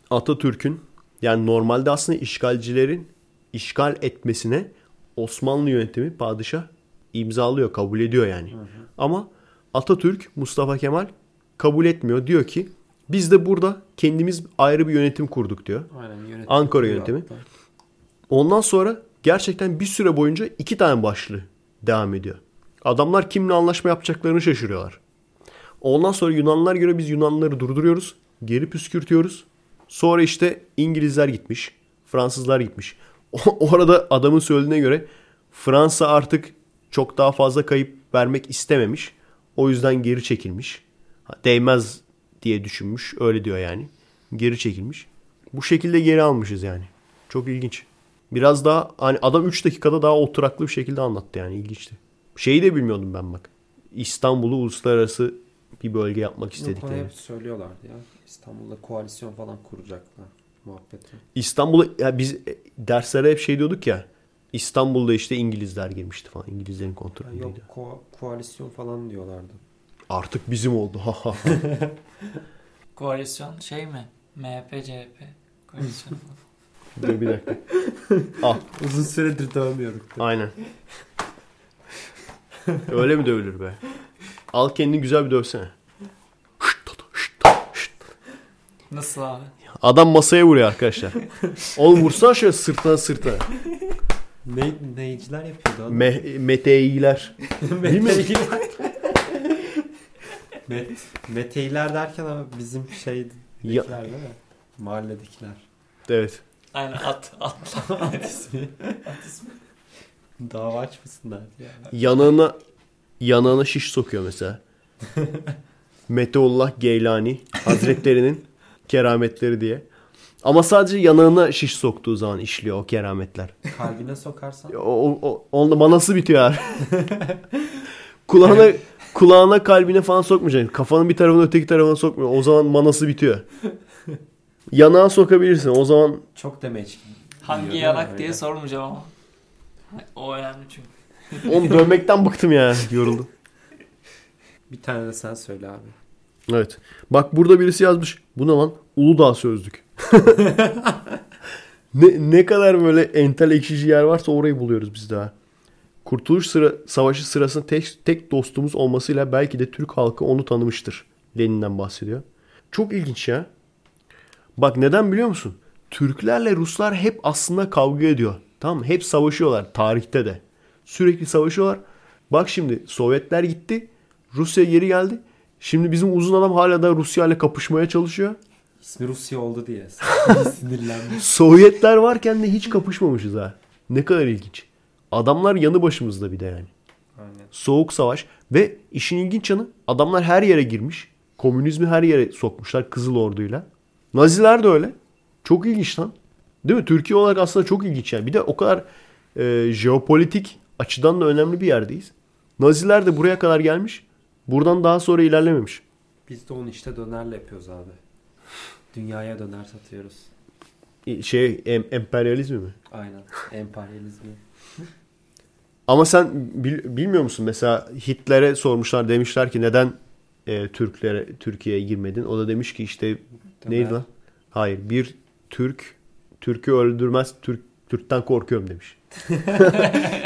Atatürk'ün yani normalde aslında işgalcilerin işgal etmesine Osmanlı yönetimi padişah imzalıyor, kabul ediyor yani. Ama Atatürk, Mustafa Kemal kabul etmiyor. Diyor ki biz de burada kendimiz ayrı bir yönetim kurduk diyor. Aynen yönetim. Ankara yönetimi. hatta. Ondan sonra gerçekten bir süre boyunca iki tane başlı devam ediyor. Adamlar kimle anlaşma yapacaklarını şaşırıyorlar. Ondan sonra Yunanlılar göre biz Yunanlıları durduruyoruz. Geri püskürtüyoruz. Sonra işte İngilizler gitmiş. Fransızlar gitmiş. *laughs* Orada adamın söylediğine göre Fransa artık çok daha fazla kayıp vermek istememiş. O yüzden geri çekilmiş. Değmez diye düşünmüş. Öyle diyor yani. Geri çekilmiş. Bu şekilde geri almışız yani. Çok ilginç. Biraz daha hani adam 3 dakikada daha oturaklı bir şekilde anlattı yani ilginçti. Şeyi de bilmiyordum ben bak. İstanbul'u uluslararası bir bölge yapmak Yok, onu istediklerini. hep söylüyorlardı ya. İstanbul'da koalisyon falan kuracaklar muhabbeti. İstanbul'a ya biz e, derslere hep şey diyorduk ya. İstanbul'da işte İngilizler girmişti falan. İngilizlerin kontrolündeydi. yok ko- koalisyon falan diyorlardı. Artık bizim oldu. *laughs* Koalisyon şey mi? MHP, CHP. Koalisyon. *laughs* Dur bir dakika. Al. *laughs* Uzun süredir dövmüyorum. Aynen. Öyle mi dövülür be? Al kendini güzel bir dövsene. Nasıl abi? Adam masaya vuruyor arkadaşlar. Oğlum vursana şöyle sırtına sırtına. Ne, neyciler yapıyordu adam? Me meteiler. *laughs* Değil mi? Meteyler. *laughs* Met, meteyler derken ama bizim şey Ya- değil mi? Mahalledekiler. Evet. Aynen at. At. *laughs* At ismi. Dava açmasınlar ya. Yanağına yanağına şiş sokuyor mesela. *laughs* Meteullah Geylani Hazretlerinin kerametleri diye. Ama sadece yanağına şiş soktuğu zaman işliyor o kerametler. Kalbine sokarsan. O, o, onda manası bitiyor *laughs* kulağına kulağına kalbine falan sokmayacaksın. Kafanın bir tarafına öteki tarafına sokmuyor. O zaman manası bitiyor. Yanağa sokabilirsin. O zaman Çok damage. Hangi yanak diye sormayacağım ama. O önemli çünkü. Onu dövmekten bıktım ya. Yoruldum. Bir tane de sen söyle abi. Evet. Bak burada birisi yazmış. Bu ne lan? Uludağ sözlük. *laughs* ne, ne kadar böyle entel ekşici yer varsa orayı buluyoruz biz daha. Kurtuluş sıra, Savaşı sırasında tek, tek dostumuz olmasıyla belki de Türk halkı onu tanımıştır. Lenin'den bahsediyor. Çok ilginç ya. Bak neden biliyor musun? Türklerle Ruslar hep aslında kavga ediyor. Tamam? Hep savaşıyorlar tarihte de. Sürekli savaşıyorlar. Bak şimdi Sovyetler gitti. Rusya geri geldi. Şimdi bizim uzun adam hala da Rusya ile kapışmaya çalışıyor. İsmi Rusya oldu diye. *laughs* Sinirlenmiş. Sovyetler varken de hiç kapışmamışız ha. Ne kadar ilginç. Adamlar yanı başımızda bir de yani. Aynen. Soğuk savaş ve işin ilginç yanı adamlar her yere girmiş. Komünizmi her yere sokmuşlar Kızıl Ordu'yla. Naziler de öyle. Çok ilginç lan. Değil mi? Türkiye olarak aslında çok ilginç yani. Bir de o kadar e, jeopolitik açıdan da önemli bir yerdeyiz. Naziler de buraya kadar gelmiş. Buradan daha sonra ilerlememiş. Biz de onu işte dönerle yapıyoruz abi. Dünyaya döner satıyoruz. E, Şey em, emperyalizmi mi? Aynen. *laughs* Emperyalizmi. Ama sen bil- bilmiyor musun mesela Hitler'e sormuşlar demişler ki neden e, Türklere Türkiye'ye girmedin? O da demiş ki işte neydi lan? Hayır bir Türk Türk'ü öldürmez Türk Türk'ten korkuyorum demiş.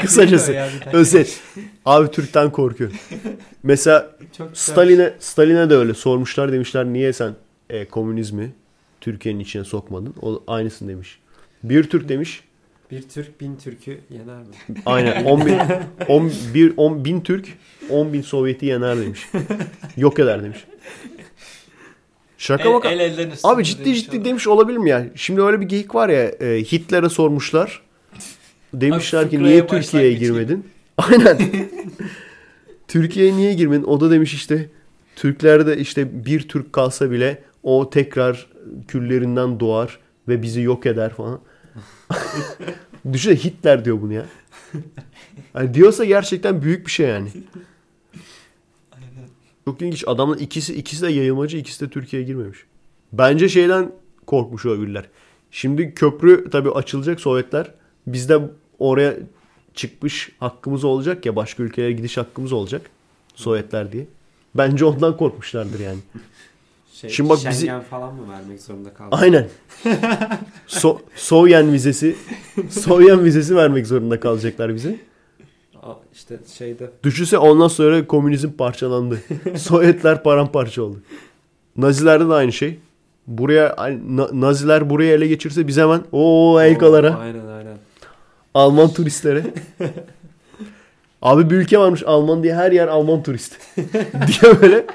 *laughs* Kısacası özet. Abi Türk'ten korkuyorum. Mesela güzel. Stalin'e Stalin'e de öyle sormuşlar demişler niye sen e, komünizmi Türkiye'nin içine sokmadın? O aynısını demiş. Bir Türk demiş Bir Türk bin Türk'ü yener mi? *laughs* Aynen 10 bin, 10, bir, 10 bin Türk 10 bin Sovyet'i yener demiş. Yok eder demiş. Şaka El, baka. el elden Abi ciddi demiş ciddi adam. demiş olabilir mi ya? Şimdi öyle bir geyik var ya e, Hitler'e sormuşlar. Demişler Abi ki niye Türkiye'ye girmedin? *laughs* Aynen. Türkiye'ye niye girmedin? O da demiş işte Türklerde işte bir Türk kalsa bile o tekrar küllerinden doğar ve bizi yok eder falan. *laughs* Düşünsene Hitler diyor bunu ya. Yani diyorsa gerçekten büyük bir şey yani. Çok ilginç. Adamın ikisi ikisi de yayılmacı, ikisi de Türkiye'ye girmemiş. Bence şeyden korkmuş olabilirler. Şimdi köprü tabii açılacak Sovyetler. Biz de oraya çıkmış hakkımız olacak ya başka ülkelere gidiş hakkımız olacak. Sovyetler diye. Bence ondan korkmuşlardır yani. *laughs* Şey, Şimdi bak bizi- Schengen falan mı vermek zorunda kaldı? Aynen. *laughs* So Soğuyan vizesi Soğuyan vizesi vermek zorunda kalacaklar bize. İşte şeyde Düşünse ondan sonra komünizm parçalandı. *laughs* Sovyetler paramparça oldu. Nazilerde de aynı şey. Buraya Na- Naziler buraya ele geçirse biz hemen o elkalara, Aynen aynen. Alman turistlere. *laughs* Abi bir ülke varmış Alman diye her yer Alman turist. *laughs* diye böyle.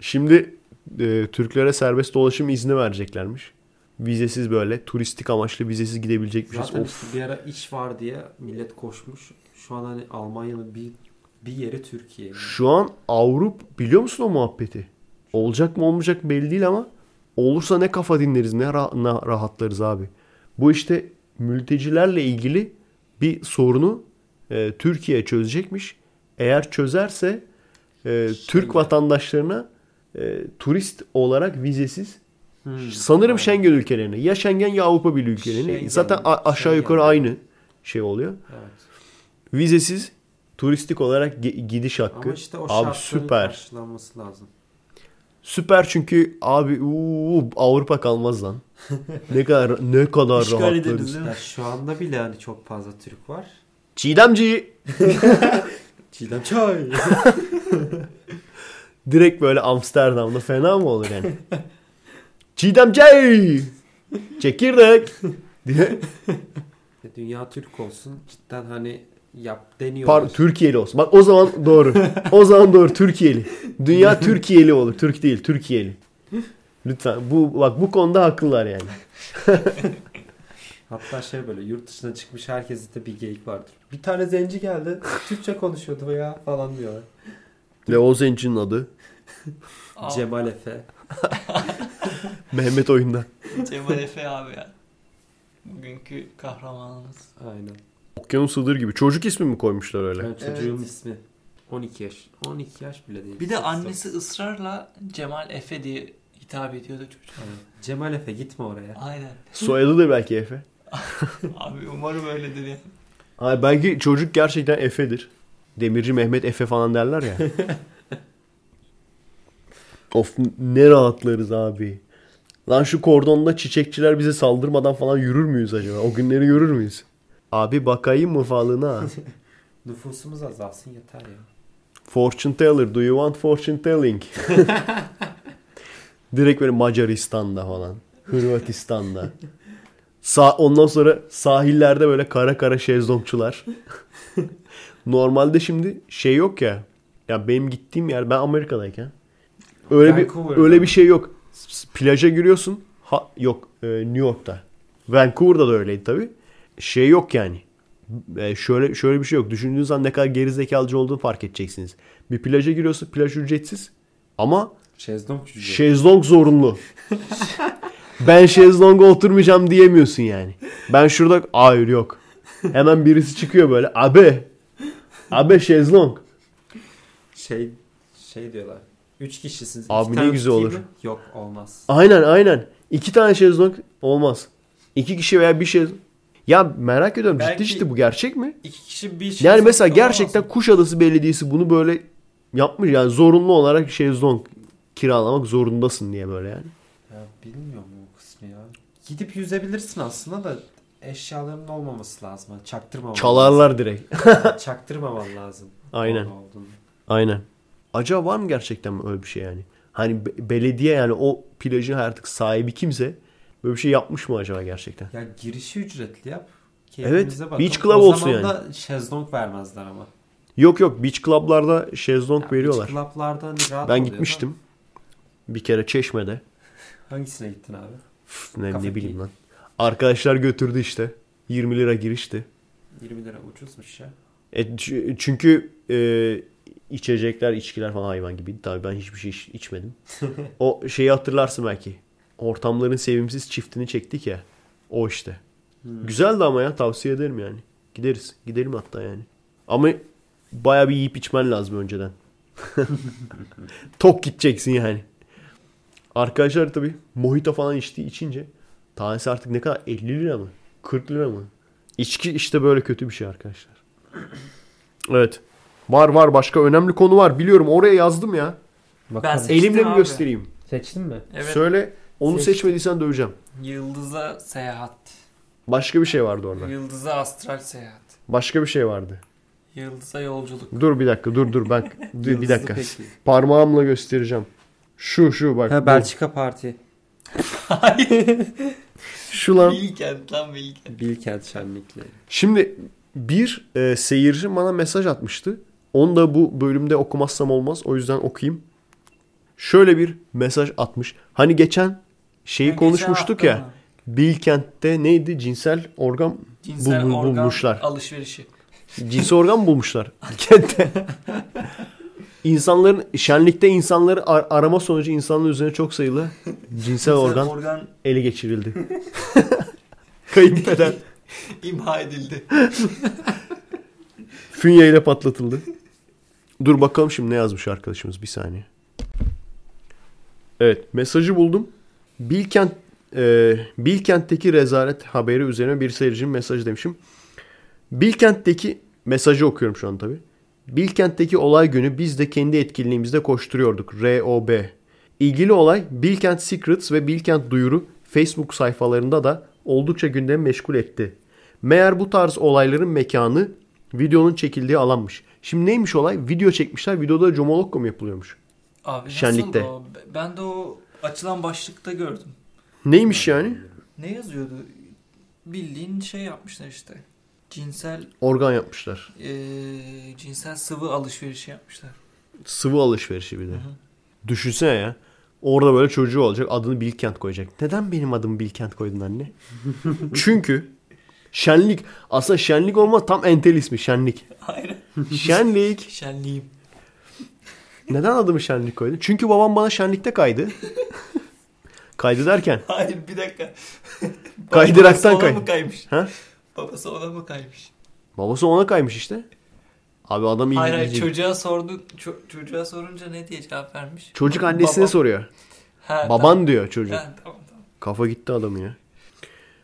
Şimdi e, Türklere serbest dolaşım izni vereceklermiş. Vizesiz böyle turistik amaçlı vizesiz gidebilecekmişiz. Zaten Of. işte bir ara iş var diye millet koşmuş. Şu an hani Almanya'nın bir bir yeri Türkiye. Şu an Avrupa biliyor musun o muhabbeti? Olacak mı olmayacak belli değil ama olursa ne kafa dinleriz ne, ra- ne rahatlarız abi. Bu işte mültecilerle ilgili bir sorunu e, Türkiye çözecekmiş. Eğer çözerse e, Türk vatandaşlarına e, turist olarak vizesiz Hmm. sanırım Aynen. Schengen ülkelerine ya Schengen ya Avrupa Birliği ülkelerine Schengen, zaten aşağı Schengen. yukarı aynı şey oluyor. Evet. Vizesiz turistik olarak gidiş hakkı. Ama işte o abi süper. karşılanması lazım. Süper çünkü abi uuu, Avrupa kalmaz lan. *laughs* Ne kadar ne kadar? Ya şu anda bile hani çok fazla Türk var. Çiğdemci *laughs* Çiğdem çay. *laughs* direkt böyle Amsterdam'da fena mı olur yani? Çiğdemci çekirdek diye Dünya Türk olsun. Cidden hani yap deniyorlar. Par Türkiye'li olsun. Bak o zaman doğru. O zaman doğru Türkiye'li. Dünya Türkiye'li olur. Türk değil, Türkiye'li. Lütfen bu bak bu konuda haklılar yani. Hatta şey böyle yurt dışına çıkmış herkeste de bir geyik vardır. Bir tane zenci geldi. Türkçe konuşuyordu ya falan diyorlar. Ve o zencinin adı Cemal Efe. *laughs* Mehmet Oyunda. Cemal Efe abi ya. Bugünkü kahramanımız. Aynen. Okyanus Hıdır gibi. Çocuk ismi mi koymuşlar öyle? Ben çocuğun Evet. ismi. 12 yaş. 12 yaş bile değil. Bir de Sekiz, annesi ısrarla Cemal Efe diye hitap ediyordu çocuğa. Aynen. Cemal Efe gitme oraya. Aynen. Soyadı da belki Efe. *laughs* Abi umarım öyledir ya. Ay belki çocuk gerçekten Efe'dir. Demirci Mehmet Efe falan derler ya. *laughs* of ne rahatlarız abi. Lan şu kordonda çiçekçiler bize saldırmadan falan yürür müyüz acaba? O günleri görür müyüz? Abi bakayım mı falına? *laughs* Nüfusumuz azalsın yeter ya. Fortune teller. Do you want fortune telling? *laughs* Direkt böyle Macaristan'da falan. Hırvatistan'da. Sa ondan sonra sahillerde böyle kara kara şezlongçular. *laughs* Normalde şimdi şey yok ya. Ya benim gittiğim yer ben Amerika'dayken. Öyle bir öyle bir şey yok. Plaja giriyorsun. Ha, yok e, New York'ta. Vancouver'da da öyleydi tabii. Şey yok yani. E, şöyle şöyle bir şey yok. Düşündüğünüz zaman ne kadar gerizekalıcı olduğunu fark edeceksiniz. Bir plaja giriyorsun. Plaj ücretsiz. Ama Şezlong şezlong zorunlu. *laughs* ben şezlonga oturmayacağım diyemiyorsun yani. Ben şurada hayır yok. Hemen birisi çıkıyor böyle. Abi. Abi şezlong. Şey şey diyorlar. 3 kişisiniz. Abi İki ne tane güzel tutayım olur. mı? Yok olmaz. Aynen aynen. İki tane şezlong olmaz. İki kişi veya bir şezlong. Ya merak ediyorum Belki- ciddi ciddi bu gerçek mi? İki kişi bir şey Yani mesela gerçekten? Kuşadası Belediyesi bunu böyle yapmış. Yani zorunlu olarak şezlong kiralamak zorundasın diye böyle yani. Ya bilmiyorum o kısmı ya. Gidip yüzebilirsin aslında da eşyalarının olmaması lazım. Yani çaktırmaman Çalarlar direkt. lazım. *laughs* Çaktırmaman lazım. Aynen. Orada olduğunu. Aynen. Acaba var mı gerçekten öyle bir şey yani? Hani be- belediye yani o plajın artık sahibi kimse Böyle bir şey yapmış mı acaba gerçekten? Ya girişi ücretli yap. Evet, bakın. beach club o olsun zaman yani. da şezlong vermezler ama. Yok yok beach club'larda şezlong Ya veriyorlar. Beach club'larda hani rahat Ben oluyor da. gitmiştim. Bir kere Çeşme'de. Hangisine gittin abi? Üf, ne, ne bileyim lan. Arkadaşlar götürdü işte. 20 lira girişti. 20 lira ucuzmuş ya. E, çünkü e, içecekler, içkiler falan hayvan gibiydi. Tabii ben hiçbir şey iç- içmedim. *laughs* o şeyi hatırlarsın belki. Ortamların sevimsiz çiftini çektik ya. O işte. Hmm. Güzeldi ama ya tavsiye ederim yani. Gideriz. Gidelim hatta yani. Ama baya bir yiyip içmen lazım önceden. *laughs* Tok gideceksin yani. Arkadaşlar tabii mojito falan içti içince tanesi artık ne kadar 50 lira mı? 40 lira mı? İçki işte böyle kötü bir şey arkadaşlar. *clears throat* Evet. Var var başka önemli konu var. Biliyorum oraya yazdım ya. Ben seçtim Elimle mi abi. göstereyim? Seçtin mi? Evet. Söyle. Onu Seçtim. seçmediysen döveceğim. Yıldız'a seyahat. Başka bir şey vardı orada. Yıldız'a astral seyahat. Başka bir şey vardı. Yıldız'a yolculuk. Dur bir dakika dur dur ben *laughs* dur, bir dakika. peki. Parmağımla göstereceğim. Şu şu bak. Ha bu. Belçika Parti. *laughs* Şu lan. Bilkent lan Bilkent. Bilkent şenlikleri. Şimdi bir e, seyirci bana mesaj atmıştı. Onu da bu bölümde okumazsam olmaz. O yüzden okuyayım. Şöyle bir mesaj atmış. Hani geçen şeyi Ha, konuşmuştuk geçen ya. mı? Bilkent'te neydi? Cinsel organ Cinsel Bul- bul- organ bulmuşlar. alışverişi. Cinsel organ bulmuşlar *laughs* Bilkent'te. İnsanların şenlikte insanları ar- arama sonucu insanların üzerine çok sayılı cinsel organ organ ele geçirildi. *laughs* Kayınpeder imha edildi. fünye ile patlatıldı. Dur bakalım şimdi ne yazmış arkadaşımız bir saniye. Evet mesajı buldum. Bilkent e, Bilkent'teki rezalet haberi üzerine bir seyircinin mesajı demişim. Bilkent'teki mesajı okuyorum şu an tabi. Bilkent'teki olay günü biz de kendi etkinliğimizde koşturuyorduk. ROB. İlgili olay Bilkent Secrets ve Bilkent Duyuru Facebook sayfalarında da oldukça gündemi meşgul etti. Meğer bu tarz olayların mekanı videonun çekildiği alanmış. Şimdi neymiş olay? Video çekmişler. Videoda Comolokko mu yapılıyormuş? Abi Şenlikte. o? Ben de o açılan başlıkta gördüm. Neymiş yani? Ne yazıyordu? Bildiğin şey yapmışlar işte. Cinsel Organ yapmışlar. eee, cinsel sıvı alışverişi yapmışlar. Sıvı alışverişi bir de. Hı hı. Düşünsene ya. Orada böyle çocuğu olacak. Adını Bilkent koyacak. Neden benim adımı Bilkent koydun anne? *laughs* Çünkü şenlik. Aslında şenlik olmaz. Tam entel ismi. Şenlik. Aynen. *laughs* Şenlik. Şenliğim. Neden adımı şenlik koydun? Çünkü babam bana şenlikte kaydı. kaydı derken. Hayır bir dakika. *laughs* Kaydıraktan kay- mı kaymış? Ha? Babası ona mı kaymış? Babası ona kaymış işte. Abi adam iyi Hayır hayır çocuğa sordu. ço- çocuğa sorunca ne diye cevap vermiş? Çocuk annesine Babam. soruyor. Ha, Baban tamam. diyor çocuk. Ha, tamam tamam. Kafa gitti adamın ya.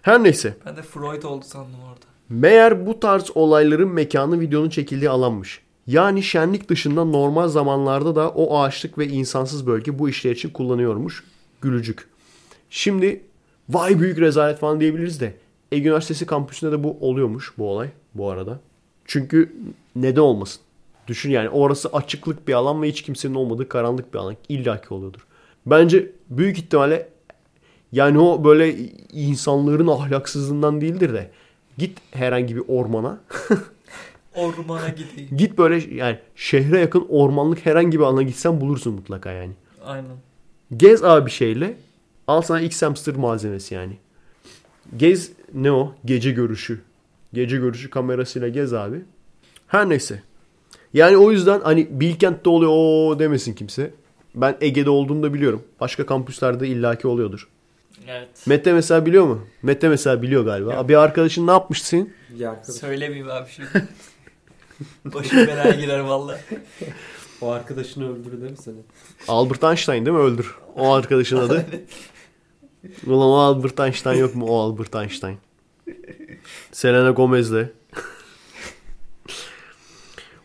Her neyse. Ben de Freud oldu sandım orada. Meğer bu tarz olayların mekanı videonun çekildiği alanmış. Yani şenlik dışında normal zamanlarda da o ağaçlık ve insansız bölge bu işler için kullanıyormuş. Gülücük. Şimdi vay büyük rezalet falan diyebiliriz de Ege Üniversitesi kampüsünde de bu oluyormuş bu olay bu arada. Çünkü neden olmasın? Düşün yani orası açıklık bir alan ve hiç kimsenin olmadığı karanlık bir alan. İlla ki oluyordur. Bence büyük ihtimalle yani o böyle insanların ahlaksızlığından değildir de git herhangi bir ormana *laughs* Ormana gideyim. git böyle yani şehre yakın ormanlık herhangi bir alana gitsen bulursun mutlaka yani. Aynen. Gez abi bir şeyle al sana X hamster malzemesi yani. Gez ne o? Gece görüşü. Gece görüşü kamerasıyla gez abi. Her neyse. Yani o yüzden hani Bilkent'te oluyor o demesin kimse. Ben Ege'de olduğunu da biliyorum. Başka kampüslerde illaki oluyordur. Evet. Mete mesela biliyor mu? Mete mesela biliyor galiba. Bir arkadaşın ne yapmıştı senin? Bir arkadaş, Söylemeyeyim abi şimdi. *laughs* Başım belaya girer valla. o arkadaşını öldürdü değil mi seni? Albert Einstein değil mi? Öldür. O arkadaşın adı. *laughs* Ulan o Albert Einstein yok mu? O Albert Einstein. Selena Gomez'le. *laughs*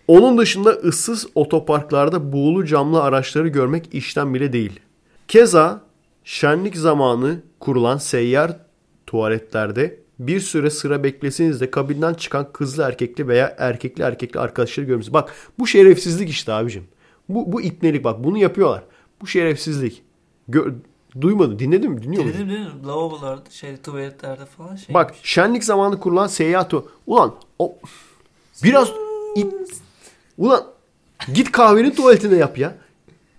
Onun dışında ıssız otoparklarda buğulu camlı araçları görmek işten bile değil. Keza şenlik zamanı kurulan seyyar tuvaletlerde bir süre sıra bekleseniz de kabinden çıkan kızlı erkekli veya erkekli erkekli arkadaşları görmüşsünüz. Bak bu şerefsizlik işte abicim. Bu, bu ipnelik bak bunu yapıyorlar. Bu şerefsizlik. Gö- Duymadım. Dinledin mi? Dinliyor musun? Dedim değil mi? Lavabolarda, şey, tuvaletlerde falan şey. Bak şenlik zamanı kurulan seyahat o. Ulan o biraz ip- ulan git kahvenin tuvaletinde yap ya.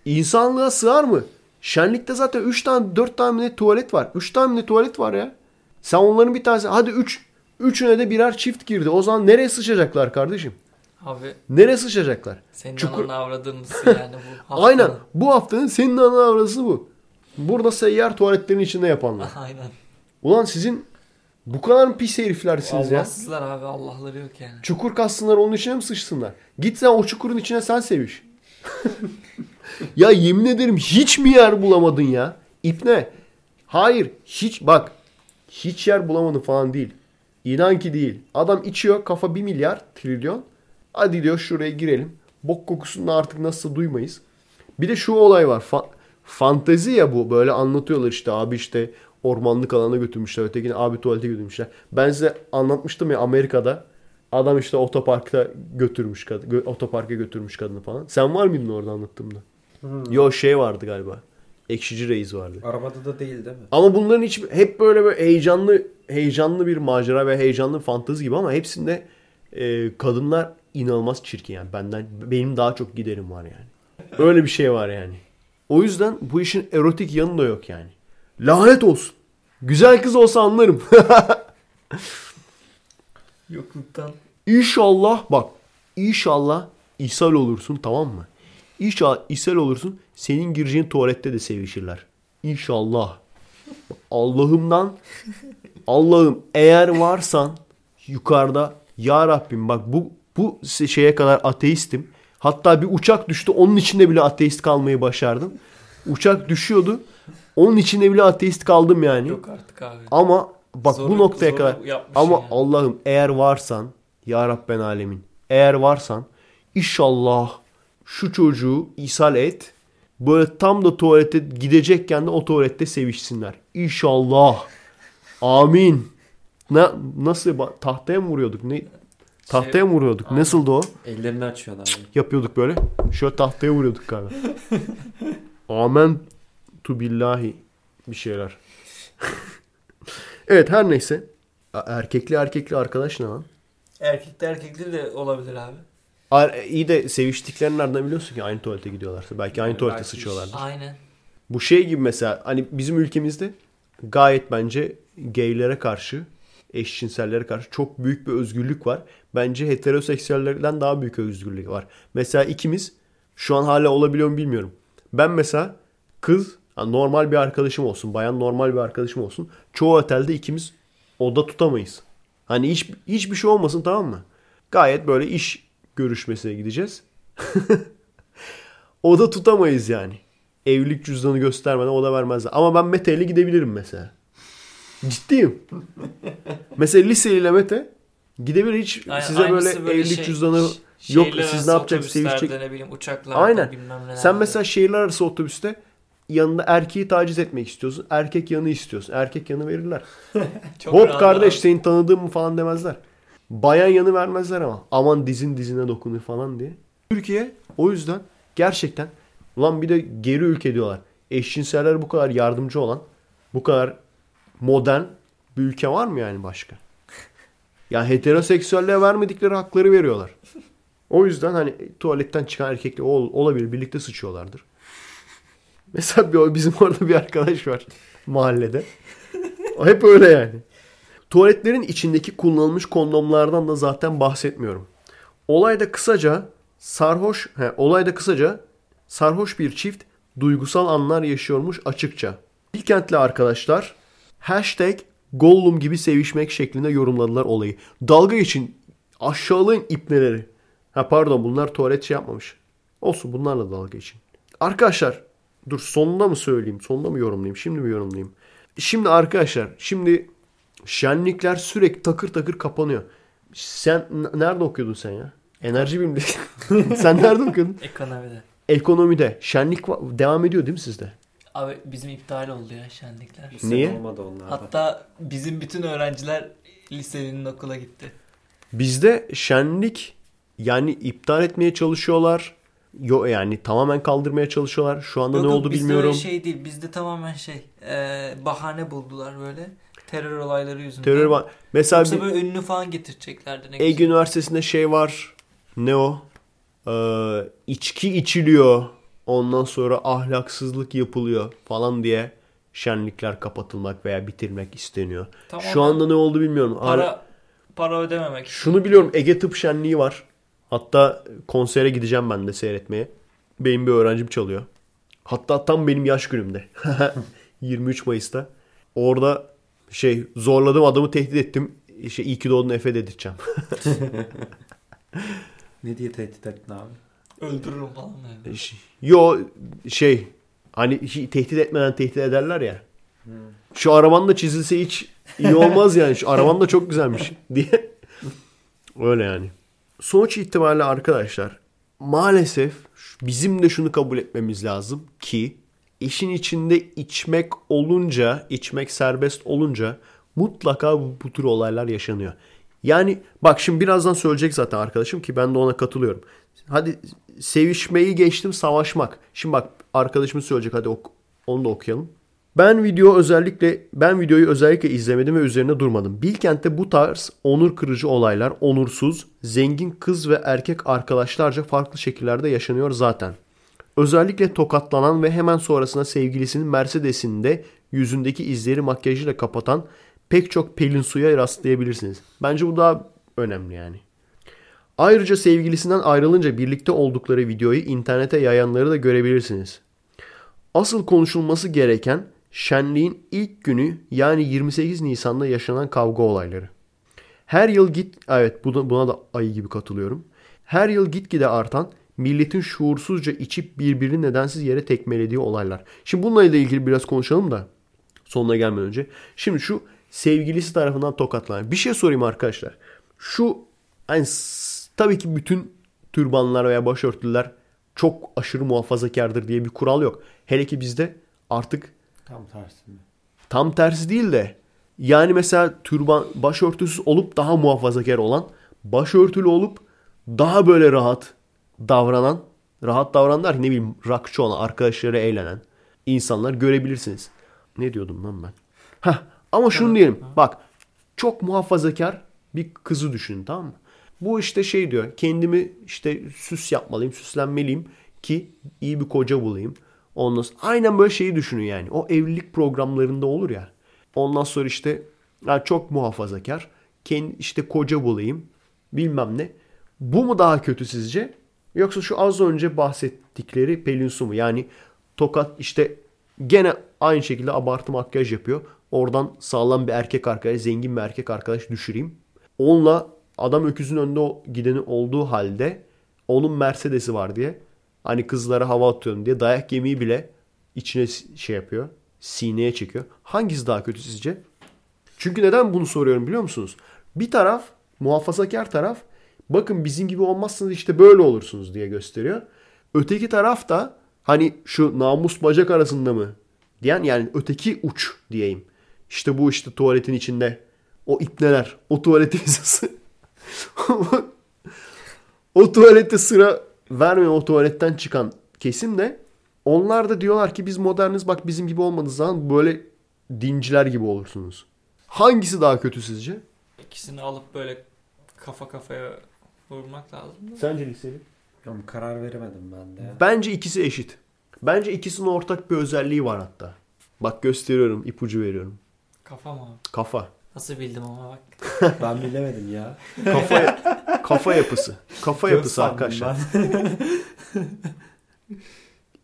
İnsanlığa sığar mı? Şenlikte zaten 3 tane 4 tane ne tuvalet var. 3 tane ne tuvalet var ya. Sen onların bir tanesi hadi 3 üçüne de birer çift girdi. O zaman nereye sıçacaklar kardeşim? Abi Nereye sıçacaklar? senin Çukur- ananı avradığınız yani bu *laughs* haftanın. Aynen. Bu haftanın senin ana avrası bu. Burada seyyar tuvaletlerin içinde yapanlar. *laughs* Aynen. Ulan sizin bu kadar pis heriflersiniz ya? Allahsızlar abi Allah'ları yok yani. Çukur kazsınlar onun içine mi sıçsınlar? Git sen o çukurun içine sen seviş. *laughs* ya yemin ederim hiç mi yer bulamadın ya? İpne. Hayır hiç bak hiç yer bulamadın falan değil. İnan ki değil. Adam içiyor kafa 1 milyar trilyon. Hadi diyor şuraya girelim. Bok kokusunu artık nasıl duymayız. Bir de şu olay var. Fa- fantezi ya bu. Böyle anlatıyorlar işte abi işte ormanlık alana götürmüşler. Ötekini abi tuvalete götürmüşler. Ben size anlatmıştım ya Amerika'da adam işte otoparkta götürmüş kadın, gö- otoparka götürmüş kadını falan. Sen var mıydın orada anlattığımda? Yo şey vardı galiba. Ekşici reis vardı. Arabada da değil değil mi? Ama bunların hiç hep böyle böyle heyecanlı heyecanlı bir macera ve heyecanlı fantezi gibi ama hepsinde e, kadınlar inanılmaz çirkin yani. Benden benim daha çok giderim var yani. *laughs* Öyle bir şey var yani. O yüzden bu işin erotik yanı da yok yani. Lanet olsun. Güzel kız olsa anlarım. *laughs* Yokluktan. İnşallah bak inşallah ishal olursun tamam mı? İnşallah ishal olursun senin gireceğin tuvalette de sevişirler. İnşallah. Allah'ımdan Allah'ım eğer varsan yukarıda ya Rabbim bak bu bu şeye kadar ateistim. Hatta bir uçak düştü onun içinde bile ateist kalmayı başardım. Uçak düşüyordu. Onun içinde bile ateist kaldım yani. Yok artık abi. Ama bak Zor- bu noktaya kadar ama yani. Allah'ım eğer varsan ya Rabben alemin eğer varsan inşallah şu çocuğu ishal et. Böyle tam da tuvalete gidecekken de o tuvalette sevişsinler. İnşallah. Amin. Ne, nasıl tahtaya mı vuruyorduk? Ne? Tahtaya mı vuruyorduk? Aynen. Nasıldı o? Ellerini açıyorlar. abi. Yapıyorduk böyle. Şöyle tahtaya vuruyorduk galiba. *laughs* Amen tu billahi bir şeyler. *laughs* evet her neyse. Erkekli erkekli arkadaş ne lan? Erkekli erkekli de olabilir abi. İyi de seviştiklerini nereden biliyorsun ki aynı tuvalete gidiyorlarsa. Belki aynı tuvalete Belki sıçıyorlardır. Aynen. Bu şey gibi mesela hani bizim ülkemizde gayet bence gaylere karşı, eşcinsellere karşı çok büyük bir özgürlük var. Bence heteroseksüellerden daha büyük özgürlük var. Mesela ikimiz şu an hala olabiliyor mu bilmiyorum. Ben mesela kız yani normal bir arkadaşım olsun, bayan normal bir arkadaşım olsun. Çoğu otelde ikimiz oda tutamayız. Hani hiç hiçbir şey olmasın tamam mı? Gayet böyle iş görüşmesine gideceğiz. *laughs* oda tutamayız yani. Evlilik cüzdanı göstermeden oda vermezler. Ama ben Mete ile gidebilirim mesela. Ciddiyim. *laughs* mesela Lise ile Mete gidebilir hiç Aynen, size böyle, aynısı evlilik şey- cüzdanı yok siz ne yapacaksınız sevişecek. ne bileyim uçaklarda Aynen. bilmem neler. Sen mesela şehirler arası otobüste yanında erkeği taciz etmek istiyorsun. Erkek yanı istiyorsun. Erkek yanı verirler. *laughs* Hop kardeş abi. seni tanıdığım mı falan demezler. Bayan yanı vermezler ama. Aman dizin dizine dokunur falan diye. Türkiye o yüzden gerçekten ulan bir de geri ülke diyorlar. Eşcinseller bu kadar yardımcı olan bu kadar modern bir ülke var mı yani başka? *laughs* Ya heteroseksüelliğe vermedikleri hakları veriyorlar. O yüzden hani tuvaletten çıkan erkekle ol, olabilir birlikte sıçıyorlardır. *laughs* Mesela bir, bizim orada bir arkadaş var mahallede. O hep öyle yani. Tuvaletlerin içindeki kullanılmış kondomlardan da zaten bahsetmiyorum. Olayda kısaca sarhoş, he, olayda kısaca sarhoş bir çift duygusal anlar yaşıyormuş açıkça. Bilkentli arkadaşlar hashtag Gollum gibi sevişmek şeklinde yorumladılar olayı. Dalga için aşağılığın ipneleri. Ha pardon bunlar tuvalet şey yapmamış. Olsun bunlarla dalga için. Arkadaşlar dur sonunda mı söyleyeyim? Sonunda mı yorumlayayım? Şimdi mi yorumlayayım? Şimdi arkadaşlar şimdi şenlikler sürekli takır takır kapanıyor. Sen n- nerede okuyordun sen ya? Enerji bilimde. *laughs* sen nerede okuyordun? Ekonomide. Ekonomide. Şenlik va- devam ediyor değil mi sizde? Abi bizim iptal oldu ya şenlikler. Niye? Olmadı onlar. Hatta bizim bütün öğrenciler lisenin okula gitti. Bizde şenlik yani iptal etmeye çalışıyorlar. Yo yani tamamen kaldırmaya çalışıyorlar. Şu anda Yok, ne yok, oldu bizde bilmiyorum. öyle şey değil. Bizde tamamen şey e, bahane buldular böyle. Terör olayları yüzünden. Terör var. Mesela Yoksa bir böyle ünlü falan getireceklerdi. Ne Ege güzel. Üniversitesi'nde şey var. Ne o? Ee, içki içiliyor. Ondan sonra ahlaksızlık yapılıyor falan diye şenlikler kapatılmak veya bitirmek isteniyor. Tamamen Şu anda ne oldu bilmiyorum. Ara- para para ödememek. Şunu biliyorum Ege Tıp Şenliği var. Hatta konsere gideceğim ben de seyretmeye. Benim bir öğrencim çalıyor. Hatta tam benim yaş günümde. *laughs* 23 Mayıs'ta. Orada şey zorladım adamı tehdit ettim. İşte iyi ki doğdun Efe dedirteceğim. *laughs* Ne diye tehdit ettin abi? öldürürüm falan yani. Yo şey hani tehdit etmeden tehdit ederler ya. Şu araban da çizilse hiç iyi olmaz yani. Şu araban da çok güzelmiş *laughs* diye. Öyle yani. Sonuç itibariyle arkadaşlar maalesef bizim de şunu kabul etmemiz lazım ki işin içinde içmek olunca, içmek serbest olunca mutlaka bu, bu tür olaylar yaşanıyor. Yani bak şimdi birazdan söyleyecek zaten arkadaşım ki ben de ona katılıyorum. Hadi sevişmeyi geçtim savaşmak. Şimdi bak arkadaşımız söyleyecek hadi ok- onu da okuyalım. Ben video özellikle ben videoyu özellikle izlemedim ve üzerine durmadım. Bilkent'te bu tarz onur kırıcı olaylar onursuz, zengin kız ve erkek arkadaşlarca farklı şekillerde yaşanıyor zaten. Özellikle tokatlanan ve hemen sonrasında sevgilisinin Mercedes'inde yüzündeki izleri makyajıyla kapatan pek çok Pelin Su'ya rastlayabilirsiniz. Bence bu daha önemli yani. Ayrıca sevgilisinden ayrılınca birlikte oldukları videoyu internete yayanları da görebilirsiniz. Asıl konuşulması gereken şenliğin ilk günü yani 28 Nisan'da yaşanan kavga olayları. Her yıl git evet buna, da ayı gibi katılıyorum. Her yıl gitgide artan milletin şuursuzca içip birbirini nedensiz yere tekmelediği olaylar. Şimdi bununla ilgili biraz konuşalım da sonuna gelmeden önce. Şimdi şu sevgilisi tarafından tokatlanan. Bir şey sorayım arkadaşlar. Şu s- tabii ki bütün türbanlar veya başörtüler çok aşırı muhafazakardır diye bir kural yok. Hele ki bizde artık Tam tersine. tam tersi değil de yani mesela türban başörtüsüz olup daha muhafazakar olan, başörtülü olup daha böyle rahat davranan, rahat davranan der ki ne bileyim rakçı olan, arkadaşları eğlenen insanlar görebilirsiniz. Ne diyordum lan ben? Heh, ama şunu diyelim. Bak çok muhafazakar bir kızı düşünün tamam mı? Bu işte şey diyor. Kendimi işte süs yapmalıyım, süslenmeliyim ki iyi bir koca bulayım. Ondan sonra, aynen böyle şeyi düşünün yani. O evlilik programlarında olur ya. Ondan sonra işte ya çok muhafazakar. Kendi işte koca bulayım. Bilmem ne. Bu mu daha kötü sizce? Yoksa şu az önce bahsettikleri Pelin Su mu? Yani tokat işte gene aynı şekilde abartı makyaj yapıyor. Oradan sağlam bir erkek arkadaş, zengin bir erkek arkadaş düşüreyim. Onunla adam öküzün önünde gideni olduğu halde onun Mercedes'i var diye hani kızlara hava atıyorum diye dayak yemeği bile içine şey yapıyor. Sineye çekiyor. Hangisi daha kötü sizce? Çünkü neden bunu soruyorum biliyor musunuz? Bir taraf muhafazakar taraf bakın bizim gibi olmazsanız işte böyle olursunuz diye gösteriyor. Öteki taraf da hani şu namus bacak arasında mı diyen yani öteki uç diyeyim. İşte bu işte tuvaletin içinde o ipneler o tuvaletin *laughs* hizası. *laughs* o tuvalette sıra vermeyen o tuvaletten çıkan kesim de onlar da diyorlar ki biz moderniz bak bizim gibi olmadığınız zaman böyle dinciler gibi olursunuz. Hangisi daha kötü sizce? İkisini alıp böyle kafa kafaya vurmak lazım. Sence liseli? Ama karar veremedim ben de. ya. Bence ikisi eşit. Bence ikisinin ortak bir özelliği var hatta. Bak gösteriyorum, ipucu veriyorum. Kafa mı? Kafa. Nasıl bildim ama bak. *laughs* Ben bilemedim ya. Kafa kafa yapısı. Kafa Göz yapısı arkadaşlar. *laughs*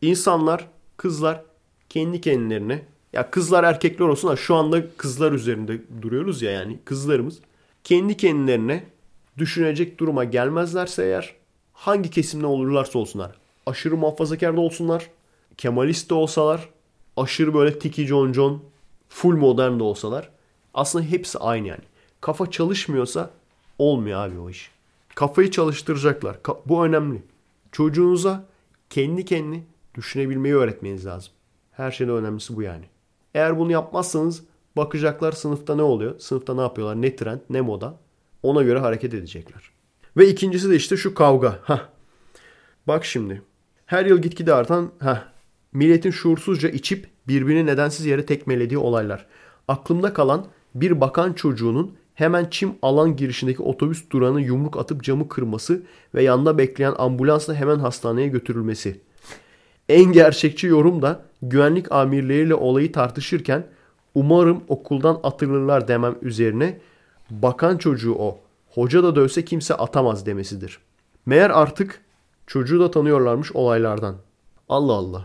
İnsanlar, kızlar kendi kendilerine ya kızlar erkekler olsun da şu anda kızlar üzerinde duruyoruz ya yani kızlarımız kendi kendilerine düşünecek duruma gelmezlerse eğer hangi kesimde olurlarsa olsunlar aşırı muhafazakar da olsunlar Kemalist de olsalar aşırı böyle tiki John John full modern de olsalar aslında hepsi aynı yani. Kafa çalışmıyorsa olmuyor abi o iş. Kafayı çalıştıracaklar. Ka- bu önemli. Çocuğunuza kendi kendini düşünebilmeyi öğretmeniz lazım. Her şeyden önemlisi bu yani. Eğer bunu yapmazsanız bakacaklar sınıfta ne oluyor? Sınıfta ne yapıyorlar? Ne trend, ne moda? Ona göre hareket edecekler. Ve ikincisi de işte şu kavga. Hah. Bak şimdi. Her yıl gitgide artan heh, milletin şuursuzca içip birbirini nedensiz yere tekmelediği olaylar. Aklımda kalan bir bakan çocuğunun hemen çim alan girişindeki otobüs durağına yumruk atıp camı kırması ve yanında bekleyen ambulansla hemen hastaneye götürülmesi. En gerçekçi yorum da güvenlik amirleriyle olayı tartışırken umarım okuldan atılırlar demem üzerine bakan çocuğu o. Hoca da dövse kimse atamaz demesidir. Meğer artık çocuğu da tanıyorlarmış olaylardan. Allah Allah.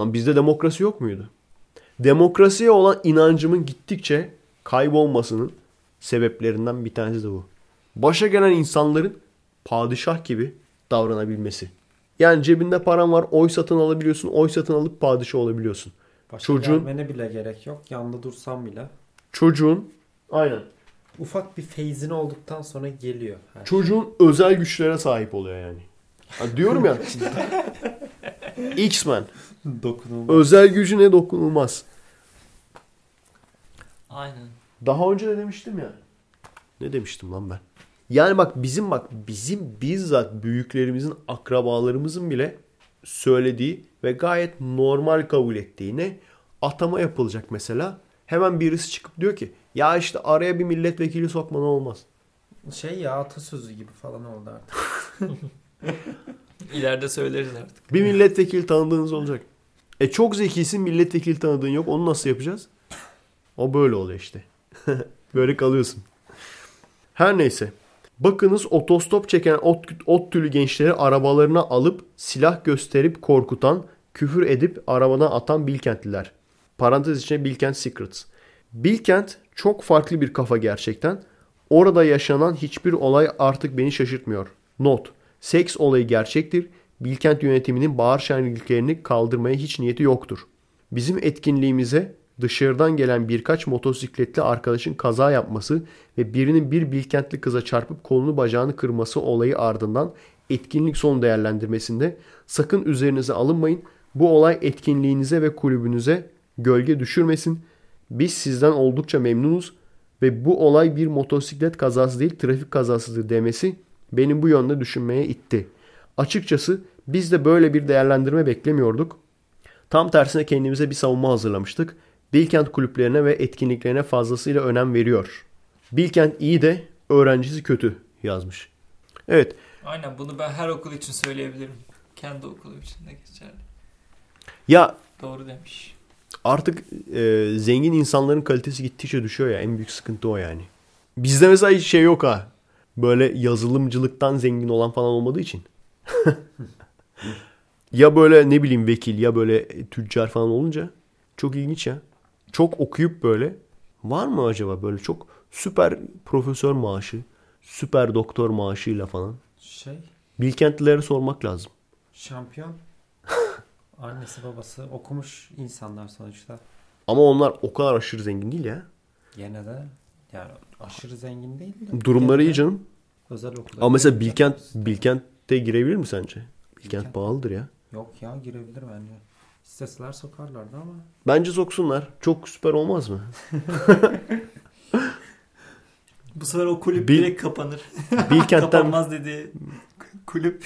Lan bizde demokrasi yok muydu? Demokrasiye olan inancımın gittikçe kaybolmasının sebeplerinden bir tanesi de bu. Başa gelen insanların padişah gibi davranabilmesi. Yani cebinde paran var, oy satın alabiliyorsun, oy satın alıp padişah olabiliyorsun. Başa Çocuğun- gelmene bile gerek yok. Yanında dursan bile. Çocuğun aynen. Ufak bir feyzin olduktan sonra geliyor. her şey. Çocuğun özel güçlere sahip oluyor yani. Ha, diyorum ya. *laughs* X-Men. Dokunulmaz. Özel gücüne dokunulmaz. Aynen. Daha önce de demiştim ya. Ne demiştim lan ben? Yani bak bizim bak bizim bizzat büyüklerimizin akrabalarımızın bile söylediği ve gayet normal kabul ettiği ne? Atama yapılacak mesela. Hemen birisi çıkıp diyor ki ya işte araya bir milletvekili sokma ne olmaz. Şey ya atasözü gibi falan oldu artık. *laughs* İleride söyleriz artık. Bir milletvekili tanıdığınız olacak. E çok zekisin milletvekili tanıdığın yok. Onu nasıl yapacağız? O böyle oluyor işte. *laughs* böyle kalıyorsun. Her neyse. Bakınız otostop çeken ot, ot tülü gençleri arabalarına alıp silah gösterip korkutan, küfür edip arabadan atan Bilkentliler. Parantez içinde Bilkent Secrets. Bilkent çok farklı bir kafa gerçekten. Orada yaşanan hiçbir olay artık beni şaşırtmıyor. Not. Seks olayı gerçektir. Bilkent yönetiminin bağır şenliklerini kaldırmaya hiç niyeti yoktur. Bizim etkinliğimize dışarıdan gelen birkaç motosikletli arkadaşın kaza yapması ve birinin bir Bilkentli kıza çarpıp kolunu bacağını kırması olayı ardından etkinlik son değerlendirmesinde sakın üzerinize alınmayın. Bu olay etkinliğinize ve kulübünüze gölge düşürmesin. Biz sizden oldukça memnunuz ve bu olay bir motosiklet kazası değil trafik kazasıdır demesi beni bu yönde düşünmeye itti. Açıkçası biz de böyle bir değerlendirme beklemiyorduk. Tam tersine kendimize bir savunma hazırlamıştık. Bilkent kulüplerine ve etkinliklerine fazlasıyla önem veriyor. Bilkent iyi de öğrencisi kötü yazmış. Evet Aynen bunu ben her okul için söyleyebilirim. Kendi okulum için de geçerli. ya Doğru demiş. artık e, zengin insanların kalitesi gittikçe düşüyor ya en büyük sıkıntı o yani. Bizde mesela hiç şey yok ha. Böyle yazılımcılıktan zengin olan falan olmadığı için. *laughs* ya böyle ne bileyim vekil ya böyle tüccar falan olunca çok ilginç ya. Çok okuyup böyle var mı acaba böyle çok süper profesör maaşı, süper doktor maaşıyla falan. Şey Bilkentlilere sormak lazım. şampiyon. *laughs* Annesi babası okumuş insanlar sonuçta. Ama onlar o kadar aşırı zengin değil ya. Gene de yani aşırı zengin değil de. Durumları iyi canım. Özel okulda. Ama mesela Bilkent Bilkent'te girebilir mi sence? Bilkent Bilkent- pahalıdır ya. Yok ya girebilir bence. İsteseler sokarlardı ama. Bence soksunlar. Çok süper olmaz mı? *laughs* Bu sefer o kulüp Bil- direkt kapanır. Bilkent'ten *laughs* Kapanmaz dediği kulüp.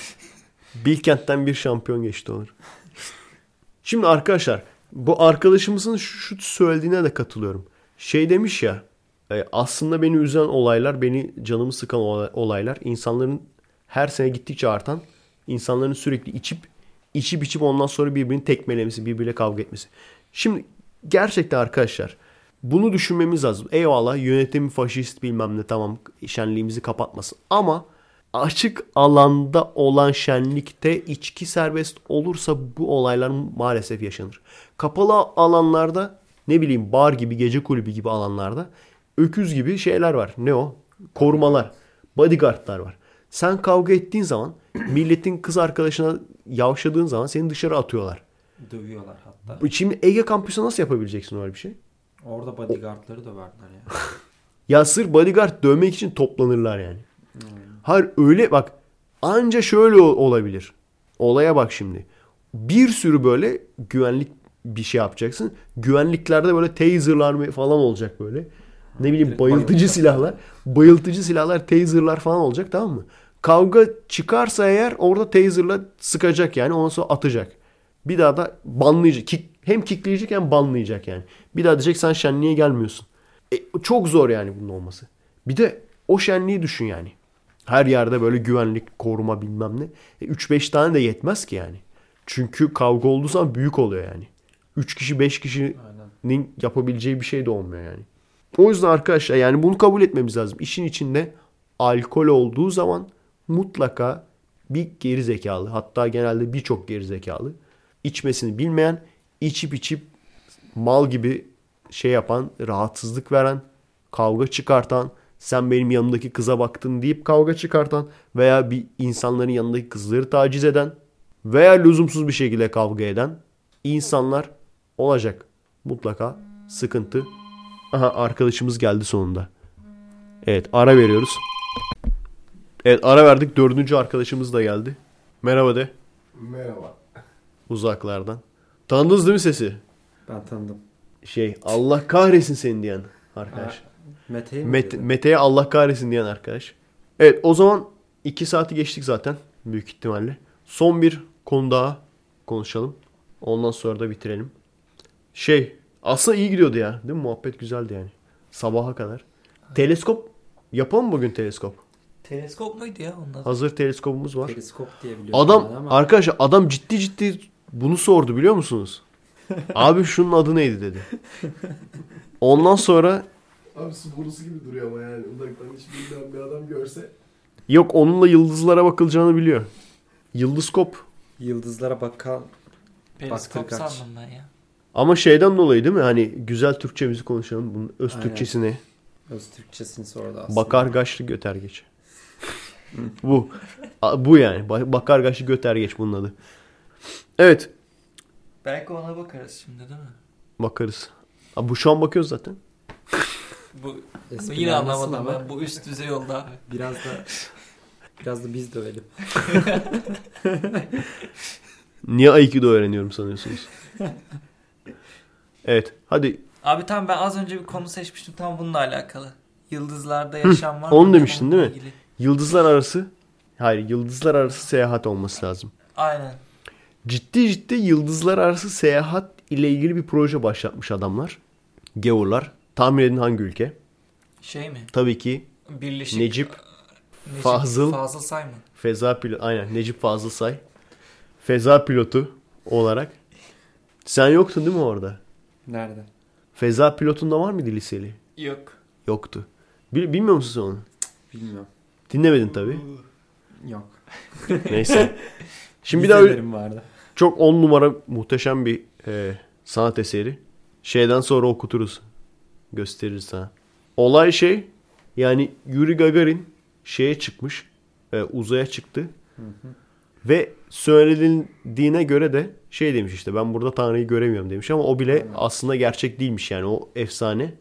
Bilkent'ten bir şampiyon geçti olur. Şimdi arkadaşlar bu arkadaşımızın şu söylediğine de katılıyorum. Şey demiş ya e, aslında beni üzen olaylar, beni canımı sıkan olay- olaylar insanların her sene gittikçe artan insanların sürekli içip içip içip ondan sonra birbirini tekmelemesi, birbiriyle kavga etmesi. Şimdi gerçekten arkadaşlar bunu düşünmemiz lazım. Eyvallah yönetim faşist bilmem ne tamam şenliğimizi kapatmasın. Ama açık alanda olan şenlikte içki serbest olursa bu olaylar maalesef yaşanır. Kapalı alanlarda ne bileyim bar gibi gece kulübü gibi alanlarda öküz gibi şeyler var. Ne o? Korumalar. Bodyguardlar var. Sen kavga ettiğin zaman *clears throat* milletin kız arkadaşına yavşadığın zaman seni dışarı atıyorlar. Dövüyorlar hatta. Şimdi Ege kampüsü nasıl yapabileceksin öyle bir şey? Orada bodyguardları döverler ya. *laughs* Ya sırf bodyguard dövmek için toplanırlar yani. Hmm. Hayır öyle bak anca şöyle olabilir. Olaya bak şimdi. Bir sürü böyle güvenlik bir şey yapacaksın. Güvenliklerde böyle taserlar falan olacak böyle. Ne bileyim bayıltıcı silahlar. Bayıltıcı silahlar, taserlar falan olacak tamam mı? Kavga çıkarsa eğer orada taser'la sıkacak yani ondan sonra atacak. Bir daha da banlayacak. Kick, hem kickleyecek hem banlayacak yani. Bir daha diyecek sen şenliğe gelmiyorsun. E, çok zor yani bunun olması. Bir de o şenliği düşün yani. Her yerde böyle güvenlik, koruma bilmem ne. E, 3-5 tane de yetmez ki yani. Çünkü kavga olduğu zaman büyük oluyor yani. 3 kişi 5 kişinin Aynen. yapabileceği bir şey de olmuyor yani. O yüzden arkadaşlar yani bunu kabul etmemiz lazım. İşin içinde alkol olduğu zaman mutlaka bir geri zekalı hatta genelde birçok geri zekalı içmesini bilmeyen içip içip mal gibi şey yapan rahatsızlık veren kavga çıkartan sen benim yanımdaki kıza baktın deyip kavga çıkartan veya bir insanların yanındaki kızları taciz eden veya lüzumsuz bir şekilde kavga eden insanlar olacak. Mutlaka sıkıntı. Aha arkadaşımız geldi sonunda. Evet ara veriyoruz. Evet ara verdik. Dördüncü arkadaşımız da geldi. Merhaba de Merhaba. uzaklardan. Tanıdınız değil mi sesi? Ben tanıdım. Şey Allah kahretsin seni diyen arkadaş. Mete'yi mi Met- diyordu? Mete'ye Allah kahretsin diyen arkadaş. Evet o zaman 2 saati geçtik zaten büyük ihtimalle. Son bir konu daha konuşalım. Ondan sonra da bitirelim. Şey aslında iyi gidiyordu ya değil mi? Muhabbet güzeldi yani. Sabaha kadar. Teleskop yapalım mı bugün teleskop? Teleskop muydu ya adı? Hazır teleskopumuz var. Periskop diye biliyorum Adam ben ama arkadaşlar adam ciddi ciddi bunu sordu biliyor musunuz? *laughs* Abi şunun adı neydi dedi. Ondan sonra Abi su borusu gibi duruyor ama yani uzaktan hiç bilmeyen bir adam görse. yok onunla yıldızlara bakılacağını biliyor. Yıldızkop. yıldızlara bakan Periskop Baktır kaç. sandım ben ya. Ama şeyden dolayı değil mi? Hani güzel Türkçemizi konuşalım. Bunun öz Aynen. Türkçesini. öz Türkçesini sordu aslında. Bakargaçlı götergeç. bu. A- Bu yani. Ba- Bakargaçlı götergeç bunun adı. Evet. Belki ona bakarız şimdi değil mi? Bakarız. Abi bu şu an bakıyoruz zaten. Bu *laughs* Espriler yine anlamadım ama ben. Bu üst düzey abi. Biraz da biraz da biz dövelim. Niye Aikido öğreniyorum sanıyorsunuz? *laughs* evet. Hadi Abi tamam ben az önce bir konu seçmiştim tam bununla alakalı. Yıldızlarda yaşam var mı? onu demiştin değil mi? ilgili. yıldızlar arası hayır yıldızlar arası seyahat olması lazım. Aynen. Ciddi ciddi yıldızlar arası seyahat ile ilgili bir proje başlatmış adamlar. Gavurlar. Tahmin edin hangi ülke? Şey mi? Tabii ki Birleşik. Necip Necip Fazıl- Fazıl Say mı? Feza pilot aynen Necip Fazıl Say. Feza pilotu olarak. Sen yoktun değil mi orada? Nerede? Feza pilotunda var mıydı liseli? Yok. Yoktu. Bil- bilmiyor musun sen onu? Bilmiyorum. Dinlemedin tabii. Yok. *laughs* Neyse. Şimdi bir daha öyle- vardı. çok on numara muhteşem bir e, sanat eseri. Şeyden sonra okuturuz. Gösteririz sana. Olay şey yani Yuri Gagarin şeye çıkmış. e, uzaya çıktı. Ve söylediğine göre de şey demiş işte ben burada Tanrı'yı göremiyorum demiş ama o bile aslında gerçek değilmiş yani o efsane.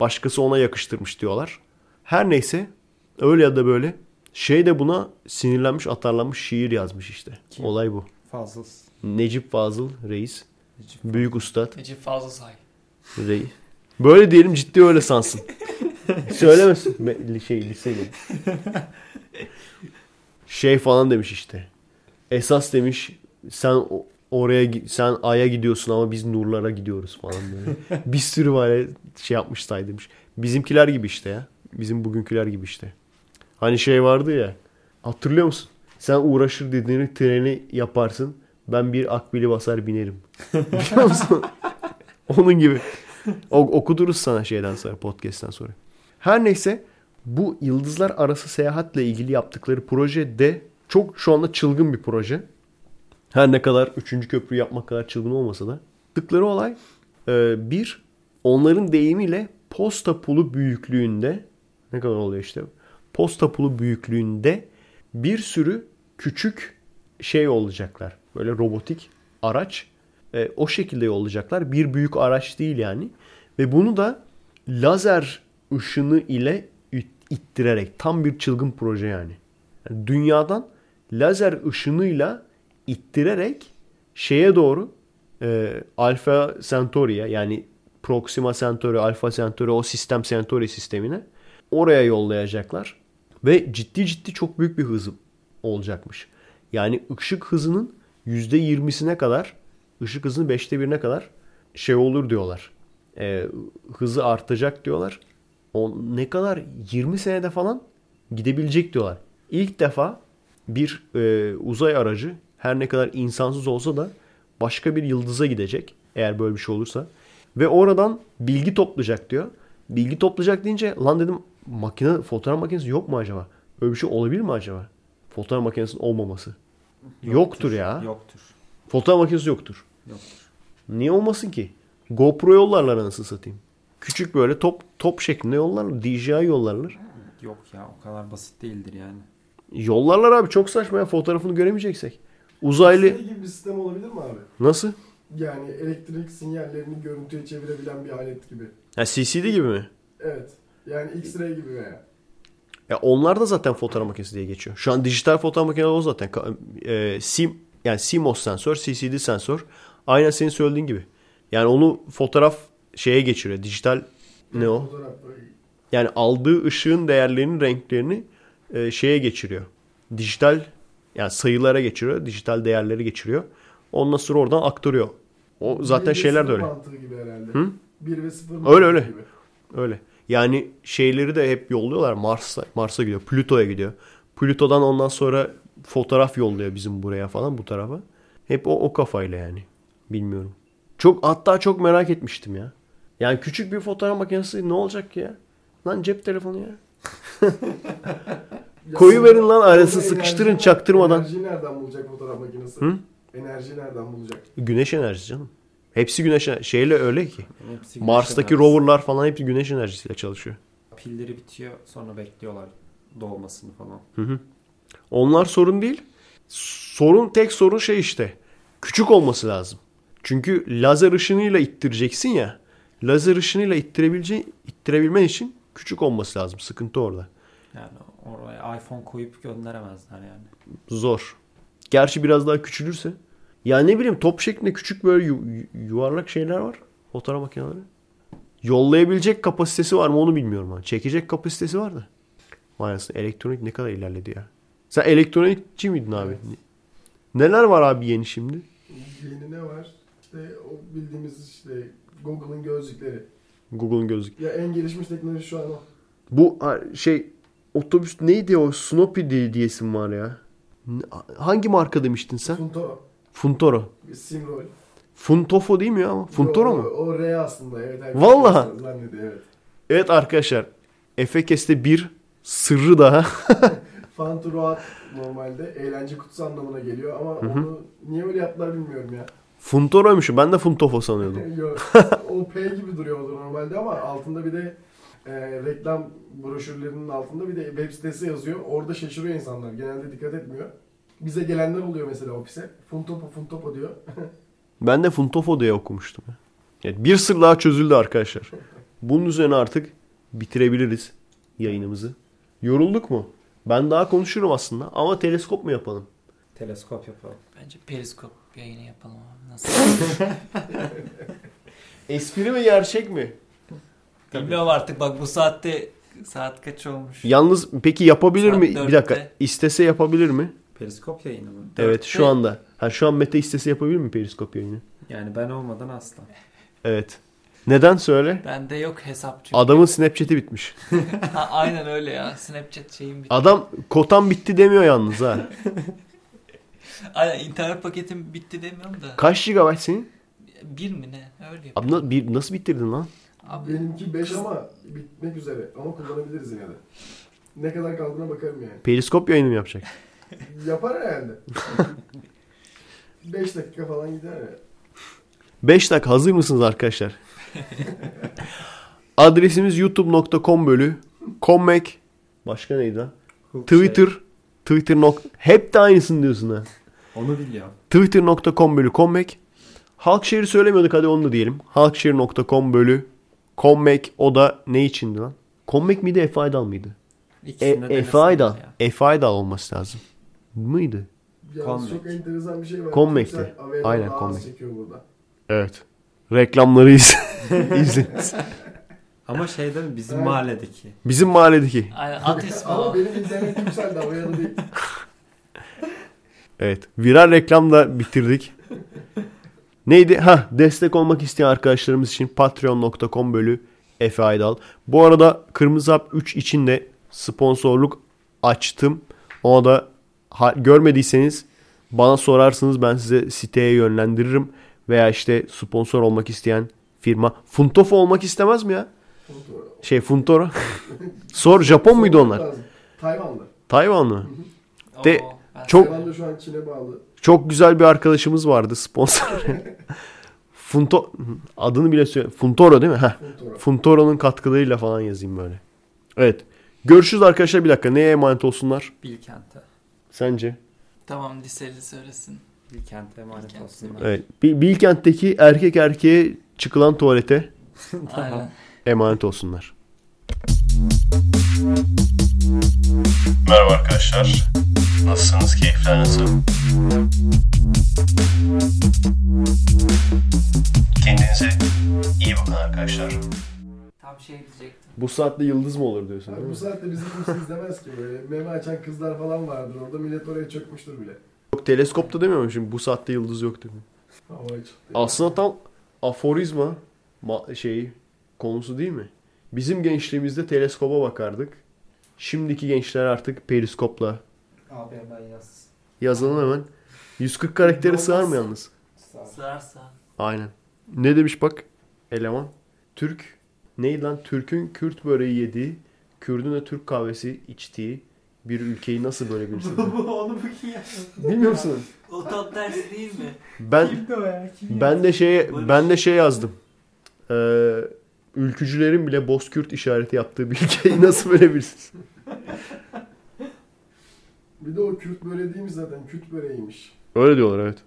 Başkası ona yakıştırmış diyorlar. Her neyse öyle ya da böyle şey de buna sinirlenmiş atarlanmış şiir yazmış işte. Kim? Olay bu. Fazıl. Necip Fazıl Reis. Necip. Büyük ustad Necip Fazıl Say. Reis. Böyle diyelim ciddi öyle sansın. *laughs* Söylemesin. Me- Şey liseli. *laughs* Şey falan demiş işte. Esas demiş sen o- oraya sen aya gidiyorsun ama biz nurlara gidiyoruz falan böyle. *laughs* bir sürü böyle şey yapmıştay demiş. Bizimkiler gibi işte ya. Bizim bugünküler gibi işte. Hani şey vardı ya. Hatırlıyor musun? Sen uğraşır dediğini treni yaparsın. Ben bir akbili basar binerim. *laughs* Biliyor musun? *laughs* Onun gibi. O, okuduruz sana şeyden sonra podcast'ten sonra. Her neyse bu yıldızlar arası seyahatle ilgili yaptıkları proje de çok şu anda çılgın bir proje. Her ne kadar 3. köprü yapmak kadar çılgın olmasa da. Tıkları olay e, bir onların deyimiyle posta pulu büyüklüğünde ne kadar oluyor işte posta pulu büyüklüğünde bir sürü küçük şey olacaklar. Böyle robotik araç e, o şekilde yollayacaklar. Bir büyük araç değil yani. Ve bunu da lazer ışını ile it- ittirerek tam bir çılgın proje yani. Yani dünyadan lazer ışınıyla ittirerek şeye doğru e, Alpha Centauri'ye yani Proxima Centauri, Alpha Centauri o sistem Centauri sistemine oraya yollayacaklar. Ve ciddi ciddi çok büyük bir hız olacakmış. Yani ışık hızının %20'sine kadar ışık hızının 5'te 1'ine kadar şey olur diyorlar. Ee, hızı artacak diyorlar. O ne kadar 20 senede falan gidebilecek diyorlar. İlk defa bir e, uzay aracı her ne kadar insansız olsa da başka bir yıldıza gidecek eğer böyle bir şey olursa ve oradan bilgi toplayacak diyor. Bilgi toplayacak deyince lan dedim makine fotoğraf makinesi yok mu acaba? Öyle bir şey olabilir mi acaba? Fotoğraf makinesinin olmaması. Yoktur ya. Yoktur. Fotoğraf makinesi yoktur. Yoktur. Niye olmasın ki? GoPro yollarlar anasını satayım. Küçük böyle top top şeklinde yollarlar. DJI yollarlar. Yok ya o kadar basit değildir yani. Yollarlar abi çok saçma ya fotoğrafını göremeyeceksek. Uzaylı Şey gibi bir sistem olabilir mi abi? nasıl? Yani elektrik sinyallerini görüntüye çevirebilen bir alet gibi. Ha CCD gibi mi? Evet. Yani X-ray gibi veya. Ya onlar da zaten fotoğraf makinesi diye geçiyor. Şu an dijital fotoğraf makineleri o zaten. E, SIM yani CMOS sensör, CCD sensör. Aynen senin söylediğin gibi. Yani onu fotoğraf şeye geçiriyor. Dijital ne o? Yani aldığı ışığın değerlerinin renklerini e, şeye geçiriyor. Dijital yani sayılara geçiriyor. Dijital değerleri geçiriyor. Ondan sonra oradan aktarıyor. O zaten Bir şeyler de öyle. mantığı gibi herhalde. Hı? 1 ve 0 Öyle, öyle. gibi. Öyle. Yani şeyleri de hep yolluyorlar. Mars'a Mars'a gidiyor. Plüto'ya gidiyor. Plüto'dan ondan sonra fotoğraf yolluyor bizim buraya falan bu tarafa. Hep o, o kafayla yani. Bilmiyorum. Çok hatta çok merak etmiştim ya. Yani küçük bir fotoğraf makinesi ne olacak ki ya? Lan cep telefonu ya. *laughs* Ya Koyuverin sonra- lan arası sıkıştırın enerji- çaktırmadan. Enerjiyi nereden bulacak fotoğraf makinesi? Hı? Enerjiyi nereden bulacak? Güneş enerjisi canım. Hepsi güneş ener- şeyle öyle ki. Hepsi Mars'taki enerjisi. roverlar falan hepsi güneş enerjisiyle çalışıyor. Pilleri bitiyor sonra bekliyorlar dolmasını falan. Hı hı. Onlar sorun değil. Sorun tek sorun şey işte. Küçük olması lazım. Çünkü lazer ışınıyla ittireceksin ya. Lazer ışınıyla ittirebilece ittirebilmen için küçük olması lazım. Sıkıntı orada. Yani oraya iPhone koyup gönderemezler yani. Zor. Gerçi biraz daha küçülürse. Ya ne bileyim top şeklinde küçük böyle yu- yu- yuvarlak şeyler var. Fotoğraf makineleri. Yollayabilecek kapasitesi var mı onu bilmiyorum. Ha. Çekecek kapasitesi var da. Vay anasını, elektronik ne kadar ilerledi ya. Sen elektronikçi miydin abi? Neler var abi yeni şimdi? Yeni ne var? İşte o bildiğimiz işte Google'ın gözlükleri. Google'un gözlük. Ya en gelişmiş teknoloji şu an o. Bu şey otobüs neydi o? Snoopy diye diyesim var ya. Hangi marka demiştin sen? Funtoro. Funtoro. Simrol. Funtofo değil mi ya? Funtoro mu? O, o R aslında evet. Zannediyor evet. Evet arkadaşlar. Efekes'te bir sırrı daha. *laughs* Fanturoat normalde eğlence kutusu anlamına geliyor ama Hı hı. onu niye öyle yaptılar bilmiyorum ya. Funtoro'ymuş. Ben de Funtofo sanıyordum. *laughs* Yo, *laughs* o P gibi duruyordu normalde ama altında bir de e, reklam broşürlerinin altında bir de web sitesi yazıyor. Orada şaşırıyor insanlar. Genelde dikkat etmiyor. Bize gelenler oluyor mesela ofise. Funtopo funtopo diyor. *laughs* Ben de Funtofo diye okumuştum. ya. Evet, bir sır daha çözüldü arkadaşlar. Bunun üzerine artık bitirebiliriz yayınımızı. Yorulduk mu? Ben daha konuşurum aslında ama teleskop mu yapalım? Teleskop yapalım. Bence periskop yayını yapalım abi. Nasıl? *laughs* Espri mi gerçek mi? Bilmiyorum artık bak bu saatte saat kaç olmuş? Yalnız peki yapabilir Saat mi? Bir dakika. İstese yapabilir mi? Periskop yayını mı? Evet şu anda. Ha şu an Mete istese yapabilir mi periskop yayını? Yani ben olmadan asla. Evet. Neden söyle? Bende yok hesap çünkü. Adamın Snapchat'i bitmiş. *laughs* Ha, aynen öyle ya. Snapchat şeyim bitti. Adam kotam bitti demiyor yalnız ha. *laughs* Aynen internet paketim bitti demiyorum da. Kaç GB senin? Bir mi ne? Öyle yapayım. Abi na- bir, nasıl bitirdin lan? Abi Benimki 5 ama bitmek üzere. Ama kullanabiliriz yine de. Ne kadar kaldığına bakarım yani. Periskop yayını mı yapacak? *laughs* Yapar herhalde. 5 dakika falan gider ya. 5 dakika hazır mısınız arkadaşlar? *laughs* Adresimiz youtube.com bölü kommek başka neydi lan? Twitter Twitter nok hep de aynısını diyorsun ha. Onu biliyorum. Twitter.com bölü kommek Halkşehir'i söylemiyorduk hadi onu da diyelim. Halkşehir.com bölü kommek o da ne içindi lan? Kommek miydi Efe Aydal mıydı? E, İkisini de Efe Aydal. Efe Aydal olması lazım. Mıydı? Yalnız çok enteresan bir şey var. Aynen, çekiyor burada. Evet. Reklamları iz *laughs* izleyin. Ama şeyde mi bizim Evet. mahalledeki. Bizim mahalledeki. aynen at ismi Ama o. benim internet yükseldi havaya da değil. *laughs* Evet. Viral reklamla bitirdik. Neydi? Ha, destek olmak isteyen arkadaşlarımız için patreon.com bölü Efe Aydal. Bu arada Kırmızı Hap 3 için de sponsorluk açtım. Ona da ha- görmediyseniz bana sorarsınız ben size siteye yönlendiririm. Veya işte sponsor olmak isteyen firma. Funtofo olmak istemez mi ya? Şey Funtoro. *laughs* Sor Japon muydu onlar? Lazım. Tayvanlı. Tayvanlı. De- çok- severim. Tayvan da şu an Çin'e bağlı. Çok güzel bir arkadaşımız vardı sponsor. *laughs* Funto adını bile söyle. Funtoro değil mi? Heh. Funtoro. Funtoro'nun katkılarıyla falan yazayım böyle. Evet. Görüşürüz arkadaşlar bir dakika. Neye emanet olsunlar Bilkent'e. sence? Tamam liseli söylesin. Bilkent'e emanet Bilkent. olsunlar. Evet. Bil- Bilkent'teki erkek erkeğe çıkılan tuvalete *laughs* Aynen. emanet olsunlar. Merhaba arkadaşlar. Nasılsınız? Keyifler nasıl? Kendinize iyi bakın arkadaşlar. Tam şey diyecektim. Bu saatte yıldız mı olur diyorsun Abi değil bu mi? saatte bizi kimse izlemez ki böyle. Meme açan kızlar falan vardır orada. Millet oraya çökmüştür bile. Yok teleskopta demiyorum şimdi bu saatte yıldız yok dedim. Havaya çıktı. Aslında tam aforizma ma- şeyi konusu değil mi? Bizim gençliğimizde teleskopa bakardık. Şimdiki gençler artık periskopla. Abi hemen yaz. Yazalım hemen. 140 karaktere sığar mı yalnız? Ol. Sığarsa. Aynen. Ne demiş bak eleman? Türk neydi lan? Türk'ün Kürt böreği yediği, Kürdün de Türk kahvesi içtiği bir ülkeyi nasıl böyle bilirsin? *laughs* Onu bu kim ya? Bilmiyor musun? O tam tersi değil mi? Ben Kimdi o ya? Kim ben de şey ben de şey yazdım. Ee, ülkücülerin bile Bozkürt işareti yaptığı bir ülkeyi nasıl böyle bilirsin? *laughs* Bir de o Kürt böreği değilmiş zaten. Kürt böreğiymiş. Öyle diyorlar evet.